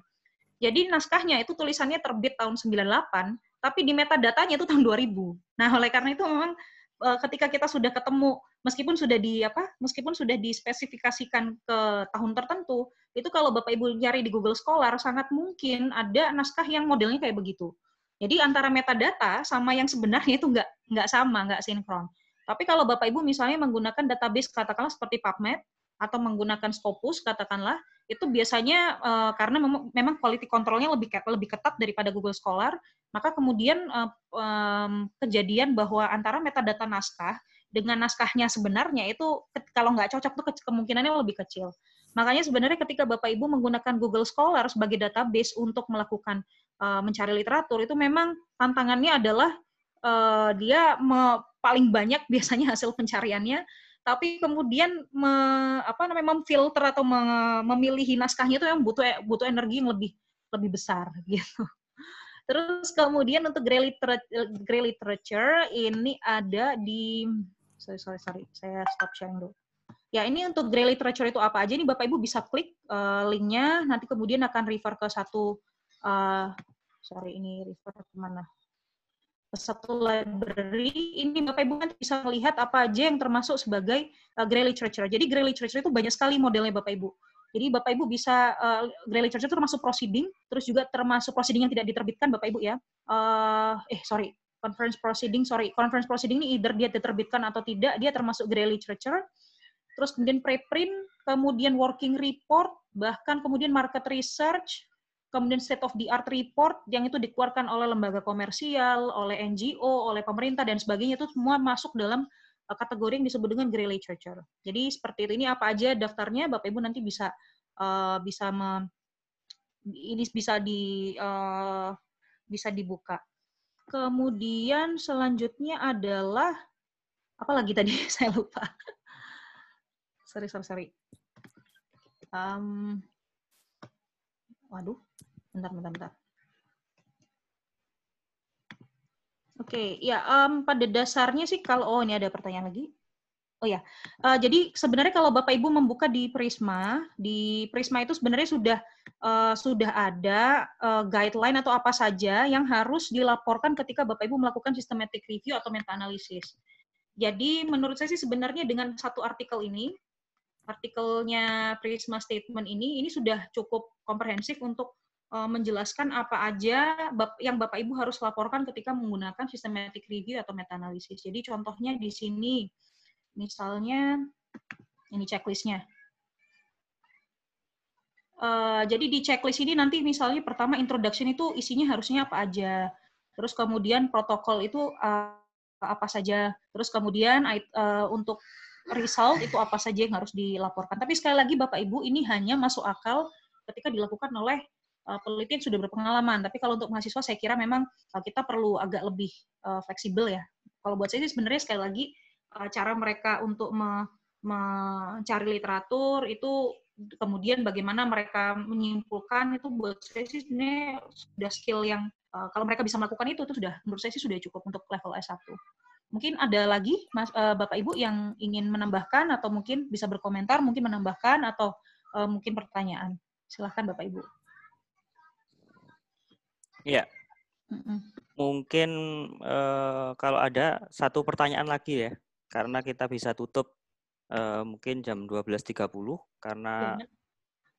Jadi naskahnya itu tulisannya terbit tahun 98, tapi di metadatanya itu tahun 2000. Nah, oleh karena itu memang uh, ketika kita sudah ketemu meskipun sudah di apa? Meskipun sudah dispesifikasikan ke tahun tertentu, itu kalau Bapak Ibu nyari di Google Scholar sangat mungkin ada naskah yang modelnya kayak begitu. Jadi antara metadata sama yang sebenarnya itu nggak nggak sama, nggak sinkron. Tapi kalau Bapak Ibu misalnya menggunakan database katakanlah seperti PubMed atau menggunakan Scopus katakanlah, itu biasanya uh, karena mem memang quality controlnya lebih lebih ketat daripada Google Scholar, maka kemudian uh, um, kejadian bahwa antara metadata naskah dengan naskahnya sebenarnya itu kalau nggak cocok tuh kemungkinannya lebih kecil. Makanya sebenarnya ketika Bapak Ibu menggunakan Google Scholar sebagai database untuk melakukan uh, mencari literatur itu memang tantangannya adalah uh, dia me, paling banyak biasanya hasil pencariannya tapi kemudian me, apa namanya memfilter atau me, memilih naskahnya itu yang butuh butuh energi yang lebih lebih besar gitu. Terus kemudian untuk grey literature, grey literature ini ada di sorry sorry sorry saya stop sharing dulu. Ya ini untuk grey literature itu apa aja nih Bapak Ibu bisa klik uh, linknya nanti kemudian akan refer ke satu uh, sorry ini refer ke mana satu library ini Bapak Ibu nanti bisa melihat apa aja yang termasuk sebagai uh, grey literature. Jadi grey literature itu banyak sekali modelnya Bapak Ibu. Jadi Bapak Ibu bisa uh, grey literature itu termasuk proceeding, terus juga termasuk proceeding yang tidak diterbitkan Bapak Ibu ya. Uh, eh sorry, conference proceeding, sorry, conference proceeding ini either dia diterbitkan atau tidak, dia termasuk grey literature. Terus kemudian preprint, kemudian working report, bahkan kemudian market research, kemudian state of the art report yang itu dikeluarkan oleh lembaga komersial, oleh NGO, oleh pemerintah dan sebagainya itu semua masuk dalam uh, kategori yang disebut dengan grey literature. Jadi seperti itu ini apa aja daftarnya Bapak Ibu nanti bisa uh, bisa me, ini bisa di uh, bisa dibuka. Kemudian selanjutnya adalah apa lagi tadi saya lupa. sorry sorry sorry. Um, waduh Bentar, bentar, bentar. Oke, okay, ya um, pada dasarnya sih kalau oh ini ada pertanyaan lagi. Oh ya, uh, jadi sebenarnya kalau Bapak Ibu membuka di Prisma, di Prisma itu sebenarnya sudah uh, sudah ada uh, guideline atau apa saja yang harus dilaporkan ketika Bapak Ibu melakukan systematic review atau meta analisis. Jadi menurut saya sih sebenarnya dengan satu artikel ini, artikelnya Prisma Statement ini, ini sudah cukup komprehensif untuk Eh, menjelaskan apa aja yang Bapak Ibu harus laporkan ketika menggunakan systematic review atau meta analisis. Jadi contohnya di sini, misalnya ini checklistnya. Uh, jadi di checklist ini nanti misalnya pertama introduction itu isinya harusnya apa aja. Terus kemudian protokol itu uh, apa saja. Terus kemudian untuk result itu apa saja yang harus dilaporkan. Tapi sekali lagi Bapak Ibu ini hanya masuk akal ketika dilakukan oleh uh, peneliti yang sudah berpengalaman. Tapi kalau untuk mahasiswa saya kira memang uh, kita perlu agak lebih uh, fleksibel ya. Kalau buat saya sih sebenarnya sekali lagi cara mereka untuk me mencari literatur itu kemudian bagaimana mereka menyimpulkan itu buat saya sih sebenarnya sudah skill yang kalau mereka bisa melakukan itu itu sudah menurut saya sih sudah cukup untuk level S1. Mungkin ada lagi Mas uh, Bapak Ibu yang ingin menambahkan atau mungkin bisa berkomentar, mungkin menambahkan atau uh, mungkin pertanyaan. Silahkan Bapak Ibu. Iya. Mungkin uh, kalau ada satu pertanyaan lagi ya, karena kita bisa tutup uh, mungkin jam 12.30 karena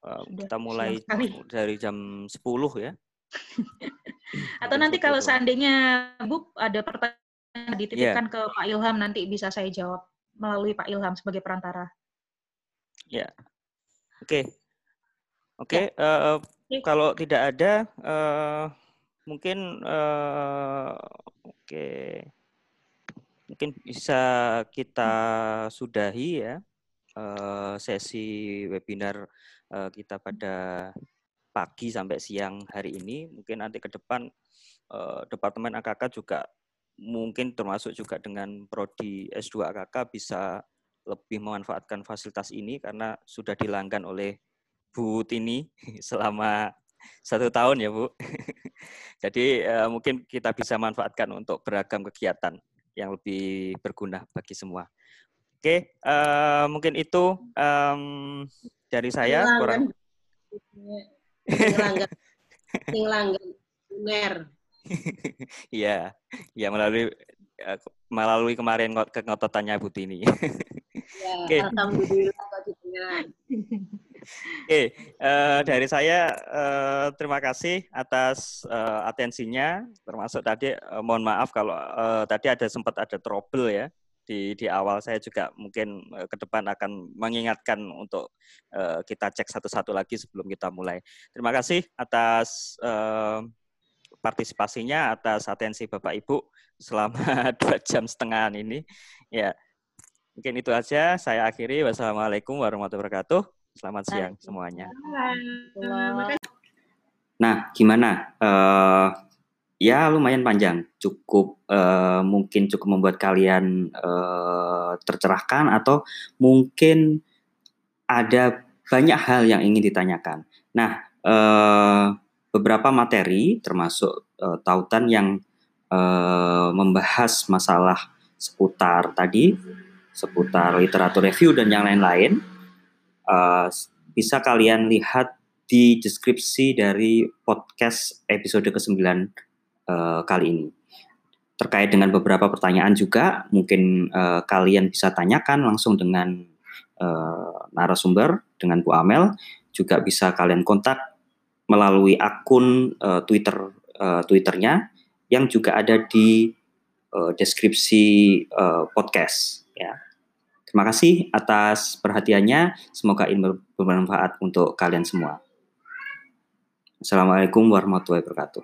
uh, kita mulai dari jam 10 ya. Atau nanti kalau seandainya Bu ada pertanyaan dititipkan yeah. ke Pak Ilham nanti bisa saya jawab melalui Pak Ilham sebagai perantara. Ya. Yeah. Oke. Okay. Oke, okay, yeah. uh, kalau tidak ada uh, mungkin uh, oke okay. mungkin bisa kita sudahi ya uh, sesi webinar uh, kita pada pagi sampai siang hari ini. Mungkin nanti ke depan uh, Departemen AKK juga mungkin termasuk juga dengan prodi S2 AKK bisa lebih memanfaatkan fasilitas ini karena sudah dilanggan oleh Bu Tini selama satu tahun ya Bu. Jadi uh, mungkin kita bisa manfaatkan untuk beragam kegiatan yang lebih berguna bagi semua. Oke, uh, mungkin itu um, dari saya kurang. Iya, iya melalui eh, melalui kemarin kengototannya Bu Tini. Ya, Oke. Alhamdulillah Oke, uh, dari saya uh, terima kasih atas uh, atensinya, termasuk tadi uh, mohon maaf kalau uh, tadi ada sempat ada trouble ya di di awal saya juga mungkin uh, ke depan akan mengingatkan untuk uh, kita cek satu-satu lagi sebelum kita mulai. Terima kasih atas uh, partisipasinya atas atensi Bapak Ibu selama dua jam setengah ini. Ya, mungkin itu aja. Saya akhiri. Wassalamualaikum warahmatullahi wabarakatuh. Selamat siang semuanya. Nah, gimana? Uh, ya lumayan panjang, cukup uh, mungkin cukup membuat kalian uh, tercerahkan atau mungkin ada banyak hal yang ingin ditanyakan. Nah, uh, beberapa materi termasuk uh, tautan yang uh, membahas masalah seputar tadi seputar literatur review dan yang lain-lain uh, bisa kalian lihat di deskripsi dari podcast episode ke-9 uh, kali ini. Terkait dengan beberapa pertanyaan juga mungkin uh, kalian bisa tanyakan langsung dengan uh, narasumber dengan Bu Amel juga bisa kalian kontak melalui akun uh, Twitter uh, Twitternya yang juga ada di uh, deskripsi uh, podcast ya. Terima kasih atas perhatiannya. Semoga ini bermanfaat untuk kalian semua. Assalamualaikum warahmatullahi wabarakatuh.